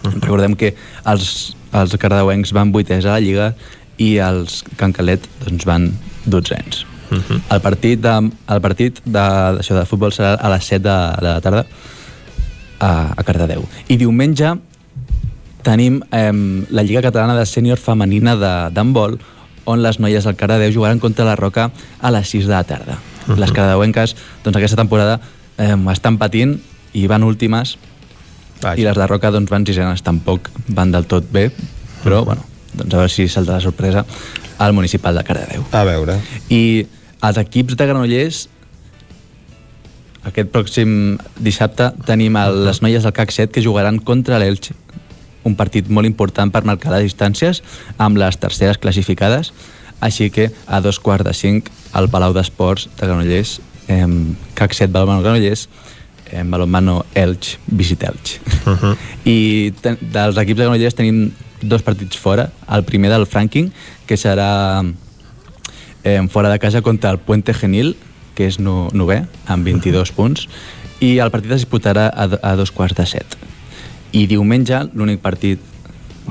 -huh. Recordem que els, els cardedeuencs van vuitès a la Lliga i els Can Calet doncs, van dotzens. Uh -huh. El partit de, el partit de, això de futbol serà a les 7 de, de la tarda a, a Cardedeu. I diumenge tenim eh, la Lliga Catalana de Sènior Femenina d'handbol, on les noies del Cardedeu jugaran contra la Roca a les 6 de la tarda. Uh -huh. Les cardedeuenques, doncs aquesta temporada eh, estan patint i van últimes Vaja. i les de Roca doncs, van sisenes, tampoc van del tot bé, però bueno, doncs a veure si salta la sorpresa al municipal de Cardedeu. A veure. I els equips de Granollers aquest pròxim dissabte tenim el, les noies del CAC 7 que jugaran contra l'Elx un partit molt important per marcar les distàncies amb les terceres classificades. Així que a dos quarts de cinc al Palau d'Esports de Granollers eh, CAC 7 Balonmano Granollers eh, Balonmano Elx visita Elx. Uh -huh. i ten, dels equips de Granollers tenim dos partits fora. El primer del Franking que serà eh, fora de casa contra el Puente Genil que és no, novè, amb 22 punts. I el partit es disputarà a, a dos quarts de set i diumenge l'únic partit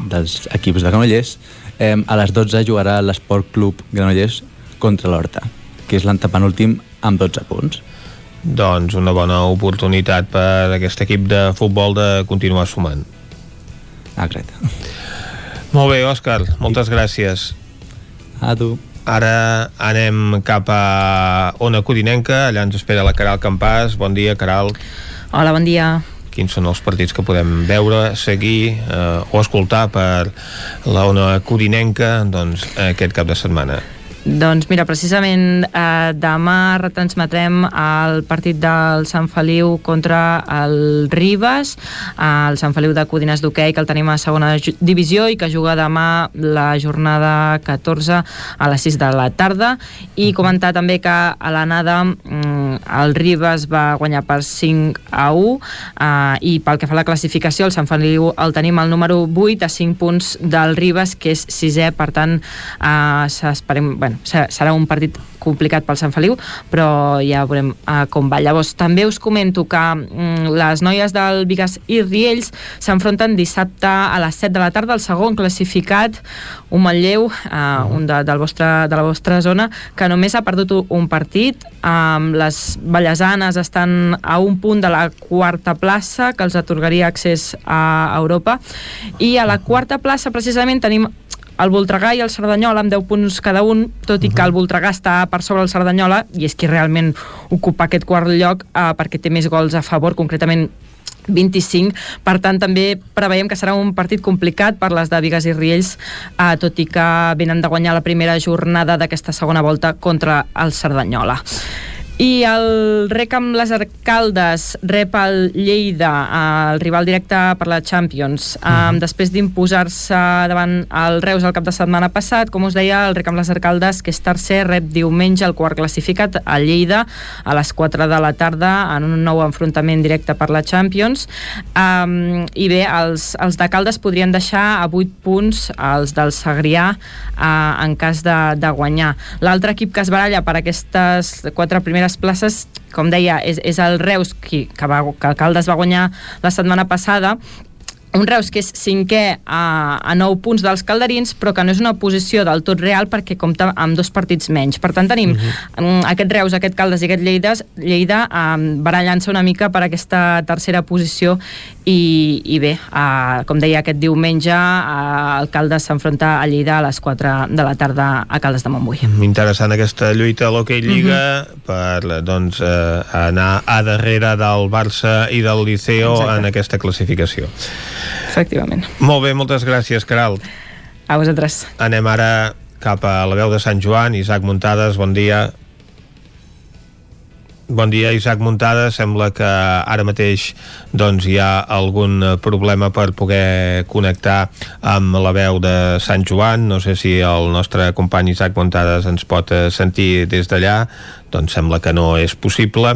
dels equips de Granollers eh, a les 12 jugarà l'Esport Club Granollers contra l'Horta que és l'antepenúltim amb 12 punts Doncs una bona oportunitat per aquest equip de futbol de continuar sumant. Exacte. Molt bé, Òscar, moltes gràcies. A tu. Ara anem cap a Ona Codinenca, allà ens espera la Caral Campàs. Bon dia, Caral. Hola, bon dia. Quins són els partits que podem veure, seguir eh, o escoltar per la Ona Codinenca doncs, aquest cap de setmana? Doncs mira, precisament eh, demà retransmetrem el partit del Sant Feliu contra el Ribes, eh, el Sant Feliu de Codines d'hoquei, que el tenim a segona divisió i que juga demà la jornada 14 a les 6 de la tarda. I comentar també que a l'anada mm, el Ribes va guanyar per 5 a 1 eh, i pel que fa a la classificació el Sant Feliu el tenim al número 8 a 5 punts del Ribes que és sisè, per tant eh, s'esperem, bueno, serà un partit complicat pel Sant Feliu, però ja veurem uh, com va. Llavors, també us comento que mm, les noies del Vigas i Riells s'enfronten dissabte a les 7 de la tarda, el segon classificat, un Manlleu, uh, un de, del vostre, de la vostra zona, que només ha perdut un partit. Um, les ballesanes estan a un punt de la quarta plaça, que els atorgaria accés a Europa, i a la quarta plaça, precisament, tenim el Voltregà i el Cerdanyola amb 10 punts cada un, tot i que el Voltregà està per sobre el Cerdanyola i és qui realment ocupa aquest quart lloc eh, perquè té més gols a favor, concretament 25, per tant també preveiem que serà un partit complicat per les de Vigues i Riells, eh, tot i que venen de guanyar la primera jornada d'aquesta segona volta contra el Cerdanyola. I el rec amb les Arcaldes rep el Lleida, el rival directe per la Champions. Um, després d'imposar-se davant el Reus el cap de setmana passat, com us deia, el rec amb les Arcaldes, que és tercer, rep diumenge el quart classificat a Lleida a les 4 de la tarda en un nou enfrontament directe per la Champions. Um, I bé, els, els de Caldes podrien deixar a 8 punts els del Segrià uh, en cas de, de guanyar. L'altre equip que es baralla per aquestes quatre primeres places, com deia, és, és el Reus, qui, que, va, que Caldes va guanyar la setmana passada, un Reus que és cinquè a, a 9 punts dels calderins, però que no és una posició del tot real perquè compta amb dos partits menys. Per tant, tenim uh -huh. aquest Reus, aquest Caldes i aquest Lleida, Lleida um, barallant-se una mica per aquesta tercera posició i, i bé, uh, com deia, aquest diumenge uh, el Caldes s'enfronta a Lleida a les 4 de la tarda a Caldes de Montbui. Interessant aquesta lluita a l'Hockey Lliga uh -huh. per doncs, eh, anar a darrere del Barça i del Liceo Exacte. en aquesta classificació. Efectivament. Molt bé, moltes gràcies, Caral. A vosaltres. Anem ara cap a la veu de Sant Joan. Isaac Muntades, bon dia. Bon dia, Isaac Muntada. Sembla que ara mateix doncs, hi ha algun problema per poder connectar amb la veu de Sant Joan. No sé si el nostre company Isaac Muntades ens pot eh, sentir des d'allà doncs sembla que no és possible.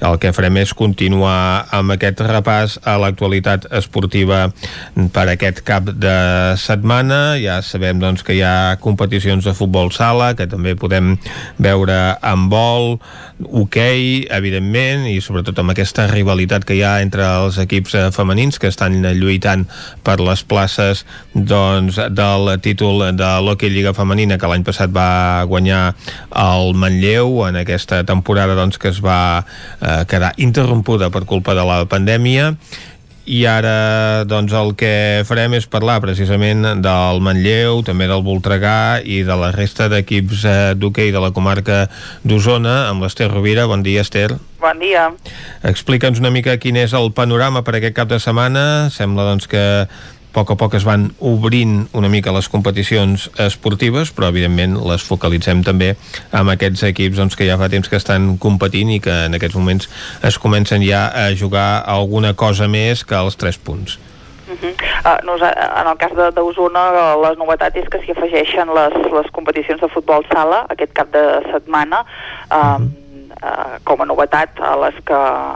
El que farem és continuar amb aquest repàs a l'actualitat esportiva per aquest cap de setmana. Ja sabem doncs, que hi ha competicions de futbol sala, que també podem veure en vol, hoquei, evidentment, i sobretot amb aquesta rivalitat que hi ha entre els equips eh, femenins que estan lluitant per les places doncs, del títol de l'Hockey Lliga Femenina que l'any passat va guanyar el Manlleu en aquesta temporada doncs, que es va eh, quedar interrompuda per culpa de la pandèmia i ara doncs el que farem és parlar precisament del Manlleu, també del Voltregà i de la resta d'equips eh, d'hoquei de la comarca d'Osona amb l'Ester Rovira. Bon dia, Ester. Bon dia. Explica'ns una mica quin és el panorama per aquest cap de setmana. Sembla doncs que a poc a poc es van obrint una mica les competicions esportives, però evidentment les focalitzem també amb aquests equips doncs, que ja fa temps que estan competint i que en aquests moments es comencen ja a jugar alguna cosa més que els 3 punts. Uh -huh. uh, en el cas d'Osona, la novetat és que s'hi afegeixen les, les competicions de futbol sala aquest cap de setmana, uh, uh, com a novetat a les, que,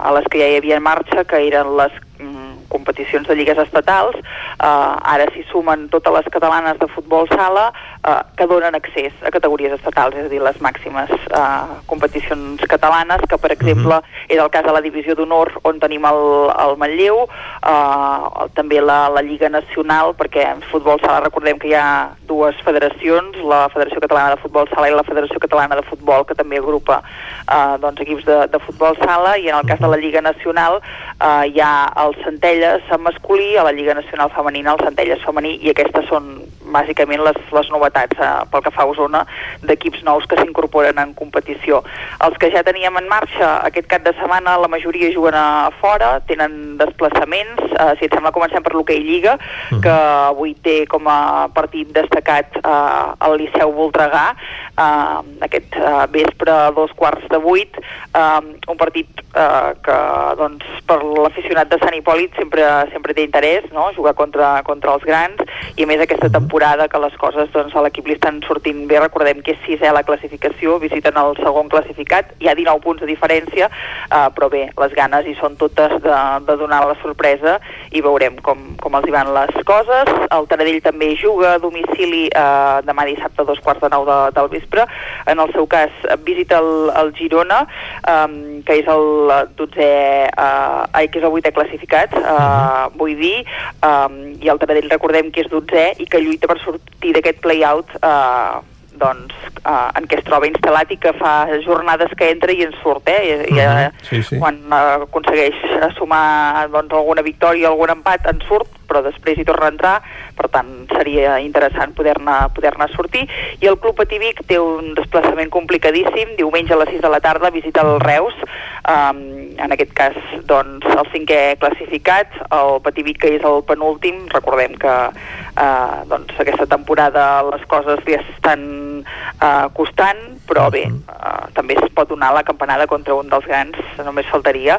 a les que ja hi havia en marxa, que eren les mm, competicions de lligues estatals. Uh, ara s'hi sumen totes les catalanes de futbol sala uh, que donen accés a categories estatals, és a dir, les màximes uh, competicions catalanes, que per exemple és el cas de la divisió d'honor on tenim el, el Manlleu, uh, també la, la Lliga Nacional, perquè en futbol sala recordem que hi ha dues federacions, la Federació Catalana de Futbol Sala i la Federació Catalana de Futbol, que també agrupa uh, doncs, equips de, de futbol sala, i en el cas de la Lliga Nacional uh, hi ha el Centelles en masculí, a la Lliga Nacional Femenina el Centelles femení, i aquestes són bàsicament les, les novetats novetats eh, pel que fa a Osona d'equips nous que s'incorporen en competició. Els que ja teníem en marxa aquest cap de setmana, la majoria juguen a fora, tenen desplaçaments. Eh, si et sembla, comencem per l'hoquei Lliga, que avui té com a partit destacat eh, el Liceu Voltregà, eh, aquest eh, vespre a dos quarts de vuit, eh, un partit eh, que doncs, per l'aficionat de Sant Hipòlit sempre, sempre té interès, no? jugar contra, contra els grans, i a més aquesta temporada que les coses doncs, a l'equip li estan sortint bé, recordem que és sisè a la classificació, visiten el segon classificat, hi ha 19 punts de diferència, eh, però bé, les ganes hi són totes de, de donar la sorpresa i veurem com, com els hi van les coses. El Taradell també juga a domicili eh, demà dissabte a dos quarts de nou de, del vespre. En el seu cas visita el, el Girona, eh, que és el 12è, eh, ai, que és el 8è classificat, eh, vull dir, eh, i el Taradell recordem que és 12è i que lluita per sortir d'aquest play-out eh, doncs, eh, en què es troba instal·lat i que fa jornades que entra i en surt, eh? I, i, eh, Sí, sí. quan eh, aconsegueix sumar doncs, alguna victòria, algun empat, en surt, però després hi torna a entrar, per tant seria interessant poder-ne poder, -ne, sortir. I el Club Patí Vic té un desplaçament complicadíssim, diumenge a les 6 de la tarda visita el Reus, um, en aquest cas doncs, el cinquè classificat, el Patí Vic que és el penúltim, recordem que uh, doncs, aquesta temporada les coses li estan uh, costant, però bé, uh, també es pot donar la campanada contra un dels grans, només faltaria.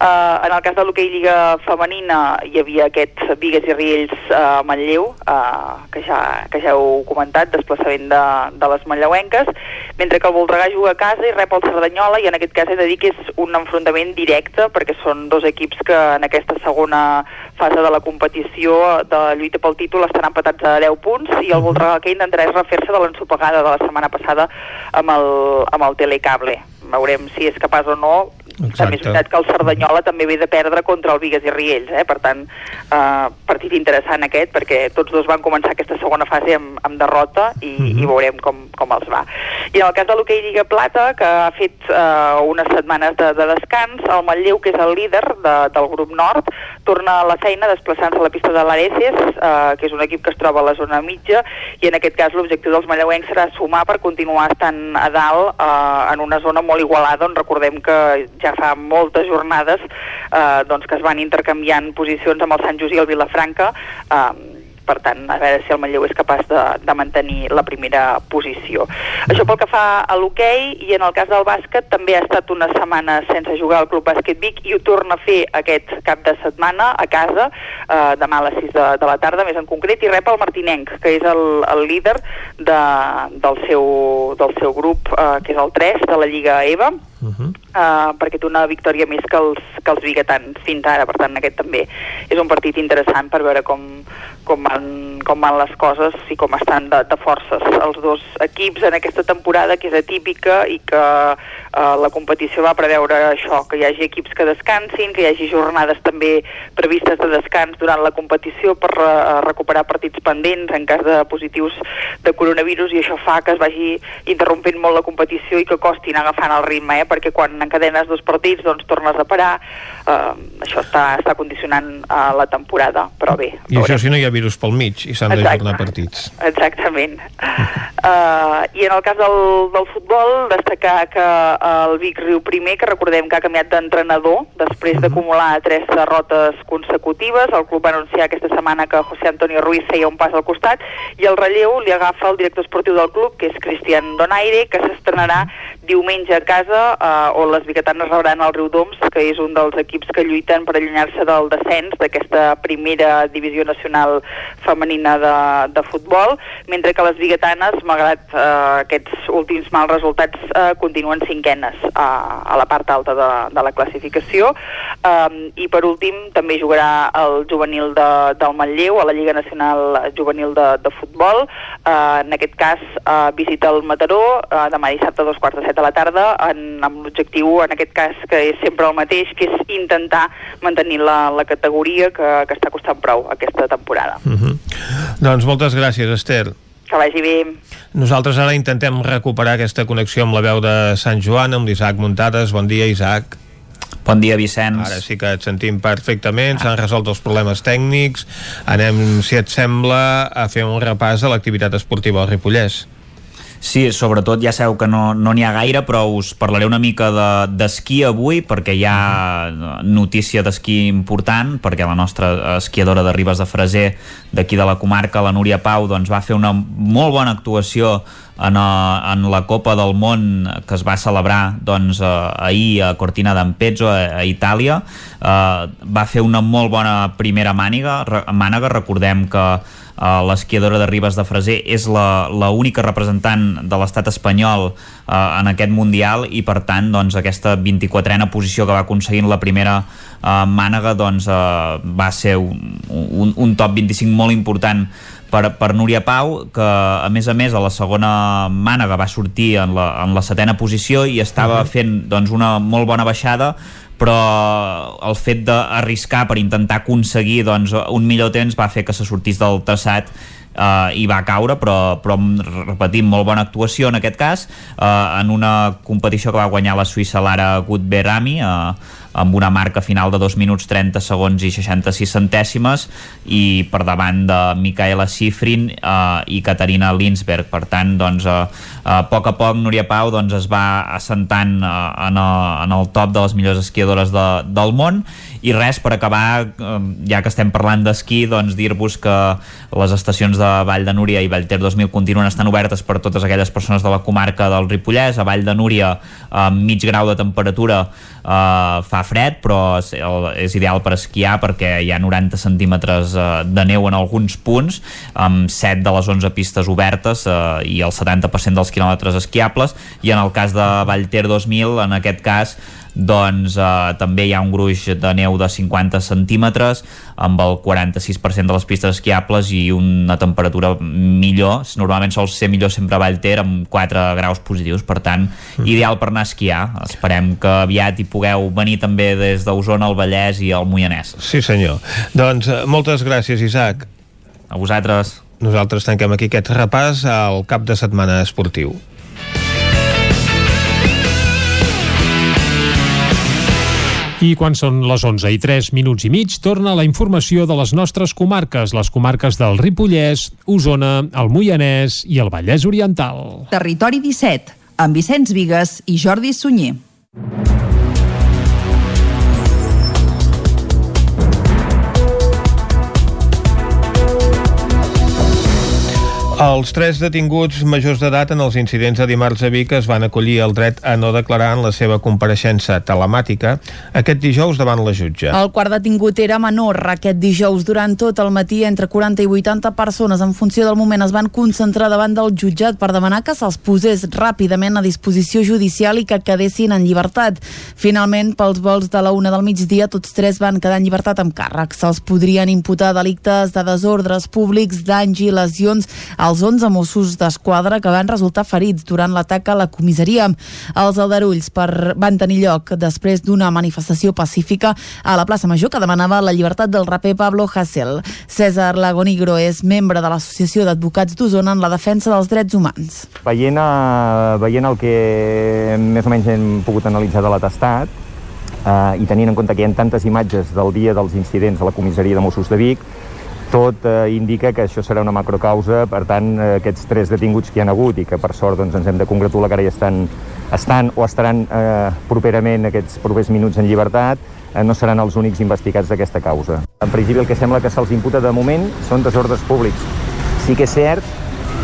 Uh, en el cas de l'hoquei Lliga Femenina hi havia aquest Vigues i Riells a uh, Manlleu, uh, que, ja, que ja heu comentat, desplaçament de, de les manlleuenques, mentre que el Voltregà juga a casa i rep el Cerdanyola, i en aquest cas he de dir que és un enfrontament directe, perquè són dos equips que en aquesta segona fase de la competició de lluita pel títol estan empatats a 10 punts, i el Voltregà el que intentarà és refer-se de l'ensopegada de la setmana passada amb el, amb el telecable. Veurem si és capaç o no. També és veritat que el Cerdanyola també ve de perdre contra el Vigues i Riells, eh? per tant, eh, partit interessant aquest, perquè tots dos van començar aquesta segona fase amb, amb derrota i, mm -hmm. i veurem com, com els va. I en el cas de l'hoquei Lliga Plata, que ha fet eh, unes setmanes de, de descans, el Manlleu, que és el líder de, del grup nord, torna a la feina desplaçant-se a la pista de l'Areces, eh, que és un equip que es troba a la zona mitja, i en aquest cas l'objectiu dels manlleuencs serà sumar per continuar estant a dalt eh, en una zona molt igualada, on recordem que ja fa moltes jornades eh, doncs que es van intercanviant posicions amb el Sant Just i el Vilafranca, eh, per tant, a veure si el Manlleu és capaç de, de mantenir la primera posició. Això pel que fa a l'hoquei, i en el cas del bàsquet també ha estat una setmana sense jugar al Club Bàsquet Vic i ho torna a fer aquest cap de setmana a casa, eh, demà a les 6 de, de la tarda, més en concret, i rep el Martinenc, que és el, el líder de, del, seu, del seu grup, eh, que és el 3 de la Lliga EVA, Uh -huh. uh, perquè té una victòria més que els, que els biguetans fins ara, per tant aquest també és un partit interessant per veure com, com, van, com van les coses i com estan de, de forces els dos equips en aquesta temporada que és atípica i que uh, la competició va preveure això, que hi hagi equips que descansin, que hi hagi jornades també previstes de descans durant la competició per uh, recuperar partits pendents en cas de positius de coronavirus i això fa que es vagi interrompent molt la competició i que costi anar agafant el ritme, eh? Perquè quan encadenes dos partits doncs tornes a parar uh, això està, està condicionant uh, la temporada, però bé I això si no hi ha virus pel mig i s'han d'ajornar partits. Exactament. Uh, [laughs] I en el cas del, del futbol, destacar que el Vic Riu primer, que recordem que ha canviat d'entrenador després d'acumular tres derrotes consecutives. El club va anunciar aquesta setmana que José Antonio Ruiz feia un pas al costat i el relleu li agafa el director esportiu del club, que és Cristian Donaire, que s'estrenarà diumenge a casa uh, on les biguetanes rebran el Riu Doms, que és un dels equips que lluiten per allunyar-se del descens d'aquesta primera divisió nacional femenina de, de futbol, mentre que les biguetanes, malgrat uh, aquests últims mals resultats, uh, continuen cinquenes uh, a la part alta de, de la classificació. Um, I per últim també jugarà el juvenil de, del Manlleu a la Lliga Nacional Juvenil de, de Futbol. Uh, en aquest cas uh, visita el Mataró uh, demà dissabte a dos quarts de set de la tarda en, amb l'objectiu, en aquest cas, que és sempre el mateix, que és intentar mantenir la, la categoria que, que està costant prou aquesta temporada. Uh -huh. Doncs moltes gràcies, Esther. Que vagi bé. Nosaltres ara intentem recuperar aquesta connexió amb la veu de Sant Joan, amb l'Isaac Muntades. Bon dia, Isaac. Bon dia, Vicenç. Ara sí que et sentim perfectament, s'han resolt els problemes tècnics. Anem, si et sembla, a fer un repàs a l'activitat esportiva al Ripollès. Sí, sobretot ja sabeu que no n'hi no ha gaire, però us parlaré una mica d'esquí de, avui, perquè hi ha notícia d'esquí important, perquè la nostra esquiadora de Ribes de Freser, d'aquí de la comarca, la Núria Pau, doncs va fer una molt bona actuació en, a, en la Copa del Món que es va celebrar doncs, eh, ahir a Cortina d'Ampezzo, a, a Itàlia. Eh, va fer una molt bona primera màniga, mànega. Recordem que Uh, l'esquiadora de Ribes de Freser és la, la única representant de l'estat espanyol uh, en aquest Mundial i per tant doncs, aquesta 24a posició que va aconseguir en la primera uh, mànega doncs, uh, va ser un, un, un top 25 molt important per, per Núria Pau, que a més a més a la segona mànega va sortir en la, en la setena posició i estava uh -huh. fent doncs, una molt bona baixada però el fet d'arriscar per intentar aconseguir doncs, un millor temps va fer que se sortís del traçat uh, i va caure, però, però repetim, molt bona actuació en aquest cas, uh, en una competició que va guanyar la Suïssa Lara Gutberami, uh, amb una marca final de 2 minuts 30 segons i 66 centèsimes. I per davant de Micaela Sifrin eh, i Caterina Linsberg per tant doncs eh, a poc a poc Núria Pau doncs, es va assentant eh, en, el, en el top de les millors esquiadores de, del món i res, per acabar eh, ja que estem parlant d'esquí doncs dir-vos que les estacions de Vall de Núria i Vallter 2000 continuen estan obertes per totes aquelles persones de la comarca del Ripollès, a Vall de Núria amb mig grau de temperatura eh, fa fred però és ideal per esquiar perquè hi ha 90 centímetres eh, de neu en alguns punts amb 7 de les 11 pistes obertes eh, i el 70% dels quilòmetres esquiables. I en el cas de Vallter 2000 en aquest cas doncs eh, també hi ha un gruix de neu de 50 centímetres amb el 46% de les pistes esquiables i una temperatura millor normalment sol ser millor sempre a Vallter amb 4 graus positius, per tant mm. ideal per anar a esquiar, esperem que aviat hi pugueu venir també des d'Osona, el Vallès i el Moianès. Sí senyor, doncs eh, moltes gràcies Isaac. A vosaltres. Nosaltres tanquem aquí aquest repàs al cap de setmana esportiu. I quan són les 11 i 3 minuts i mig, torna la informació de les nostres comarques, les comarques del Ripollès, Osona, el Moianès i el Vallès Oriental. Territori 17, amb Vicenç Vigues i Jordi Sunyer. Els tres detinguts majors d'edat en els incidents de dimarts a Vic es van acollir el dret a no declarar en la seva compareixença telemàtica aquest dijous davant la jutge. El quart detingut era menor. Aquest dijous, durant tot el matí, entre 40 i 80 persones, en funció del moment, es van concentrar davant del jutjat per demanar que se'ls posés ràpidament a disposició judicial i que quedessin en llibertat. Finalment, pels vols de la una del migdia, tots tres van quedar en llibertat amb càrrec. Se'ls podrien imputar delictes de desordres públics, danys i lesions als 11 Mossos d'Esquadra que van resultar ferits durant l'atac a la comissaria. Els aldarulls per, van tenir lloc després d'una manifestació pacífica a la plaça Major que demanava la llibertat del raper Pablo Hasél. César Lagonigro és membre de l'Associació d'Advocats d'Osona en la defensa dels drets humans. Veient, uh, veient el que més o menys hem pogut analitzar de l'atestat, uh, i tenint en compte que hi ha tantes imatges del dia dels incidents a la comissaria de Mossos de Vic, tot eh, indica que això serà una macrocausa, per tant, eh, aquests tres detinguts que hi han hagut i que per sort doncs, ens hem de congratular que ara ja estan, estan o estaran eh, properament aquests propers minuts en llibertat, eh, no seran els únics investigats d'aquesta causa. En principi el que sembla que se'ls imputa de moment són desordres públics. Sí que és cert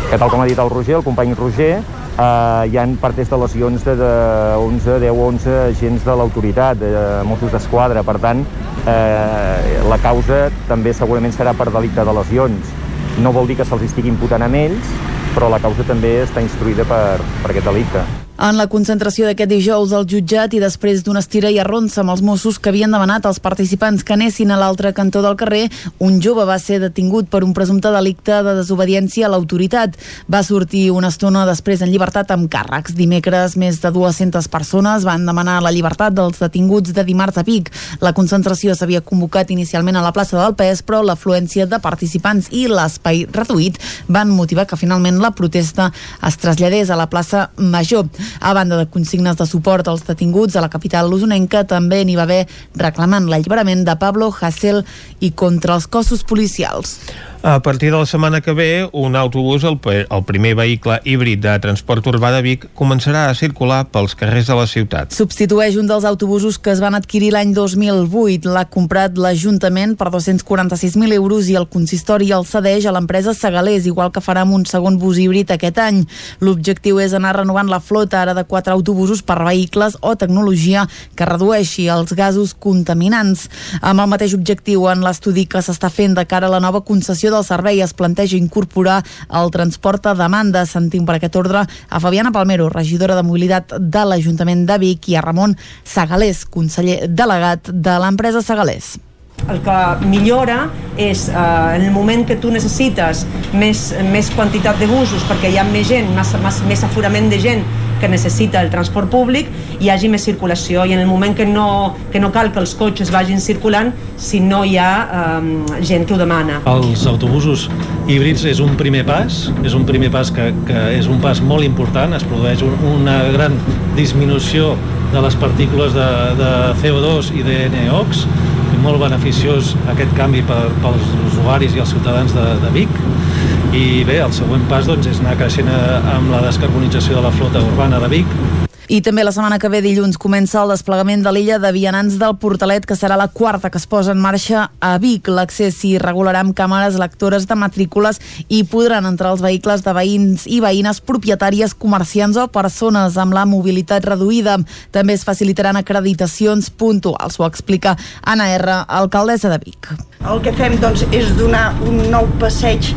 que, tal com ha dit el Roger, el company Roger, eh, hi han partes de lesions de, de 11, 10 o 11 agents de l'autoritat, de Mossos d'Esquadra. Per tant, eh, la causa també segurament serà per delicte de lesions. No vol dir que se'ls estigui imputant amb ells, però la causa també està instruïda per, per aquest delicte. En la concentració d'aquest dijous al jutjat i després d'una estira i arronsa amb els Mossos que havien demanat als participants que anessin a l'altre cantó del carrer, un jove va ser detingut per un presumpte delicte de desobediència a l'autoritat. Va sortir una estona després en llibertat amb càrrecs. Dimecres, més de 200 persones van demanar la llibertat dels detinguts de dimarts a Vic. La concentració s'havia convocat inicialment a la plaça del PES, però l'afluència de participants i l'espai reduït van motivar que finalment la protesta es traslladés a la plaça Major. A banda de consignes de suport als detinguts a la capital lusonenca, també n'hi va haver reclamant l'alliberament de Pablo Hasél i contra els cossos policials. A partir de la setmana que ve, un autobús, el, el primer vehicle híbrid de transport urbà de Vic, començarà a circular pels carrers de la ciutat. Substitueix un dels autobusos que es van adquirir l'any 2008. L'ha comprat l'Ajuntament per 246.000 euros i el consistori el cedeix a l'empresa Segalés, igual que farà amb un segon bus híbrid aquest any. L'objectiu és anar renovant la flota ara de quatre autobusos per vehicles o tecnologia que redueixi els gasos contaminants. Amb el mateix objectiu en l'estudi que s'està fent de cara a la nova concessió del servei es planteja incorporar el transport a demanda. Sentim per aquest ordre a Fabiana Palmero, regidora de mobilitat de l'Ajuntament de Vic, i a Ramon Sagalés, conseller delegat de l'empresa Sagalés el que millora és eh, en el moment que tu necessites més, més quantitat de busos perquè hi ha més gent, més, més, més aforament de gent que necessita el transport públic hi hagi més circulació. I en el moment que no, que no cal que els cotxes vagin circulant si no hi ha eh, gent que ho demana. Els autobusos híbrids és un primer pas, és un primer pas que, que és un pas molt important, es produeix un, una gran disminució de les partícules de, de CO2 i de NOx, molt beneficiós aquest canvi per, pels usuaris i els ciutadans de, de Vic. I bé, el següent pas doncs, és anar creixent eh, amb la descarbonització de la flota urbana de Vic i també la setmana que ve dilluns comença el desplegament de l'illa de vianants del Portalet, que serà la quarta que es posa en marxa a Vic. L'accés s'hi regularà amb càmeres lectores de matrícules i podran entrar els vehicles de veïns i veïnes propietàries, comerciants o persones amb la mobilitat reduïda. També es facilitaran acreditacions puntuals, ho explica Anna R, alcaldessa de Vic. El que fem doncs, és donar un nou passeig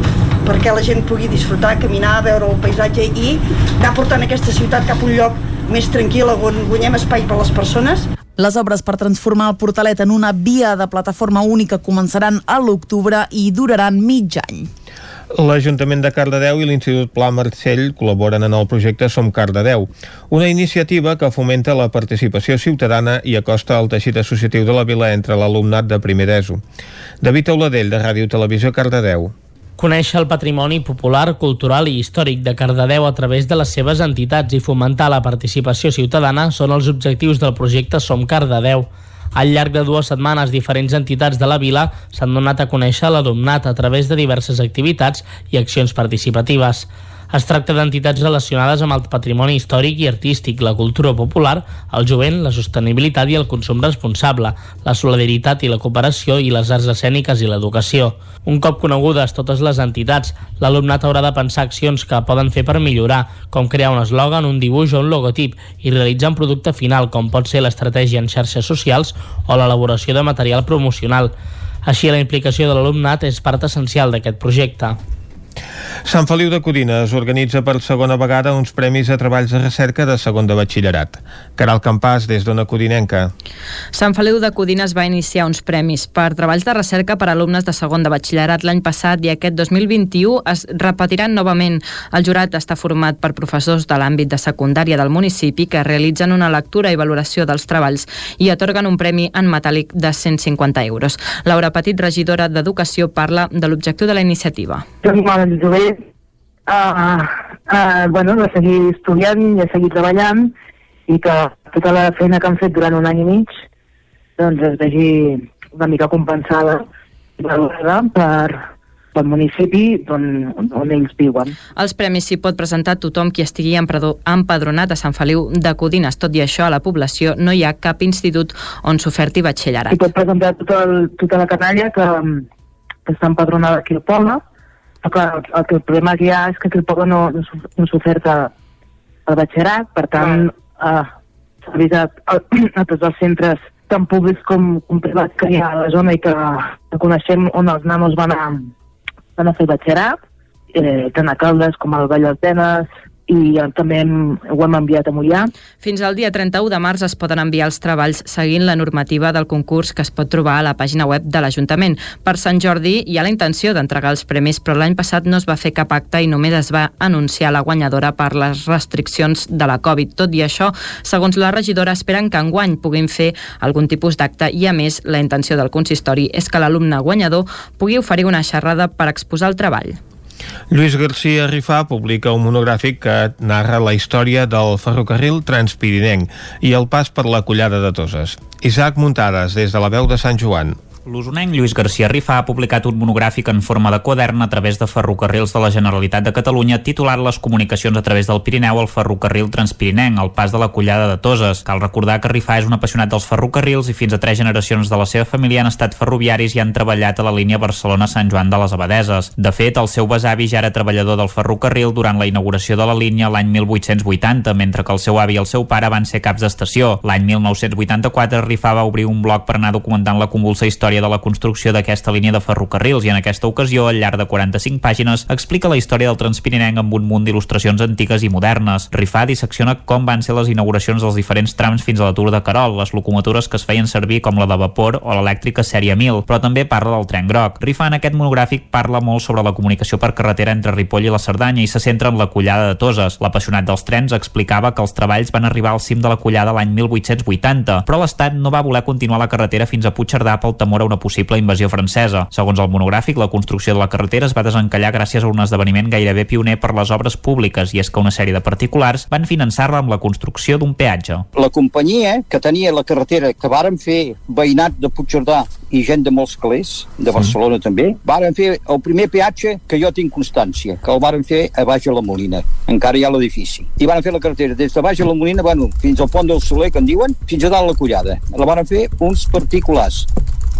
perquè la gent pugui disfrutar, caminar, veure el paisatge i anar portant aquesta ciutat cap a un lloc més tranquil·la on guanyem espai per a les persones. Les obres per transformar el Portalet en una via de plataforma única començaran a l'octubre i duraran mig any. L'Ajuntament de Cardedeu i l'Institut Pla Marcell col·laboren en el projecte Som Cardedeu, una iniciativa que fomenta la participació ciutadana i acosta el teixit associatiu de la vila entre l'alumnat de primer d'ESO. David Auladell, de Ràdio Televisió Cardedeu. Conèixer el patrimoni popular, cultural i històric de Cardedeu a través de les seves entitats i fomentar la participació ciutadana són els objectius del projecte Som Cardedeu. Al llarg de dues setmanes, diferents entitats de la vila s'han donat a conèixer l'alumnat a través de diverses activitats i accions participatives. Es tracta d'entitats relacionades amb el patrimoni històric i artístic, la cultura popular, el jovent, la sostenibilitat i el consum responsable, la solidaritat i la cooperació i les arts escèniques i l'educació. Un cop conegudes totes les entitats, l'alumnat haurà de pensar accions que poden fer per millorar, com crear un eslògan, un dibuix o un logotip i realitzar un producte final, com pot ser l'estratègia en xarxes socials o l'elaboració de material promocional. Així, la implicació de l'alumnat és part essencial d'aquest projecte. Sant Feliu de Codines organitza per segona vegada uns premis a treballs de recerca de segon de batxillerat. Caral Campàs, des d'Ona Codinenca. Sant Feliu de Codines va iniciar uns premis per treballs de recerca per alumnes de segon de batxillerat l'any passat i aquest 2021 es repetiran novament. El jurat està format per professors de l'àmbit de secundària del municipi que realitzen una lectura i valoració dels treballs i atorguen un premi en metàl·lic de 150 euros. Laura Petit, regidora d'Educació, parla de l'objectiu de la iniciativa. el jovent uh, uh, bueno, de seguir estudiant i de seguir treballant i que tota la feina que han fet durant un any i mig doncs es vegi una mica compensada i valorada per, pel municipi on, on ells viuen. Els premis s'hi pot presentar tothom qui estigui empadronat a Sant Feliu de Codines. Tot i això, a la població no hi ha cap institut on s'oferti batxillerat. I pot presentar tot el, tota la canalla que, que està empadronada aquí al poble, Clar, el, el problema que hi ha és que aquí el poble no, no s'oferta el batxillerat, per tant, eh, s'ha avisat a, a tots els centres tant públics com, com privats que hi ha a la zona i que, que coneixem on els nanos van a, van a fer batxillerat, eh, tant a Caldes com al Vall d'Altenes, i també hem, ho hem enviat a Mollà. Fins al dia 31 de març es poden enviar els treballs seguint la normativa del concurs que es pot trobar a la pàgina web de l'Ajuntament. Per Sant Jordi hi ha la intenció d'entregar els premis, però l'any passat no es va fer cap acte i només es va anunciar la guanyadora per les restriccions de la Covid. Tot i això, segons la regidora, esperen que enguany puguin fer algun tipus d'acte i, a més, la intenció del consistori és que l'alumne guanyador pugui oferir una xerrada per exposar el treball. Lluís García Rifà publica un monogràfic que narra la història del ferrocarril Transpirinenc i el pas per la collada de Toses. Isaac Muntades, des de la veu de Sant Joan. L'usonenc Lluís García Rifà ha publicat un monogràfic en forma de quadern a través de ferrocarrils de la Generalitat de Catalunya titulat Les comunicacions a través del Pirineu al ferrocarril Transpirinenc, al pas de la Collada de Toses. Cal recordar que Rifà és un apassionat dels ferrocarrils i fins a tres generacions de la seva família han estat ferroviaris i han treballat a la línia Barcelona-Sant Joan de les Abadeses. De fet, el seu besavi ja era treballador del ferrocarril durant la inauguració de la línia l'any 1880, mentre que el seu avi i el seu pare van ser caps d'estació. L'any 1984, Rifà va obrir un blog per anar documentant la convulsa història història de la construcció d'aquesta línia de ferrocarrils i en aquesta ocasió, al llarg de 45 pàgines, explica la història del Transpirinenc amb un munt d'il·lustracions antigues i modernes. Rifà dissecciona com van ser les inauguracions dels diferents trams fins a l'atur de Carol, les locomotores que es feien servir com la de vapor o l'elèctrica sèrie 1000, però també parla del tren groc. Rifà en aquest monogràfic parla molt sobre la comunicació per carretera entre Ripoll i la Cerdanya i se centra en la collada de Toses. L'apassionat dels trens explicava que els treballs van arribar al cim de la collada l'any 1880, però l'Estat no va voler continuar la carretera fins a Puigcerdà pel temor a una possible invasió francesa. Segons el monogràfic, la construcció de la carretera es va desencallar gràcies a un esdeveniment gairebé pioner per les obres públiques i és que una sèrie de particulars van finançar-la amb la construcció d'un peatge. La companyia que tenia la carretera que varen fer veïnat de Puigcerdà i gent de molts calés, de Barcelona sí. també, varen fer el primer peatge que jo tinc constància, que el varen fer a baix de la Molina, encara hi ha l'edifici. I varen fer la carretera des de baix de la Molina, bueno, fins al pont del Soler, que en diuen, fins a dalt la collada. La varen fer uns particulars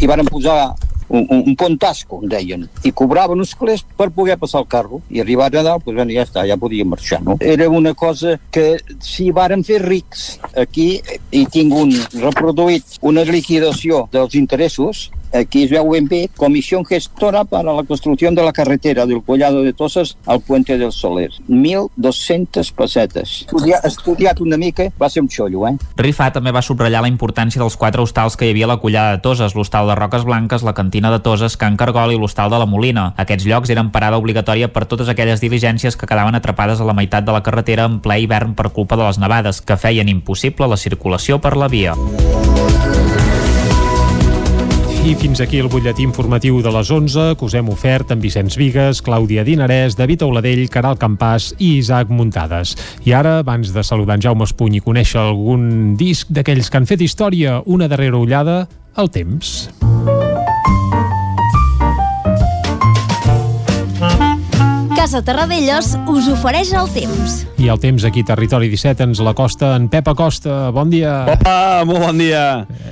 i varen posar un, un, un pontasco, en deien, i cobraven uns calés per poder passar el carro. I arribat a dalt, doncs, bueno, ja està, ja podia marxar, no? Era una cosa que si varen fer rics aquí, i tinc un reproduït una liquidació dels interessos, aquí es veu ben bé, comissió gestora para la construcció de la carretera del Collado de Toses al Puente del Soler. 1.200 pessetes. Estudiat, estudiat una mica, va ser un xollo, eh? Rifà també va subratllar la importància dels quatre hostals que hi havia a la Collada de Toses, l'hostal de Roques Blanques, la cantina de Toses, Can Cargol i l'hostal de la Molina. Aquests llocs eren parada obligatòria per totes aquelles diligències que quedaven atrapades a la meitat de la carretera en ple hivern per culpa de les nevades, que feien impossible la circulació per la via. I fins aquí el butlletí informatiu de les 11 que us hem ofert amb Vicenç Vigues, Clàudia Dinarès, David Auladell, Caral Campàs i Isaac Muntades. I ara, abans de saludar en Jaume Espuny i conèixer algun disc d'aquells que han fet història, una darrera ullada al temps. Casa Terradellos us ofereix el temps. I el temps aquí, Territori 17, ens l'acosta en Pep Acosta. Bon dia. Hola, molt bon dia.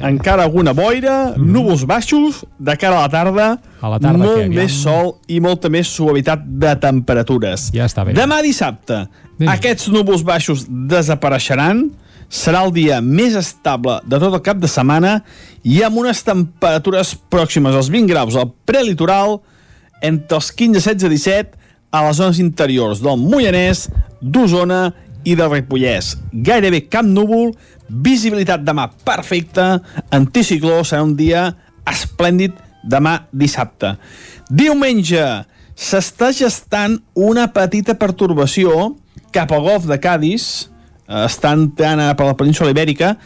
Encara alguna boira, mm. núvols baixos, de cara a la tarda, a la tarda molt què, més sol i molta més suavitat de temperatures. Ja està bé. Demà dissabte, Bé. aquests núvols baixos desapareixeran, serà el dia més estable de tot el cap de setmana i amb unes temperatures pròximes als 20 graus al prelitoral, entre els 15, 16 i 17 a les zones interiors del Moianès, d'Osona i del Ripollès. Gairebé cap núvol, visibilitat demà perfecta, anticicló, serà un dia esplèndid demà dissabte. Diumenge s'està gestant una petita pertorbació cap al golf de Cádiz, eh, està entrant per la península Ibèrica,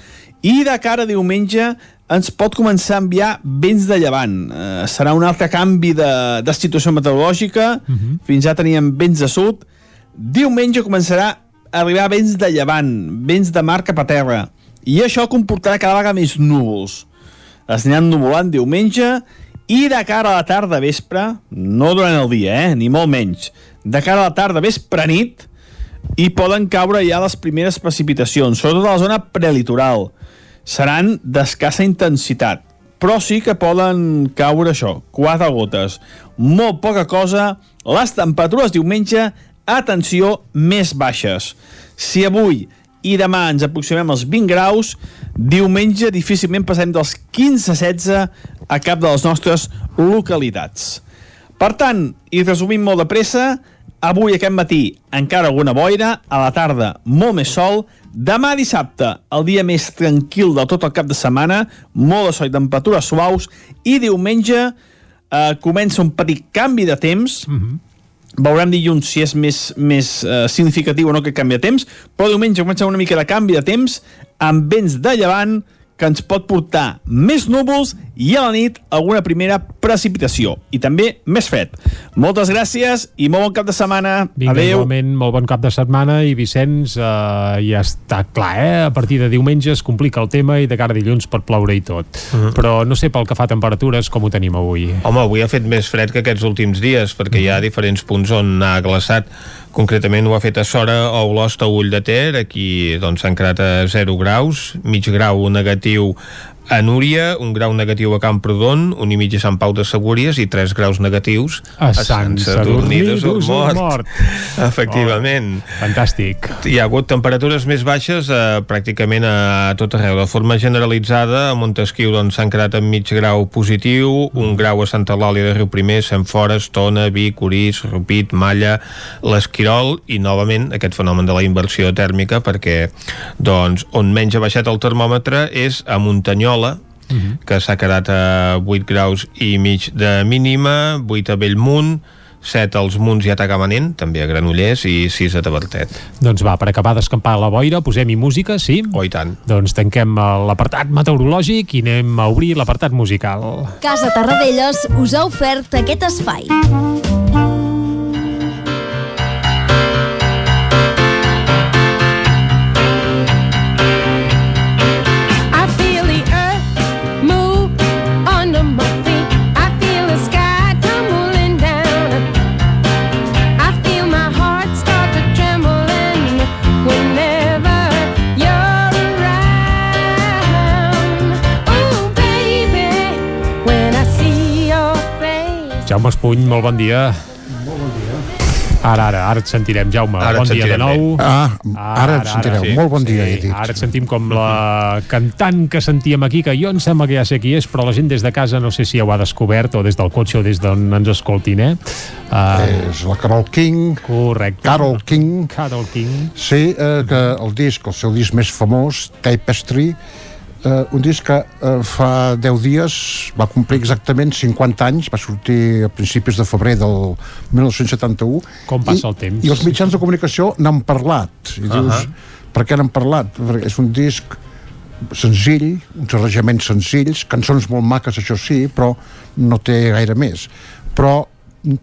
i de cara a diumenge ens pot començar a enviar vents de llevant. Eh, serà un altre canvi de, de situació meteorològica. Uh -huh. Fins ja teníem vents de sud. Diumenge començarà a arribar vents de llevant, vents de mar cap a terra. I això comportarà cada vegada més núvols. Es aniran nuvolant diumenge i de cara a la tarda vespre, no durant el dia, eh, ni molt menys, de cara a la tarda vespre nit, i poden caure ja les primeres precipitacions, sobretot a la zona prelitoral seran d'escassa intensitat, però sí que poden caure això, quatre gotes. Molt poca cosa, les temperatures diumenge, atenció, més baixes. Si avui i demà ens aproximem als 20 graus, diumenge difícilment passarem dels 15-16 a cap de les nostres localitats. Per tant, i resumint molt de pressa, avui aquest matí encara alguna boira, a la tarda molt més sol, Demà dissabte, el dia més tranquil de tot el cap de setmana, molt de sol i temperatures suaus, i diumenge eh, comença un petit canvi de temps, mm -hmm. veurem dilluns si és més, més eh, significatiu o no que canvi de temps, però diumenge comença una mica de canvi de temps, amb vents de llevant que ens pot portar més núvols i a la nit alguna primera precipitació i també més fred. Moltes gràcies i molt bon cap de setmana. Vinga, Adéu. igualment, molt bon cap de setmana i Vicenç, eh, ja està clar, eh? A partir de diumenge es complica el tema i de cara a dilluns pot ploure i tot. Uh -huh. Però no sé pel que fa a temperatures com ho tenim avui. Home, avui ha fet més fred que aquests últims dies, perquè hi ha diferents punts on ha glaçat. Concretament ho ha fet a Sora o Olost a Ull de Ter, aquí doncs s'han quedat a 0 graus, mig grau negatiu a Núria, un grau negatiu a Camprodon, un i mig a Sant Pau de Segúries i tres graus negatius A Sant Sadurní d'Osormort. Mort. [laughs] Efectivament. Oh, fantàstic. Hi ha hagut temperatures més baixes eh, pràcticament a tot arreu. De forma generalitzada, a Montesquieu doncs, s'han quedat en mig grau positiu, un grau a Santa Eulàlia de Riu Primer, Sant Fores, Tona, Vic, Orís, Rupit, Malla, l'Esquirol i novament aquest fenomen de la inversió tèrmica perquè doncs, on menys ha baixat el termòmetre és a Muntanyola, que s'ha quedat a 8 graus i mig de mínima, 8 a Bellmunt, 7 als Munts i a Tagamanent, també a Granollers, i 6 a Tabertet. Doncs va, per acabar d'escampar la boira, posem-hi música, sí? Oh, i tant. Doncs tanquem eh, l'apartat meteorològic i anem a obrir l'apartat musical. Casa Tarradellas us ha ofert aquest espai. Jaume Espuny, molt bon dia. Molt bon dia. Ara, ara, ara et sentirem, Jaume. Ara bon dia de nou. bé. Ah, ara et sentireu. Molt bon dia, he dit. Ara et sentim com la cantant que sentíem aquí, que jo em sembla que ja sé qui és, però la gent des de casa no sé si ja ho ha descobert, o des del cotxe, o des d'on ens escoltin, eh? Uh, És la Carol King. Correcte. Carol King. Carol King. Sí, eh, que el disc, el seu disc més famós, Tapestry, eh, un disc que eh, fa 10 dies va complir exactament 50 anys, va sortir a principis de febrer del 1971. Com passa i, el temps. I els mitjans de comunicació n'han parlat. I dius, Ahà. per què n'han parlat? Perquè és un disc senzill, uns arranjaments senzills, cançons molt maques, això sí, però no té gaire més. Però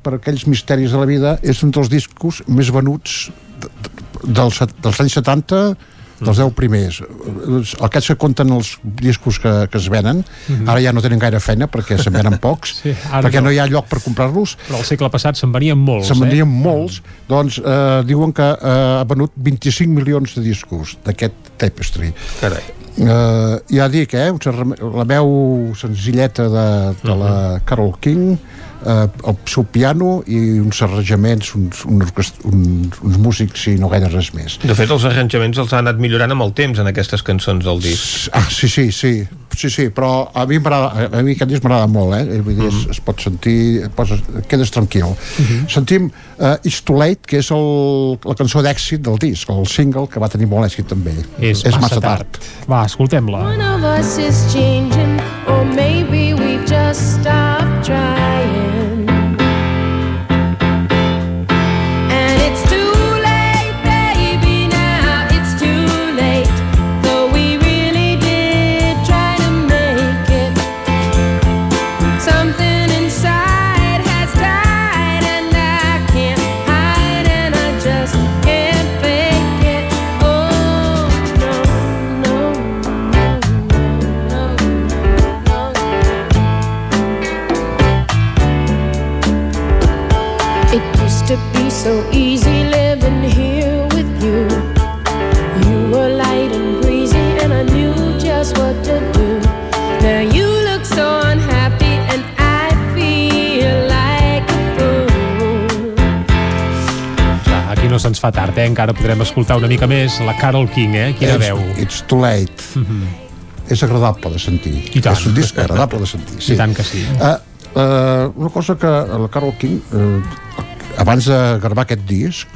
per aquells misteris de la vida és un dels discos més venuts de- de- dels, dels anys 70 dels 10 primers aquests que compten els discos que, que es venen Mhm. ara ja no tenen gaire feina perquè se'n venen [laughs] pocs Sí, perquè no. no hi ha lloc per comprar-los Però al segle passat se'n venien molts, se'n venien eh? molts doncs eh, diuen que eh, ha venut 25 milions de discos d'aquest Tapestry Carai. Uh, ja dic, eh, la veu senzilleta de, de la Carol King, uh, el seu piano i uns arranjaments, uns, un orquest- uns, uns músics i no gaire res més. De fet, els arranjaments els ha anat millorant amb el temps en aquestes cançons del disc. Ah, sí, sí, sí, sí, sí però a mi, a mi aquest disc m'agrada molt, eh? Vull dir, es, es pot sentir, poses, quedes tranquil. Sentim uh, It's Too Late, que és el, la cançó d'èxit del disc, el single que va tenir molt èxit també. És, massa tard. Va, escoltem-la. One of us is changing, or maybe we've just stopped se'ns fa tard, eh? Encara podrem escoltar una mica més la Carol King, eh? Quina It's- veu. It's Too Late. És agradable de sentir. I tant. És un disc agradable de sentir. Sí. I tant que sí. Uh, uh, una cosa que la Carol King uh, abans de gravar aquest disc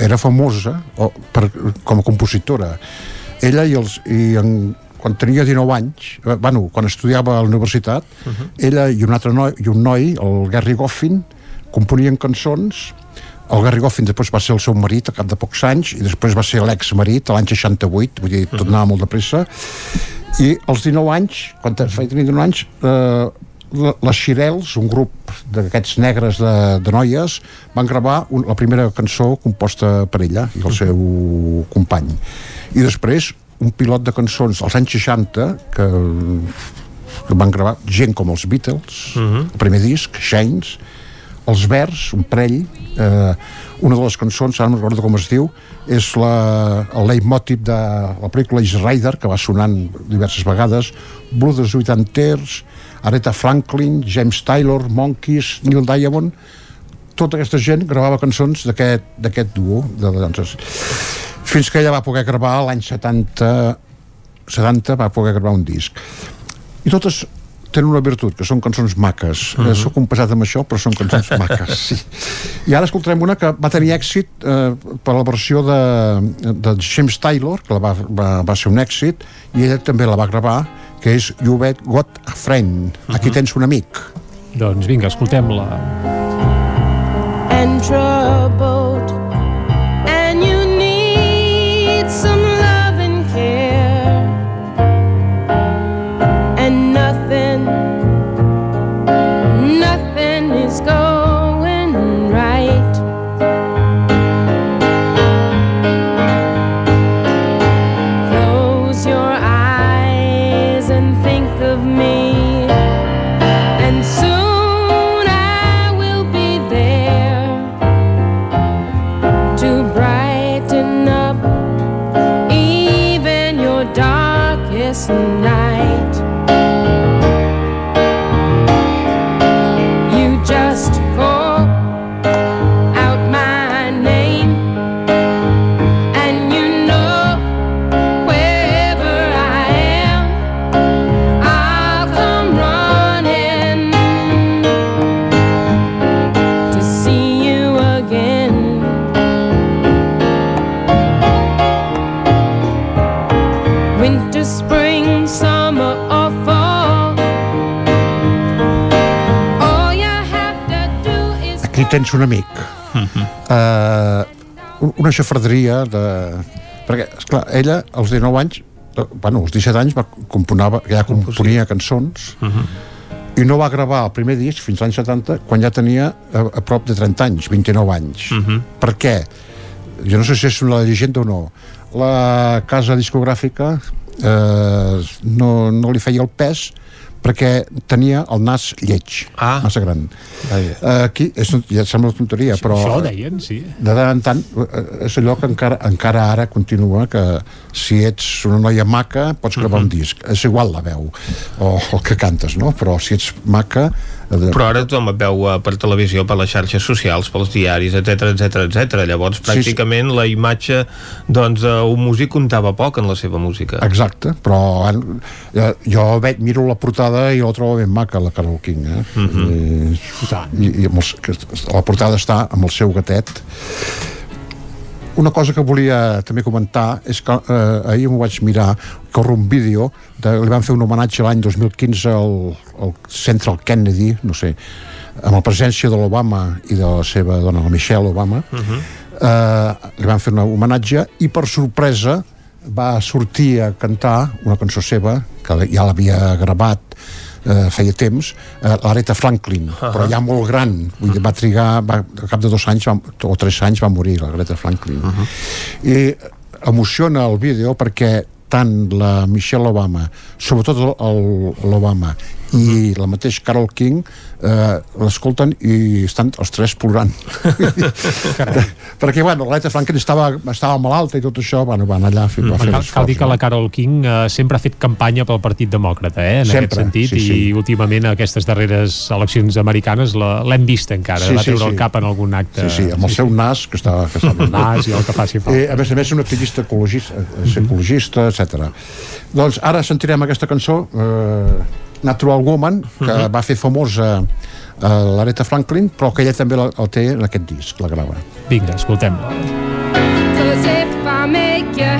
era famosa o, per, com a compositora ella i, els, i en, quan tenia 19 anys bueno, quan estudiava a la universitat ella i un altre noi, i un noi el Gary Goffin componien cançons el Gary Goffin després va ser el seu marit a cap de pocs anys i després va ser l'ex-marit l'any 68 vull dir, tot anava molt de pressa. I als 19 anys, quan feia tenir 19 anys, eh, les Xirels, un grup d'aquests negres de, de noies, van gravar un, la primera cançó composta per ella i el seu company. I després un pilot de cançons als anys 60 que, que van gravar gent com els Beatles, el primer disc, Shanes, els Verds, un parell, eh, una de les cançons, ara no recordo com es diu, és la, el leitmotiv de la pel·lícula Easy Rider, que va sonant diverses vegades, Blue dels 80ers, Aretha Franklin, James Taylor, Monkeys, Neil Diamond, tota aquesta gent gravava cançons d'aquest duo de danses. Fins que ella va poder gravar l'any 70, 70 va poder gravar un disc. I totes tenen una virtut, que són cançons maques. Uh Mhm. -huh. Soc un pesat amb això, però són cançons [laughs] maques, sí. I ara escoltarem una que va tenir èxit eh, per la versió de, de James Taylor, que la va, va, va ser un èxit, i ella també la va gravar, que és You Bet Got a Friend. Aquí tens un amic. Doncs vinga, escoltem-la. and troubled, tens un amic. uh, una xafarderia de... Perquè, esclar, ella, als 19 anys, bueno, als 17 anys, va componava, ja componia cançons, i no va gravar el primer disc fins als anys 70, quan ja tenia a, a prop de 30 anys, 29 anys. Per què? Jo no sé si és una llegenda o no. La casa discogràfica eh, no, no li feia el pes perquè tenia el nas lleig, ah. massa gran. Eh, aquí, és, ja et sembla una tonteria, però... Això deien, sí. de tant en tant eh, és allò que encara, encara ara continua que si ets una noia maca pots gravar un disc, és igual la veu o el que cantes, no? però si ets maca eh, Però ara tothom et veu per televisió, per les xarxes socials, pels diaris, etc etc etc. Llavors, sí. pràcticament, la imatge doncs, un músic comptava poc en la seva música. Exacte, però eh, jo veig, miro la portada i la trobo ben maca, la Carol King. Eh? I, i, i amb els, la portada està amb el seu gatet. Una cosa que volia també comentar és que eh, ahir m'ho vaig mirar, corre un vídeo, de, li van fer un homenatge l'any 2015 al, al Central Kennedy, no sé, amb la presència de l'Obama i de la seva dona, la Michelle Obama, eh, li van fer un homenatge i per sorpresa va sortir a cantar una cançó seva que ja l'havia gravat eh, feia temps, eh, l'Aretha Franklin uh -huh. però ja molt gran vull dir, va trigar, va, al cap de dos anys va, o tres anys va morir l'Aretha Franklin uh -huh. i emociona el vídeo perquè tant la Michelle Obama sobretot l'Obama i la mateix Carol King eh, l'escolten i estan els tres plorant [laughs] perquè bueno, l'Aretha Franklin estava, estava malalta i tot això bueno, van allà fer, va fer Cal, cal dir que la Carol King eh, sempre ha fet campanya pel Partit Demòcrata, eh, en Sempre, aquest sentit, sí, sí. i últimament aquestes darreres eleccions americanes l'hem vist encara, Sí, va sí, treure sí. el cap en algun acte. Sí, sí, amb el seu nas, que està... Que està [laughs] El nas i el que faci falta. Eh, a més a més, és un activista ecologista, eh, és ecologista etc. Doncs ara sentirem aquesta cançó, eh, Natural Woman, que Mhm. va fer famosa eh, l'Aretha Franklin, però que ella també la, el té en aquest disc, la grava. Vinga, escoltem-la. Cause if I make you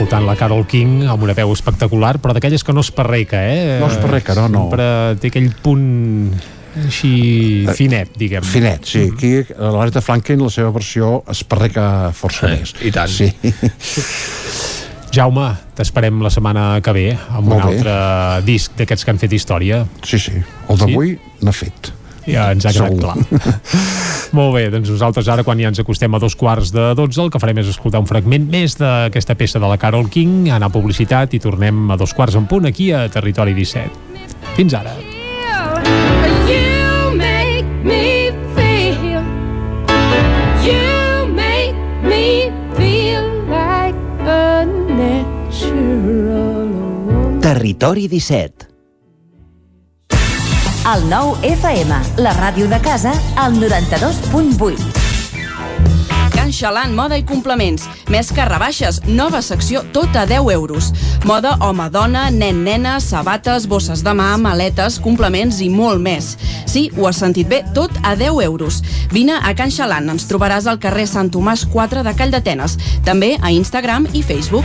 escoltant la Carol King amb una veu espectacular, però d'aquelles que no es perreca, eh? No es perreca, no, no. Sempre té aquell punt així finet, diguem. Finet, sí. Aquí, l'Aretha Franklin, la seva versió, es perreca força Eh, més. i tant. Sí. [laughs] Jaume, t'esperem la setmana que ve amb Molt un bé. altre disc d'aquests que han fet història. Sí, sí. El d'avui n'ha fet. Ja ens ha quedat Segur. clar. [laughs] Molt bé, doncs nosaltres ara quan ja ens acostem a dos quarts de 12 el que farem és escoltar un fragment més d'aquesta peça de la Carol King, anar a publicitat i tornem a dos quarts en punt aquí a Territori 17. Fins ara. You make me feel. You make me feel like a natural woman. Territori 17. El nou FM, la ràdio de casa, al 92.8. Can Xalant, moda i complements. Més que rebaixes, nova secció tot a 10 euros. Moda home-dona, nen-nena, sabates, bosses de mà, maletes, complements i molt més. Sí, ho has sentit bé, tot a 10 euros. Vine a Can Xalant, ens trobaràs al carrer Sant Tomàs 4 de Call d'Atenes. També a Instagram i Facebook.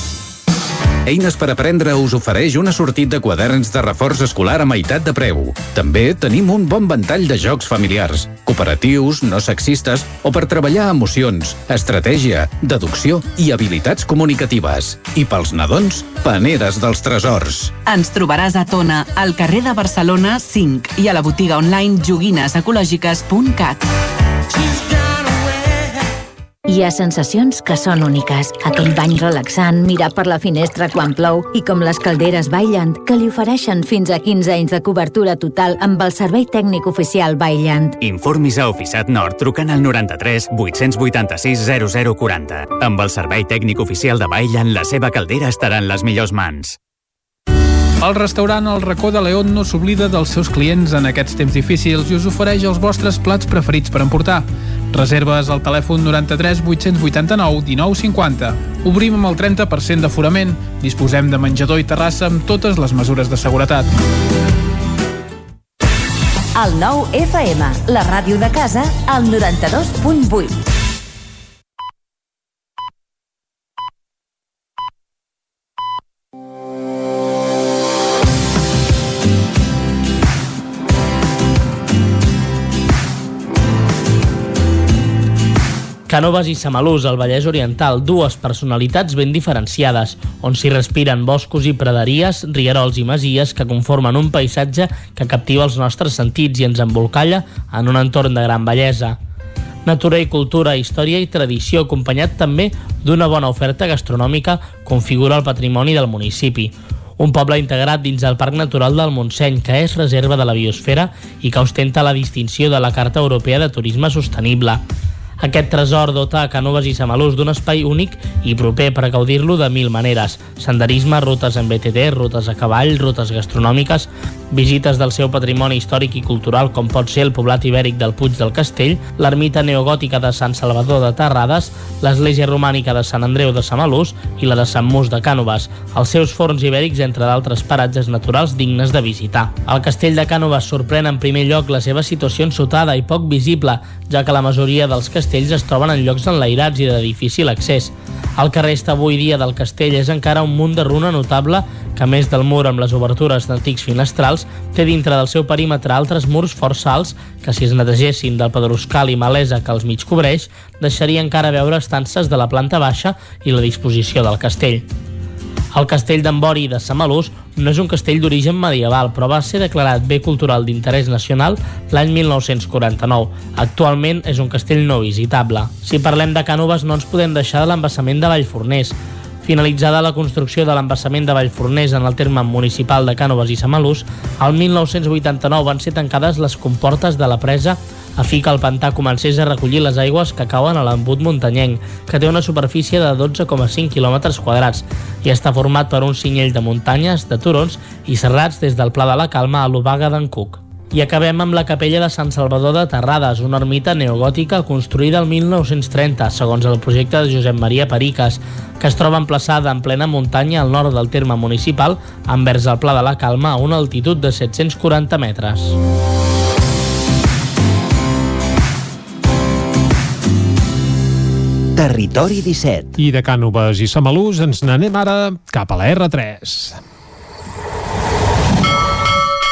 Eines per aprendre us ofereix una sortit de quaderns de reforç escolar a meitat de preu. També tenim un bon ventall de jocs familiars, cooperatius, no sexistes o per treballar emocions, estratègia, deducció i habilitats comunicatives. I pels nadons, paneres dels tresors. Ens trobaràs a Tona, al carrer de Barcelona 5 i a la botiga online joguinesecològiques.cat. Hi ha sensacions que són úniques. Aquell bany relaxant, mirar per la finestra quan plou i com les calderes Bailand, que li ofereixen fins a 15 anys de cobertura total amb el servei tècnic oficial Bailand. Informis a Oficiat Nord trucant al 93 886 0040. Amb el servei tècnic oficial de Bailan, la seva caldera estarà en les millors mans. El restaurant El Racó de León no s'oblida dels seus clients en aquests temps difícils i us ofereix els vostres plats preferits per emportar. Reserves al telèfon 93 889 1950. Obrim amb el 30% d'aforament. Disposem de menjador i terrassa amb totes les mesures de seguretat. El 9FM, la ràdio de casa, al 92.8. Cànoves i Samalús, al Vallès Oriental, dues personalitats ben diferenciades, on s'hi respiren boscos i praderies, rierols i masies que conformen un paisatge que captiva els nostres sentits i ens embolcalla en un entorn de gran bellesa. Natura i cultura, història i tradició, acompanyat també d'una bona oferta gastronòmica, configura el patrimoni del municipi. Un poble integrat dins el Parc Natural del Montseny, que és reserva de la biosfera i que ostenta la distinció de la Carta Europea de Turisme Sostenible. Aquest tresor dota a Cànoves i Samalús d'un espai únic i proper per gaudir-lo de mil maneres. Senderisme, rutes en BTT, rutes a cavall, rutes gastronòmiques, Visites del seu patrimoni històric i cultural, com pot ser el poblat ibèric del Puig del Castell, l'ermita neogòtica de Sant Salvador de Terrades, l'església romànica de Sant Andreu de Samalús i la de Sant Mus de Cànoves, els seus forns ibèrics, entre d'altres paratges naturals dignes de visitar. El castell de Cànoves sorprèn en primer lloc la seva situació ensotada i poc visible, ja que la majoria dels castells es troben en llocs enlairats i de difícil accés. El que resta avui dia del castell és encara un munt de runa notable que, a més del mur amb les obertures d'antics finestrals, té dintre del seu perímetre altres murs força alts que, si es netegessin del pedruscal i malesa que els mig cobreix, deixaria encara veure estances de la planta baixa i la disposició del castell. El castell d'Embori de Samalús no és un castell d'origen medieval, però va ser declarat bé cultural d'interès nacional l'any 1949. Actualment és un castell no visitable. Si parlem de Cànoves no ens podem deixar de l'embassament de Vallforners. Finalitzada la construcció de l'embassament de Vallforners en el terme municipal de Cànoves i Samalús, al 1989 van ser tancades les comportes de la presa a fi que el pantà comencés a recollir les aigües que cauen a l'embut muntanyenc, que té una superfície de 12,5 km quadrats i està format per un cinyell de muntanyes, de turons i serrats des del Pla de la Calma a l'Obaga d'en Cuc. I acabem amb la capella de Sant Salvador de Terrades, una ermita neogòtica construïda el 1930, segons el projecte de Josep Maria Periques, que es troba emplaçada en plena muntanya al nord del terme municipal, envers el Pla de la Calma, a una altitud de 740 metres. Territori 17. I de Cànoves i Samalús ens n'anem ara cap a la R3.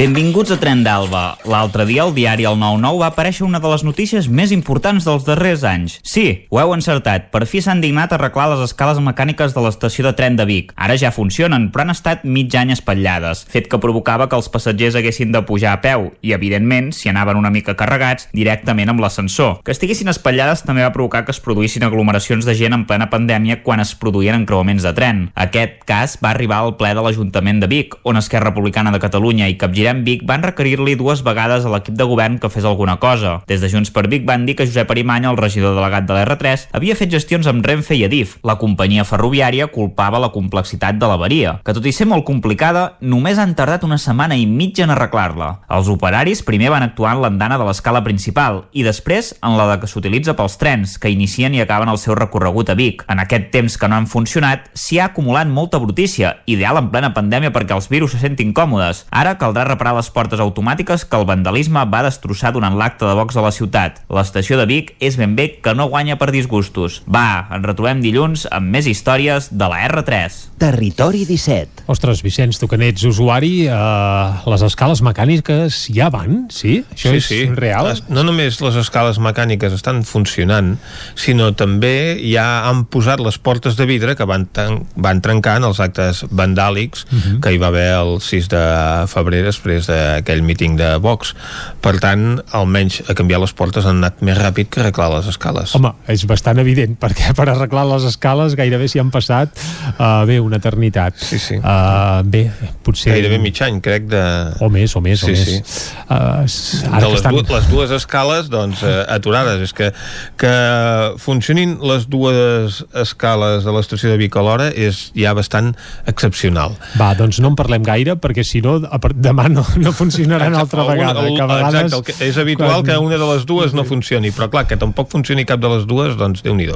Benvinguts a Tren d'Alba. L'altre dia al diari El 9-9 va aparèixer una de les notícies més importants dels darrers anys. Sí, ho heu encertat. Per fi s'han dignat arreglar les escales mecàniques de l'estació de tren de Vic. Ara ja funcionen, però han estat mig any espatllades, fet que provocava que els passatgers haguessin de pujar a peu i, evidentment, si anaven una mica carregats, directament amb l'ascensor. Que estiguessin espatllades també va provocar que es produïssin aglomeracions de gent en plena pandèmia quan es produïen encreuaments de tren. Aquest cas va arribar al ple de l'Ajuntament de Vic, on Esquerra Republicana de Catalunya i Capgirem Vic van requerir-li dues vegades a l'equip de govern que fes alguna cosa. Des de Junts per Vic van dir que Josep Arimanya, el regidor delegat de l'R3, havia fet gestions amb Renfe i Adif. La companyia ferroviària culpava la complexitat de l'avaria, que tot i ser molt complicada, només han tardat una setmana i mitja en arreglar-la. Els operaris primer van actuar en l'andana de l'escala principal i després en la de que s'utilitza pels trens, que inicien i acaben el seu recorregut a Vic. En aquest temps que no han funcionat, s'hi ha acumulat molta brutícia, ideal en plena pandèmia perquè els virus se sentin còmodes. Ara caldrà reparar les portes automàtiques que el vandalisme va destrossar durant l'acte de Vox a la ciutat. L'estació de Vic és ben bé que no guanya per disgustos. Va, ens retrobem dilluns amb més històries de la R3. Territori 17. Ostres, Vicenç, tu que n'ets usuari, eh, les escales mecàniques ja van, sí? Això és real? Les- No només les escales mecàniques estan funcionant, sinó també ja han posat les portes de vidre que van, tan, van trencar en els actes vandàlics Mhm. que hi va haver el 6 de febrer després d'aquell míting de Vox. Per tant, almenys a canviar les portes han anat més ràpid que arreglar les escales. Home, és bastant evident, perquè per arreglar les escales gairebé s'hi han passat, uh, bé, una eternitat. Sí, sí. Uh, bé, potser... Gairebé mig any, crec, de... O més, o més, o Sí, més. sí. Uh, ara de que les, estan... du les dues escales doncs, eh, aturades és que, que funcionin les dues escales de l'estació de Vic alhora és ja bastant excepcional Va, doncs no en parlem gaire, perquè si no, demà no, no funcionaran altra Alguna- vegada. el- que vegades, exacte, el que és habitual quan- que una de les dues no funcioni però clar, que tampoc funcioni cap de les dues doncs déu nhi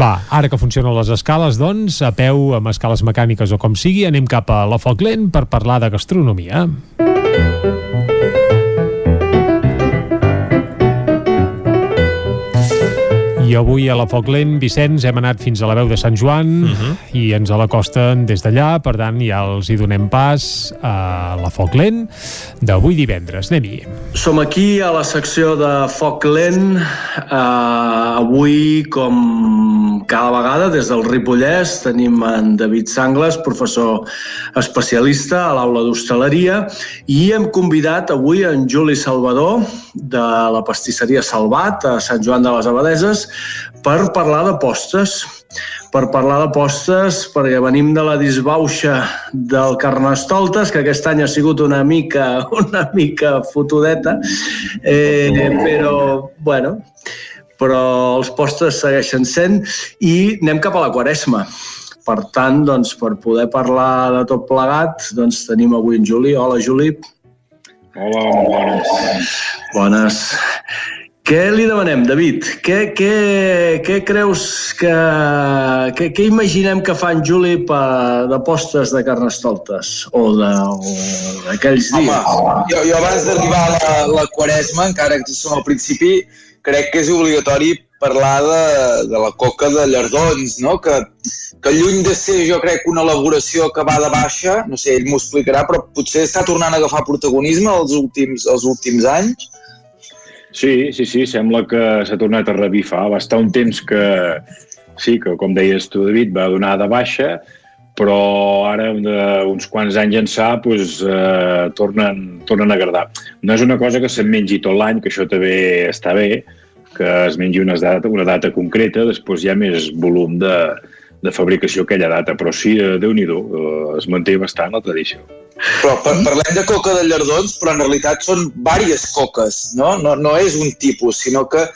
Va, ara que funcionen les escales, doncs, a peu, amb escales mecàniques o com sigui, anem cap a la Foc Lent per parlar de gastronomia. I avui a la Foc Lent, Vicenç, hem anat fins a la veu de Sant Joan i ens a l'acosten des d'allà, per tant ja els hi donem pas a la Foc Lent d'avui divendres. Anem-hi. Som aquí a la secció de Foc Lent. Uh, avui, com cada vegada, des del Ripollès, tenim en David Sangles, professor especialista a l'aula d'hostaleria, i hem convidat avui en Juli Salvador, de la pastisseria Salvat, a Sant Joan de les Abadeses, per parlar de postres, per parlar de postres, perquè venim de la disbauxa del Carnestoltes, que aquest any ha sigut una mica, [laughs] una mica fotudeta, eh, però, bueno, però els postres segueixen sent i anem cap a la Quaresma. Per tant, doncs, per poder parlar de tot plegat, doncs tenim avui en Juli. Hola, Juli. Hola, bones. Bones. Què li demanem, David? Què, què, què creus que... Què, què imaginem que fa en Juli per, de postres de carnestoltes? O d'aquells Home, dies? jo, jo abans d'arribar a la, la Quaresma, encara que som al principi, crec que és obligatori parlar de, de la coca de llardons, no? que, que lluny de ser, jo crec, una elaboració que va de baixa, no sé, ell m'ho explicarà, però potser està tornant a agafar protagonisme els últims, els últims anys. Sí, sí, sí, sembla que s'ha tornat a revifar. Va estar un temps que, sí, que com deies tu, David, va donar de baixa, però ara, d'uns quants anys ençà, doncs, eh, tornen, tornen a agradar. No és una cosa que se'n mengi tot l'any, que això també està bé, que es mengi una data, una data concreta, després hi ha més volum de, de fabricació aquella data, però sí, eh, Déu-n'hi-do, eh, es manté bastant la tradició. Però par parlem de coca de llardons, però en realitat són diverses coques, no? No, no és un tipus, sinó que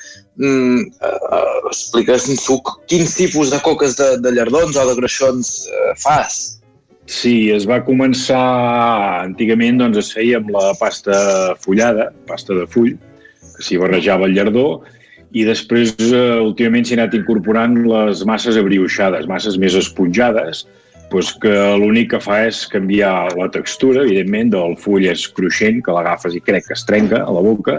mm, uh, expliques tu quins tipus de coques de, de llardons o de greixons uh, fas. Sí, es va començar antigament, doncs es feia amb la pasta fullada, pasta de full, que s'hi barrejava el llardó, i després eh, últimament s'hi ha anat incorporant les masses abrioixades, masses més esponjades, doncs que l'únic que fa és canviar la textura, evidentment, del full és cruixent, que l'agafes i crec que es trenca a la boca,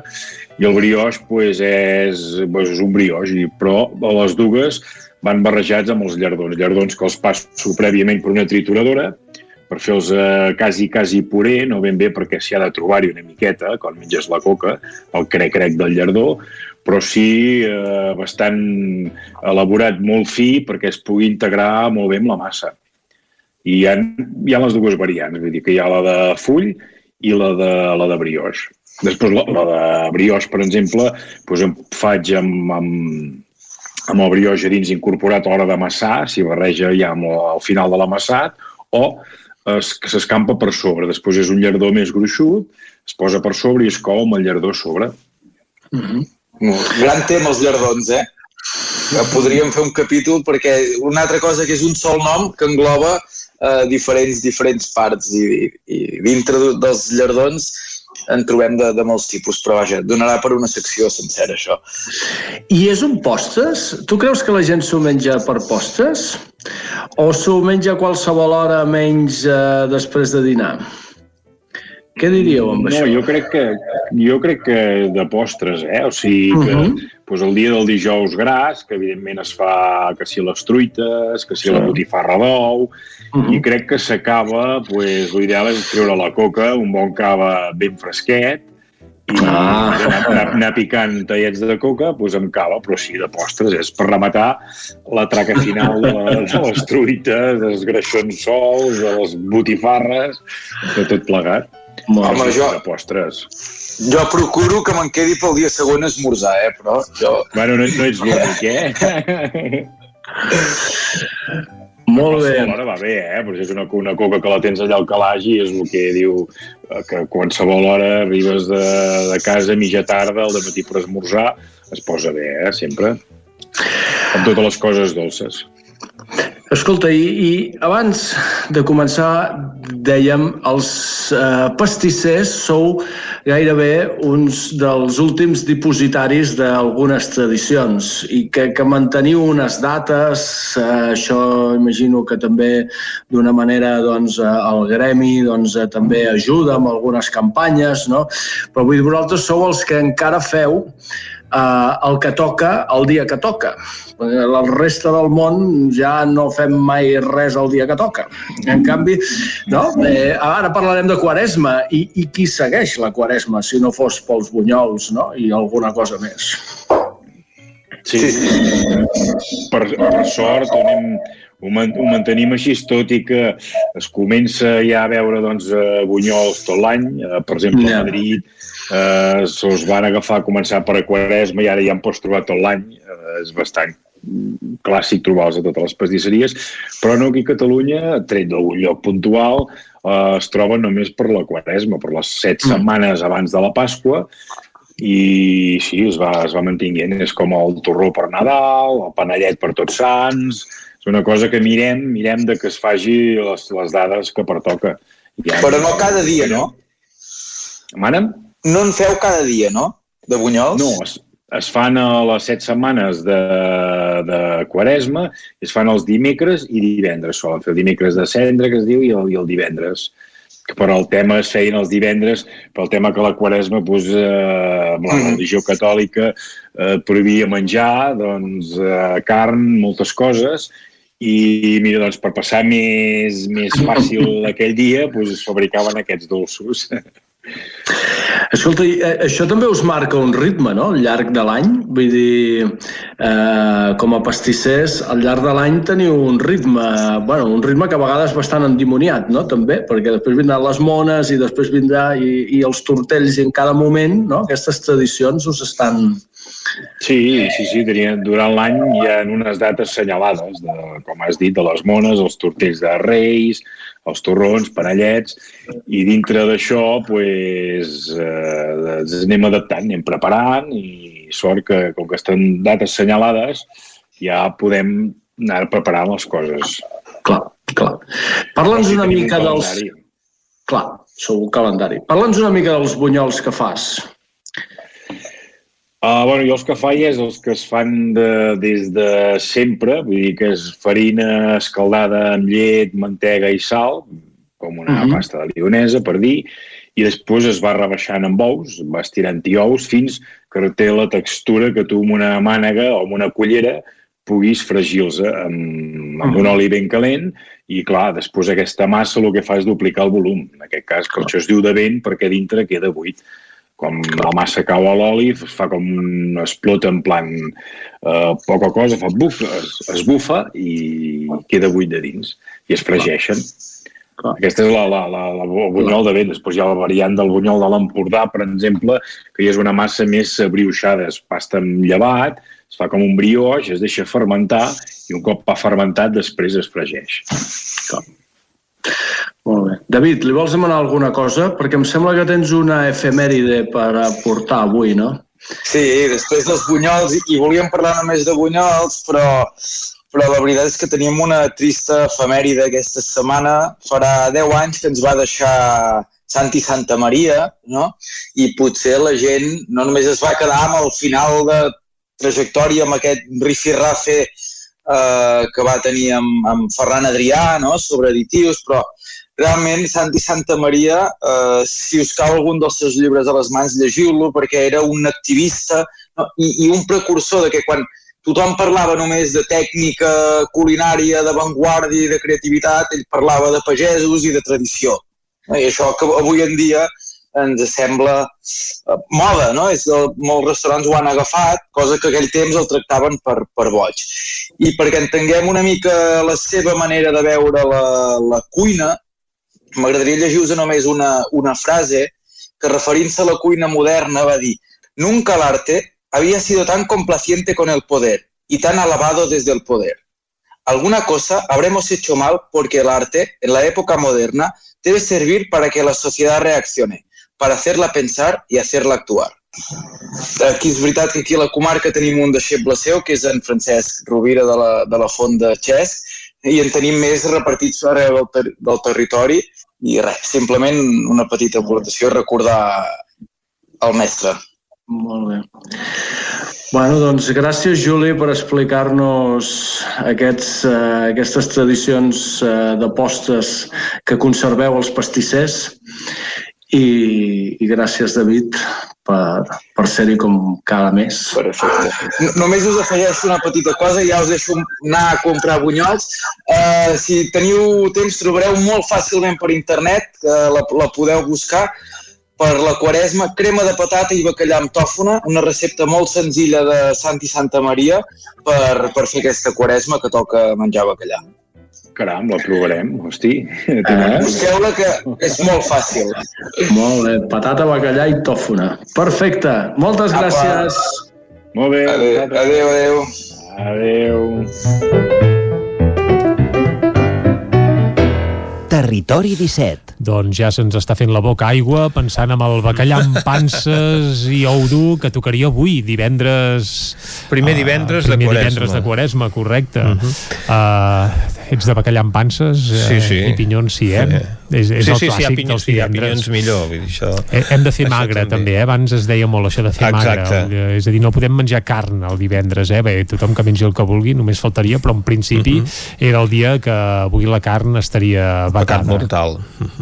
i el brioix doncs, és, doncs, és un brioix, i, però les dues van barrejats amb els llardons, llardons que els passo prèviament per una trituradora, per fer-los eh, quasi, quasi puré, no ben bé perquè s'hi ha de trobar-hi una miqueta, quan menges la coca, el crec-crec del llardó, però sí eh, bastant elaborat, molt fi, perquè es pugui integrar molt bé amb la massa. I hi ha, hi ha les dues variants, vull dir que hi ha la de full i la de, la de brioix. Després, la, la de brioix, per exemple, doncs em faig amb, amb, amb el brioix a dins incorporat a l'hora d'amassar, s'hi barreja ja amb el, al final de l'amassat, o es, que s'escampa per sobre. Després és un llardó més gruixut, es posa per sobre i es cou amb el llardó a sobre. Mm -hmm. Gran tema els llardons, eh? Podríem fer un capítol perquè una altra cosa que és un sol nom que engloba eh, diferents, diferents parts i, i dintre de- dels llardons en trobem de, de molts tipus, però vaja, donarà per una secció sencera això. I és un postres? Tu creus que la gent s'ho menja per postres? O s'ho menja a qualsevol hora menys eh, després de dinar? Què diríeu amb no, això? jo crec que jo crec que de postres, eh? O sigui que Mhm. doncs el dia del dijous gras, que evidentment es fa que si les truites, que si Sí. la botifarra d'ou, Mhm. i crec que s'acaba, doncs l'ideal és treure la coca, un bon cava ben fresquet, i Ah. anar, anar, anar picant tallets de coca doncs amb cava, però sí, de postres. És per rematar la traca final de, de les truites, dels greixons sols, de les botifarres, de tot plegat. Home, jo- De postres. Jo procuro que me'n quedi pel dia següent a esmorzar, eh? Però jo... Bueno, no, no ets l'únic, [laughs] eh? Molt bé. Alhora va bé, eh? Però si és una, una coca que la tens allà al calaix i és el que diu eh, que a qualsevol hora arribes de, de casa a mitja tarda, al matí per esmorzar, es posa bé, eh? Sempre. Amb totes les coses dolces. Escolta, i, i abans de començar, dèiem, els eh, pastissers sou gairebé uns dels últims dipositaris d'algunes tradicions i que, que manteniu unes dates, eh, això imagino que també d'una manera doncs, eh, el gremi doncs, eh, també ajuda amb algunes campanyes, no? però vull dir, vosaltres sou els que encara feu eh, el que toca el dia que toca. Perquè La resta del món ja no fem mai res el dia que toca. En canvi, no? eh, ara parlarem de Quaresma i, i qui segueix la Quaresma si no fos pels bunyols no? i alguna cosa més. Sí, per, per sort ho, anem, ho, man, ho mantenim així, tot i que es comença ja a veure doncs, eh, bunyols tot l'any. Eh, per exemple, a Madrid eh, se'ls van agafar a començar per a Quaresma i ara ja en pots trobar tot l'any. Eh, és bastant, clàssic trobar-los a totes les pastisseries, però no aquí a Catalunya, tret d'algun lloc puntual, eh, es troben només per la quaresma, per les set Mm. setmanes abans de la Pasqua, i sí, es va, es va mantinguent. És com el torró per Nadal, el panellet per Tots Sants... És una cosa que mirem, mirem de que es faci les, les dades que pertoca. Ja, Però no cada dia, no? Mana'm? No en feu cada dia, no? De bunyols? No, es, es fan a les set setmanes de, de Quaresma, es fan els dimecres i divendres. Solen fer el dimecres de cendre, que es diu, i el, i el divendres que per el tema es feien els divendres, pel tema que la quaresma, doncs, eh, amb la religió catòlica, eh, prohibia menjar, doncs, eh, carn, moltes coses, i mira, doncs, per passar més, més fàcil [laughs] aquell dia, doncs, es fabricaven aquests dolços. Escolta, eh, això també us marca un ritme, no?, al llarg de l'any? Vull dir, eh, com a pastissers, al llarg de l'any teniu un ritme, bueno, un ritme que a vegades és bastant endimoniat, no?, també, perquè després vindran les mones i després vindrà i, i els tortells i en cada moment, no?, aquestes tradicions us estan... Sí, sí, sí, tenien, durant l'any hi ha unes dates senyalades, de, com has dit, de les mones, els tortells de reis, els torrons, panellets, i dintre d'això pues, eh, ens anem adaptant, anem preparant, i sort que, com que estan dates senyalades, ja podem anar preparant les coses. Clar, clar. Parla'ns una tenim un mica dels... Clar, sou un calendari. Parla'ns una mica dels bunyols que fas. Uh, bueno, jo els que faig és els que es fan de, des de sempre, vull dir que és farina escaldada amb llet, mantega i sal, com una Mhm. pasta de lionesa, per dir, i després es va rebaixant amb ous, va estirant-hi ous fins que té la textura que tu amb una mànega o amb una cullera puguis fregir-los amb, amb un oli ben calent i, clar, després aquesta massa el que fa és duplicar el volum. En aquest cas, per això es diu de vent, perquè dintre queda buit com la massa cau a l'oli, es fa com un explota en plan eh, poca cosa, fa buf, es, es bufa i queda buit de dins i es fregeixen. Aquesta és la, la, la, la, el bunyol de vent. Després hi ha la variant del bunyol de l'Empordà, per exemple, que ja és una massa més brioixada. Es pasta amb llevat, es fa com un brioix, es deixa fermentar i un cop ha fermentat després es fregeix. Molt bé. David, li vols demanar alguna cosa? Perquè em sembla que tens una efemèride per aportar avui, no? Sí, després dels bunyols, i volíem parlar només de bunyols, però, però la veritat és que teníem una trista efemèride aquesta setmana. Farà 10 anys que ens va deixar Santi Santa Maria, no? I potser la gent no només es va quedar amb el final de trajectòria amb aquest rifirrafe eh, que va tenir amb, amb Ferran Adrià, no? sobre additius, però realment Santi Santa Maria, eh, si us cau algun dels seus llibres a les mans, llegiu-lo, perquè era un activista no? I, i un precursor de que quan tothom parlava només de tècnica culinària, d'avantguàrdia i de creativitat, ell parlava de pagesos i de tradició. No? I això que avui en dia ens sembla eh, moda, no? És el, molts restaurants ho han agafat, cosa que aquell temps el tractaven per, per boig. I perquè entenguem una mica la seva manera de veure la, la cuina, m'agradaria llegir-vos només una, una frase que referint-se a la cuina moderna va dir Nunca el arte había sido tan complaciente con el poder y tan alabado desde el poder. Alguna cosa habremos hecho mal porque el arte, en la época moderna, debe servir para que la sociedad reaccione, para hacerla pensar y hacerla actuar. Aquí és veritat que aquí a la comarca tenim un deixeble seu, que és en Francesc Rovira de la, de la Font de Xesc, i en tenim més repartits arreu del, ter del territori, i res, simplement una petita aportació, recordar el mestre. Molt bé. Bueno, doncs gràcies, Juli, per explicar-nos aquests, eh, aquestes tradicions eh, de postres que conserveu els pastissers i, i gràcies, David, per, per ser-hi com cada mes. Perfecte. No- Només us afegeixo una petita cosa i ja us deixo anar a comprar bunyols. Uh, si teniu temps, trobareu molt fàcilment per internet, que la, la podeu buscar, per la quaresma, crema de patata i bacallà amb tòfona, una recepta molt senzilla de Santi Santa Maria per, per fer aquesta quaresma que toca menjar bacallà. Caram, la provarem, hosti. [laughs] Busqueu-la que és molt fàcil. Molt bé, patata, bacallà i tòfona. Perfecte, moltes Apa. gràcies. Molt bé. Adéu, adéu. adéu. Adeu. Territori 17. Doncs ja se'ns està fent la boca aigua pensant en el bacallà amb panses i ou dur que tocaria avui, divendres... Primer divendres uh, de primer Quaresma. divendres de Quaresma, correcte. Uh -huh. uh, ets de bacallà amb panses uh, Sí, sí. i pinyons, sí, eh? Sí. És, és sí, el sí, sí, clàssic pinyons, dels sí, hi ha divendres. pinyons millor. Vull dir, això, Eh, Hem de fer magre també. eh? Abans es deia molt això de fer Exacte. magre. Eh, És a dir, no podem menjar carn el divendres, eh? Bé, tothom que mengi el que vulgui, només faltaria, però en principi Mhm. era el dia que avui la carn estaria vacada. Pecat mortal.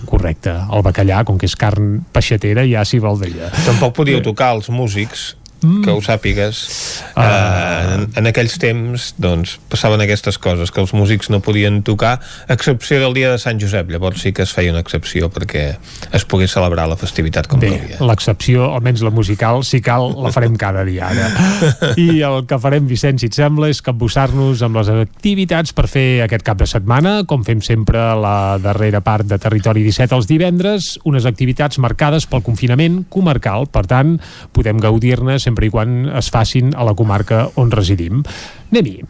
Correcte. El bacallà, com que és carn peixatera, ja s'hi valdria. Tampoc podíeu tocar els músics que ho sàpigues. Uh... en, en aquells temps doncs passaven aquestes coses que els músics no podien tocar a excepció del dia de Sant Josep. Llavors sí que es feia una excepció perquè es pogués celebrar la festivitat com Bé, calia. l'excepció, almenys la musical, si cal, la farem cada dia ara. I el que farem, Vicenç, si et sembla, és capbussar-nos amb les activitats per fer aquest cap de setmana, com fem sempre la darrera part de Territori 17 els divendres, unes activitats marcades pel confinament comarcal. Per tant, podem gaudir-ne sempre i quan es facin a la comarca on residim. Anem-hi.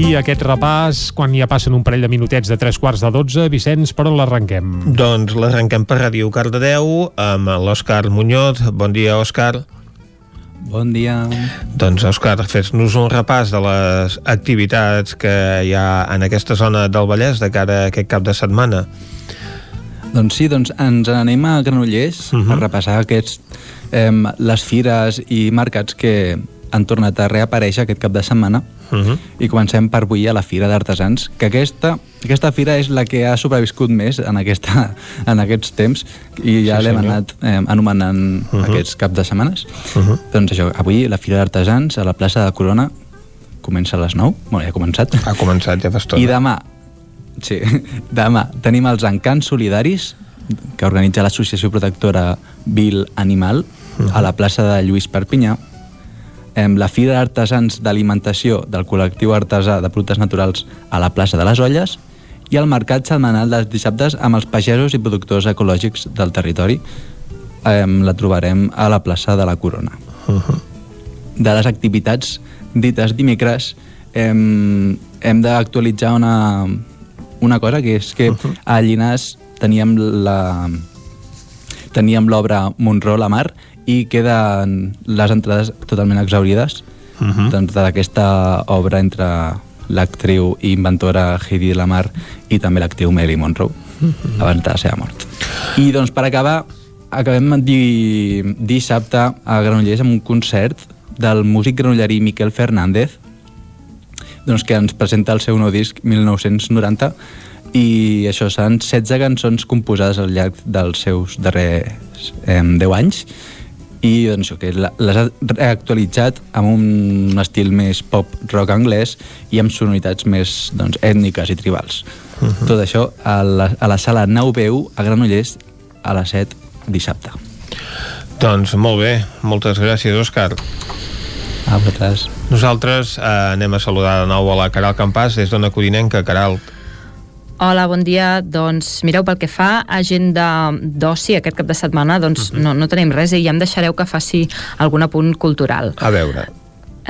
I aquest repàs, quan ja passen un parell de minutets de tres quarts de dotze, Vicenç, per on l'arrenquem? doncs l'arrenquem per Ràdio Cardedeu amb l'Òscar Muñoz bon dia Òscar Bon dia. Doncs, Òscar, fes-nos un repàs de les activitats que hi ha en aquesta zona del Vallès de cara a aquest cap de setmana. Doncs sí, doncs ens anem a Granollers uh -huh. a repassar aquests, eh, les fires i mercats que han tornat a reaparèixer aquest cap de setmana Uh -huh. i comencem per avui a la Fira d'Artesans, que aquesta, aquesta fira és la que ha sobreviscut més en, aquesta, en aquests temps i ja Sí, l'hem anat eh, anomenant uh Mhm. -huh. aquests caps de setmanes. Uh -huh. Doncs això, avui la Fira d'Artesans a la plaça de Corona comença a les 9, bueno, ja ha començat. Ha començat ja fa estona. I demà, sí, [laughs] demà tenim els encants solidaris que organitza l'associació protectora Vil Animal a la plaça de Lluís Perpinyà. La Fira d'Artesans d'Alimentació del col·lectiu artesà de productes naturals a la plaça de les Olles i el mercat setmanal dels dissabtes amb els pagesos i productors ecològics del territori. Em, la trobarem a la plaça de la Corona. De les activitats dites dimecres hem, hem d'actualitzar una, una cosa que és que a Llinars teníem la teníem l'obra Montró la Mar i queden les entrades totalment exaurides uh -huh. doncs, d'aquesta obra entre l'actriu i inventora Heidi Lamar i també l'actriu Mary Monroe uh -huh. abans de la seva mort i doncs per acabar acabem di, dissabte a Granollers amb un concert del músic granollerí Miquel Fernández doncs, que ens presenta el seu nou disc 1990 i això seran 16 cançons composades al llarg dels seus darrers eh, 10 anys i doncs, això, que les ha reactualitzat amb un estil més pop rock anglès i amb sonoritats més doncs, ètniques i tribals. Uh -huh. Tot això a la, a la sala 9BU a Granollers a les 7 dissabte. Doncs molt bé, moltes gràcies, Òscar. A vosaltres. Nosaltres eh, anem a saludar de nou a la Caral Campàs des d'Ona Codinenca. Caral, Hola, bon dia. Doncs mireu, pel que fa a agenda d'oci aquest cap de setmana, doncs no, no tenim res i ja em deixareu que faci algun apunt cultural. a veure.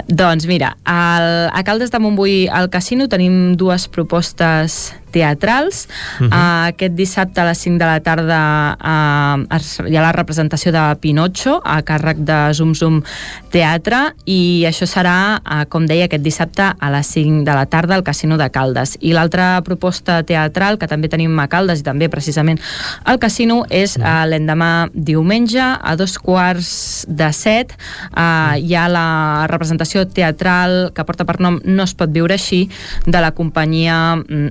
Doncs mira, al, a Caldes de Montbui al casino tenim dues propostes teatrals. Uh Mhm. -huh. Aquest dissabte a les 5 de la tarda uh, hi ha la representació de Pinocho a càrrec de Zum Zum Teatre i això serà, uh, com deia, aquest dissabte a les 5 de la tarda al Casino de Caldes. I l'altra proposta teatral que també tenim a Caldes i també precisament al Casino és uh, l'endemà diumenge a dos quarts de set uh, hi ha la representació teatral que porta per nom No es pot viure així de la companyia mm,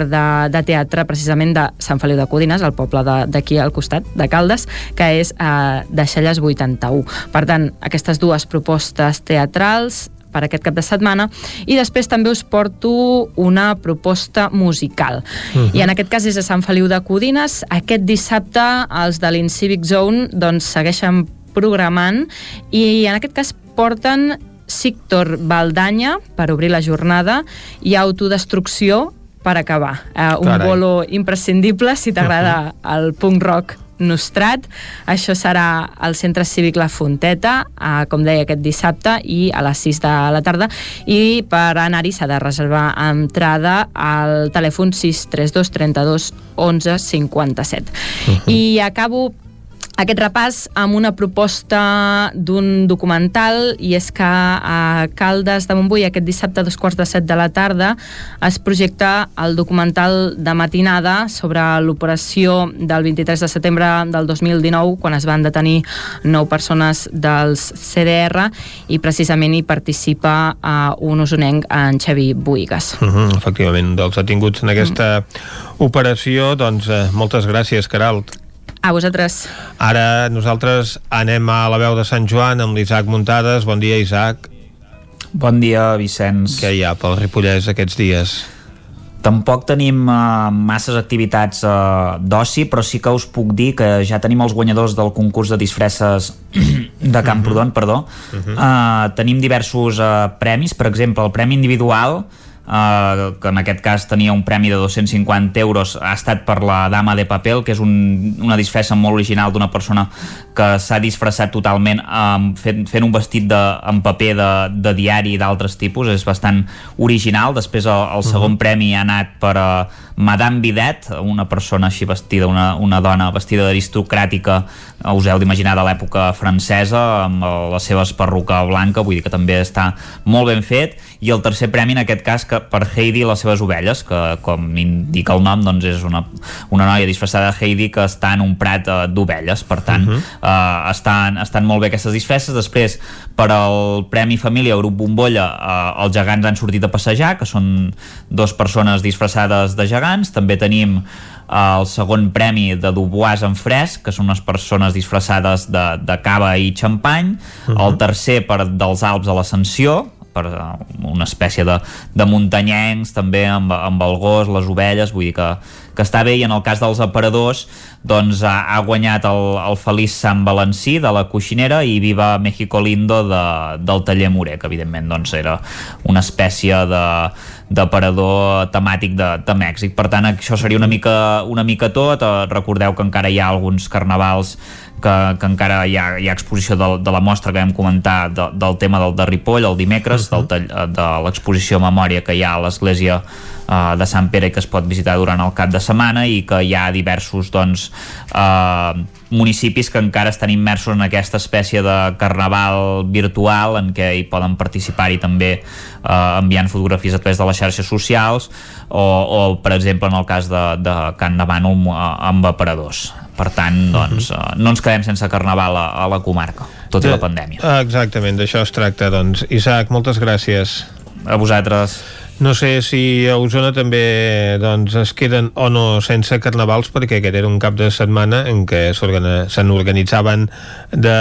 amateur de, de teatre precisament de Sant Feliu de Codines, el poble d'aquí al costat, de Caldes, que és eh, de Xelles 81. Per tant, aquestes dues propostes teatrals per aquest cap de setmana i després també us porto una proposta musical Mhm. i en aquest cas és a Sant Feliu de Codines aquest dissabte els de l'Incivic Zone doncs segueixen programant i en aquest cas porten Sictor Valdanya per obrir la jornada i Autodestrucció per acabar. Uh, un Carai. bolo imprescindible si t'agrada [laughs] el punk rock Nostrat. Això serà al Centre Cívic La Fonteta, eh, com deia, aquest dissabte i a les 6 de la tarda. I per anar-hi s'ha de reservar entrada al telèfon 632 32 11 57. Uh -huh. I acabo aquest repàs amb una proposta d'un documental i és que a Caldes de Montbui aquest dissabte a dos quarts de set de la tarda es projecta el documental de matinada sobre l'operació del 23 de setembre del 2019 quan es van detenir nou persones dels CDR i precisament hi participa uh, un usonenc en Xavi Buigas. Uh -huh, efectivament, dels detinguts en aquesta mm. operació, doncs eh, moltes gràcies, Caralt. A vosaltres. Ara nosaltres anem a la veu de Sant Joan amb l'Isaac Muntades. Bon dia, Isaac. Bon dia, Vicenç. Què hi ha pel Ripollès aquests dies? Tampoc tenim uh, masses activitats uh, d'oci, però sí que us puc dir que ja tenim els guanyadors del concurs de disfresses [clears throat] de Camprodon, uh -huh. perdó. Uh -huh. uh, tenim diversos uh, premis, per exemple, el premi individual Uh, que en aquest cas tenia un premi de 250 euros ha estat per la Dama de Papel que és un, una disfressa molt original d'una persona que s'ha disfressat totalment um, fent, fent un vestit de, en paper de, de diari d'altres tipus, és bastant original després el, el segon uh -huh. premi ha anat per a Madame Bidet una persona així vestida, una, una dona vestida d'aristocràtica us heu d'imaginar de l'època francesa amb la seva esparruca blanca vull dir que també està molt ben fet. I el tercer premi en aquest cas que per Heidi i les seves ovelles que com indica el nom doncs és una, una noia disfressada de Heidi que està en un prat uh, d'ovelles. Per tant uh -huh. uh, estan, estan molt bé aquestes disfresses. Després per al Premi Família Grup Bombolla uh, els gegants han sortit a passejar que són dues persones disfressades de gegants també tenim el segon premi de Dubois en fresc, que són unes persones disfressades de, de cava i xampany, uh -huh. el tercer per dels Alps a l'Ascensió, per una espècie de, de muntanyencs també amb, amb el gos, les ovelles vull dir que, que està bé i en el cas dels aparadors doncs ha, ha guanyat el, el Feliç Sant Valencí de la Coixinera i Viva México Lindo de, del taller Moré que evidentment doncs era una espècie de d'aparador temàtic de, de Mèxic. Per tant, això seria una mica, una mica tot. Eh, recordeu que encara hi ha alguns carnavals que, que encara hi ha, hi ha exposició de, de la mostra que vam comentar de, del tema del de Ripoll el dimecres, uh -huh. del, de l'exposició Memòria que hi ha a l'església uh, de Sant Pere que es pot visitar durant el cap de setmana i que hi ha diversos doncs, uh, municipis que encara estan immersos en aquesta espècie de carnaval virtual en què hi poden participar-hi també uh, enviant fotografies a través de les xarxes socials o, o per exemple en el cas de, de Can de Bànol amb aparadors per tant doncs, uh -huh. no ens quedem sense carnaval a, a la comarca tot i la pandèmia. Exactament, d'això es tracta doncs. Isaac, moltes gràcies. A vosaltres. No sé si a Osona també doncs, es queden o no sense carnavals perquè aquest era un cap de setmana en què se n'organitzaven de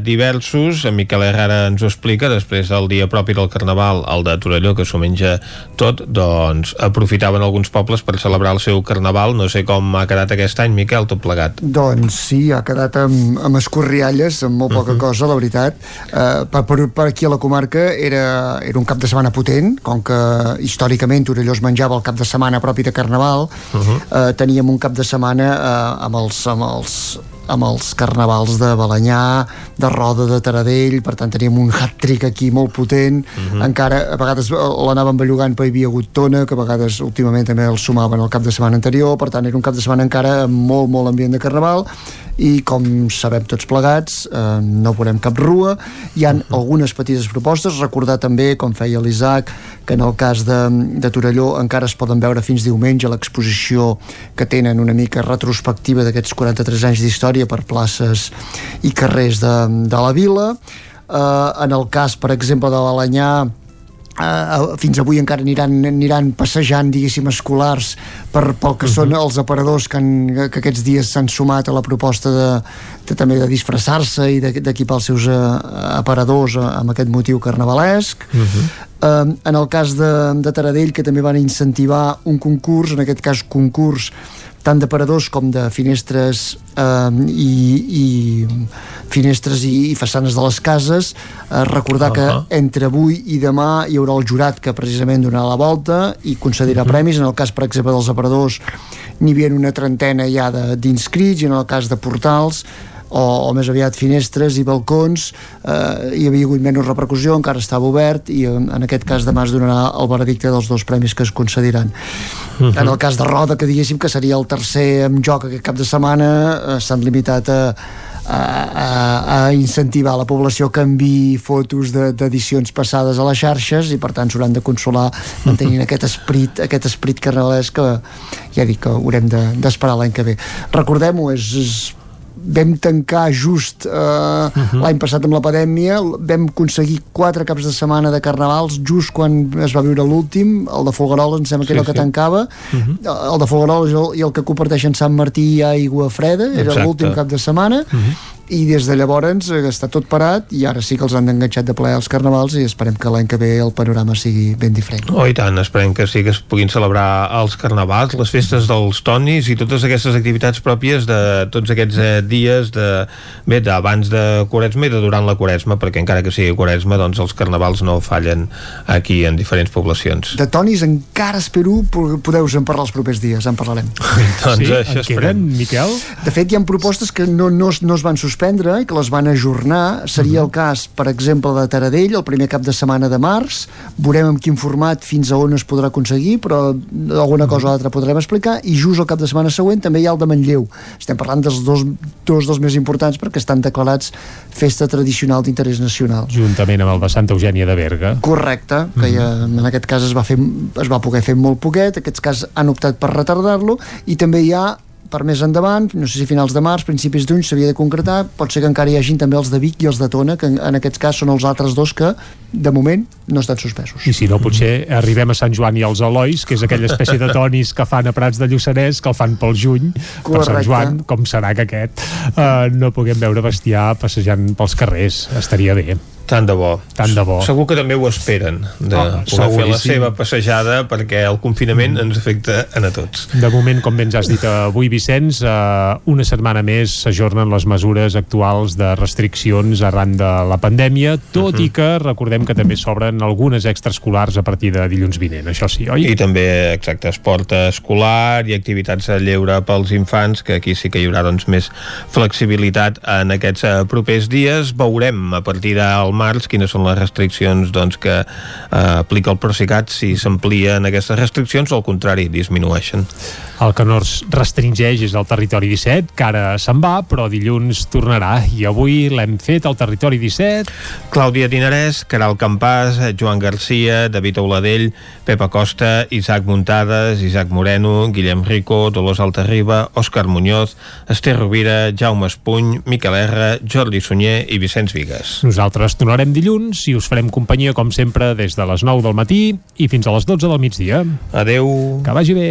diversos, en Miquel Herrera ens ho explica, després del dia propi del carnaval, el de Torelló, que s'ho menja tot, doncs aprofitaven alguns pobles per celebrar el seu carnaval, no sé com ha quedat aquest any, Miquel, tot plegat. Doncs sí, ha quedat amb, amb escorrialles, amb molt poca uh -huh. cosa, la veritat. Uh, per, per, per aquí a la comarca era, era un cap de setmana potent, com que històricament Torelló es menjava el cap de setmana propi de Carnaval, uh -huh. eh, teníem un cap de setmana eh, amb els, amb els amb els carnavals de Balanyà, de Roda, de Taradell, per tant teníem un hat-trick aquí molt potent, uh -huh. encara a vegades l'anàvem bellugant però hi havia hagut tona, que a vegades últimament també el sumaven el cap de setmana anterior, per tant era un cap de setmana encara amb molt, molt ambient de carnaval, i com sabem tots plegats eh, no veurem cap rua. Hi han uh -huh. algunes petites propostes. Recordar també, com feia l'Isaac que en el cas de, de Torelló encara es poden veure fins diumenge l'exposició que tenen una mica retrospectiva d'aquests 43 anys d'història per places i carrers de, de la vila eh, en el cas per exemple de l'Alanyà Uh, fins avui encara aniran, aniran passejant diguéssim escolars per, pel que uh -huh. són els aparadors que, han, que aquests dies s'han sumat a la proposta de, de també de disfressar-se i d'equipar els seus uh, aparadors uh, amb aquest motiu carnavalesc uh -huh. Eh, en el cas de, de Taradell, que també van incentivar un concurs, en aquest cas concurs tant de paradors com de finestres eh, i, i finestres i, i façanes de les cases eh, recordar uh -huh. que entre avui i demà hi haurà el jurat que precisament donarà la volta i concedirà uh -huh. premis en el cas per exemple dels aparadors n'hi havia una trentena ja d'inscrits i en el cas de portals o, o més aviat finestres i balcons eh, hi havia hagut menys repercussió encara estava obert i en, en aquest cas demà es donarà el veredicte dels dos premis que es concediran. Mhm. en el cas de Roda que diguéssim que seria el tercer en joc aquest cap de setmana eh, s'han limitat a a, a, a incentivar la població que enviï fotos de- d'edicions passades a les xarxes i per tant s'hauran de consolar mantenint aquest esprit aquest esprit carnavalesc que ja dic que haurem de- d'esperar l'any que ve. Recordem-ho, és, és vam tancar just uh, l'any passat amb la pandèmia. Vam aconseguir quatre caps de setmana de carnavals just quan es va viure l'últim el de Folgueroles em sembla que Sí, era el que sí. tancava. El de Folgueroles i el, i el que comparteixen Sant Martí i Aigua Freda era l'últim cap de setmana i des de llavors eh, està tot parat i ara sí que els han enganxat de ple als carnavals i esperem que l'any que ve el panorama sigui ben diferent Oh, i tant, esperem que sí que es puguin celebrar els carnavals, les festes dels tonis i totes aquestes activitats pròpies de tots aquests eh, dies de, bé, d'abans de Quaresma i de durant la Quaresma, perquè encara que sigui Quaresma, doncs els carnavals no fallen aquí en diferents poblacions. de tonis encara espero po- podeu-se'n parlar els propers dies, en parlarem [laughs] Doncs Sí? això En esperem. queden, Miquel? De fet, hi ha propostes que no, no, es- no es van suspendre i que les van ajornar. Seria el cas, per exemple, de Taradell, el primer cap de setmana de març. Veurem en quin format fins a on es podrà aconseguir, però alguna cosa o altra podrem explicar. I just el cap de setmana següent també hi ha el de Manlleu. Estem parlant dels dos, dos dels més importants perquè estan declarats festa tradicional d'interès nacional. Juntament amb el de Santa Eugènia de Berga. Correcte, que ja, en aquest cas es va, fer, es va poder fer molt poquet, aquests cas han optat per retardar-lo, i també hi ha per més endavant, no sé si finals de març, principis d'uny s'havia de concretar, pot ser que encara hi hagin també els de Vic i els de Tona, que en, en aquest cas són els altres dos que, de moment, no estan suspesos. I si no, potser arribem a Sant Joan i als Elois, que és aquella espècie de tonis que fan a Prats de Lluçanès, que el fan pel juny, per Sant Correcte. Joan, com serà que aquest uh, no puguem veure bestiar passejant pels carrers. Estaria bé. Tant de bo. Tant de bo. Segur que també ho esperen, de Oh, poder fer la seva passejada, perquè el confinament ens afecta a tots. De moment, com bé ens has dit avui, Vicenç, eh, una setmana més s'ajornen les mesures actuals de restriccions arran de la pandèmia, tot i que recordem que també s'obren algunes extraescolars a partir de dilluns vinent, això sí, oi? I també, exacte, esport escolar i activitats a lleure pels infants, que aquí sí que hi haurà doncs, més flexibilitat en aquests eh, propers dies. Veurem a partir del març quines són les restriccions doncs, que eh, aplica el Procicat, si s'amplien aquestes restriccions o al contrari, disminueixen. El que no es restringeix és el territori 17, que ara se'n va, però dilluns tornarà. I avui l'hem fet al territori 17. Clàudia Dinarès, Caral Campàs, Joan Garcia, David Auladell, Pepa Costa, Isaac Muntades, Isaac Moreno, Guillem Rico, Dolors Altarriba, Òscar Muñoz, Esther Rovira, Jaume Espuny, Miquel R, Jordi Sunyer i Vicenç Vigues. Nosaltres tornarem dilluns i us farem companyia, com sempre, des de les 9 del matí i fins a les 12 del migdia. Adeu. Que vagi bé.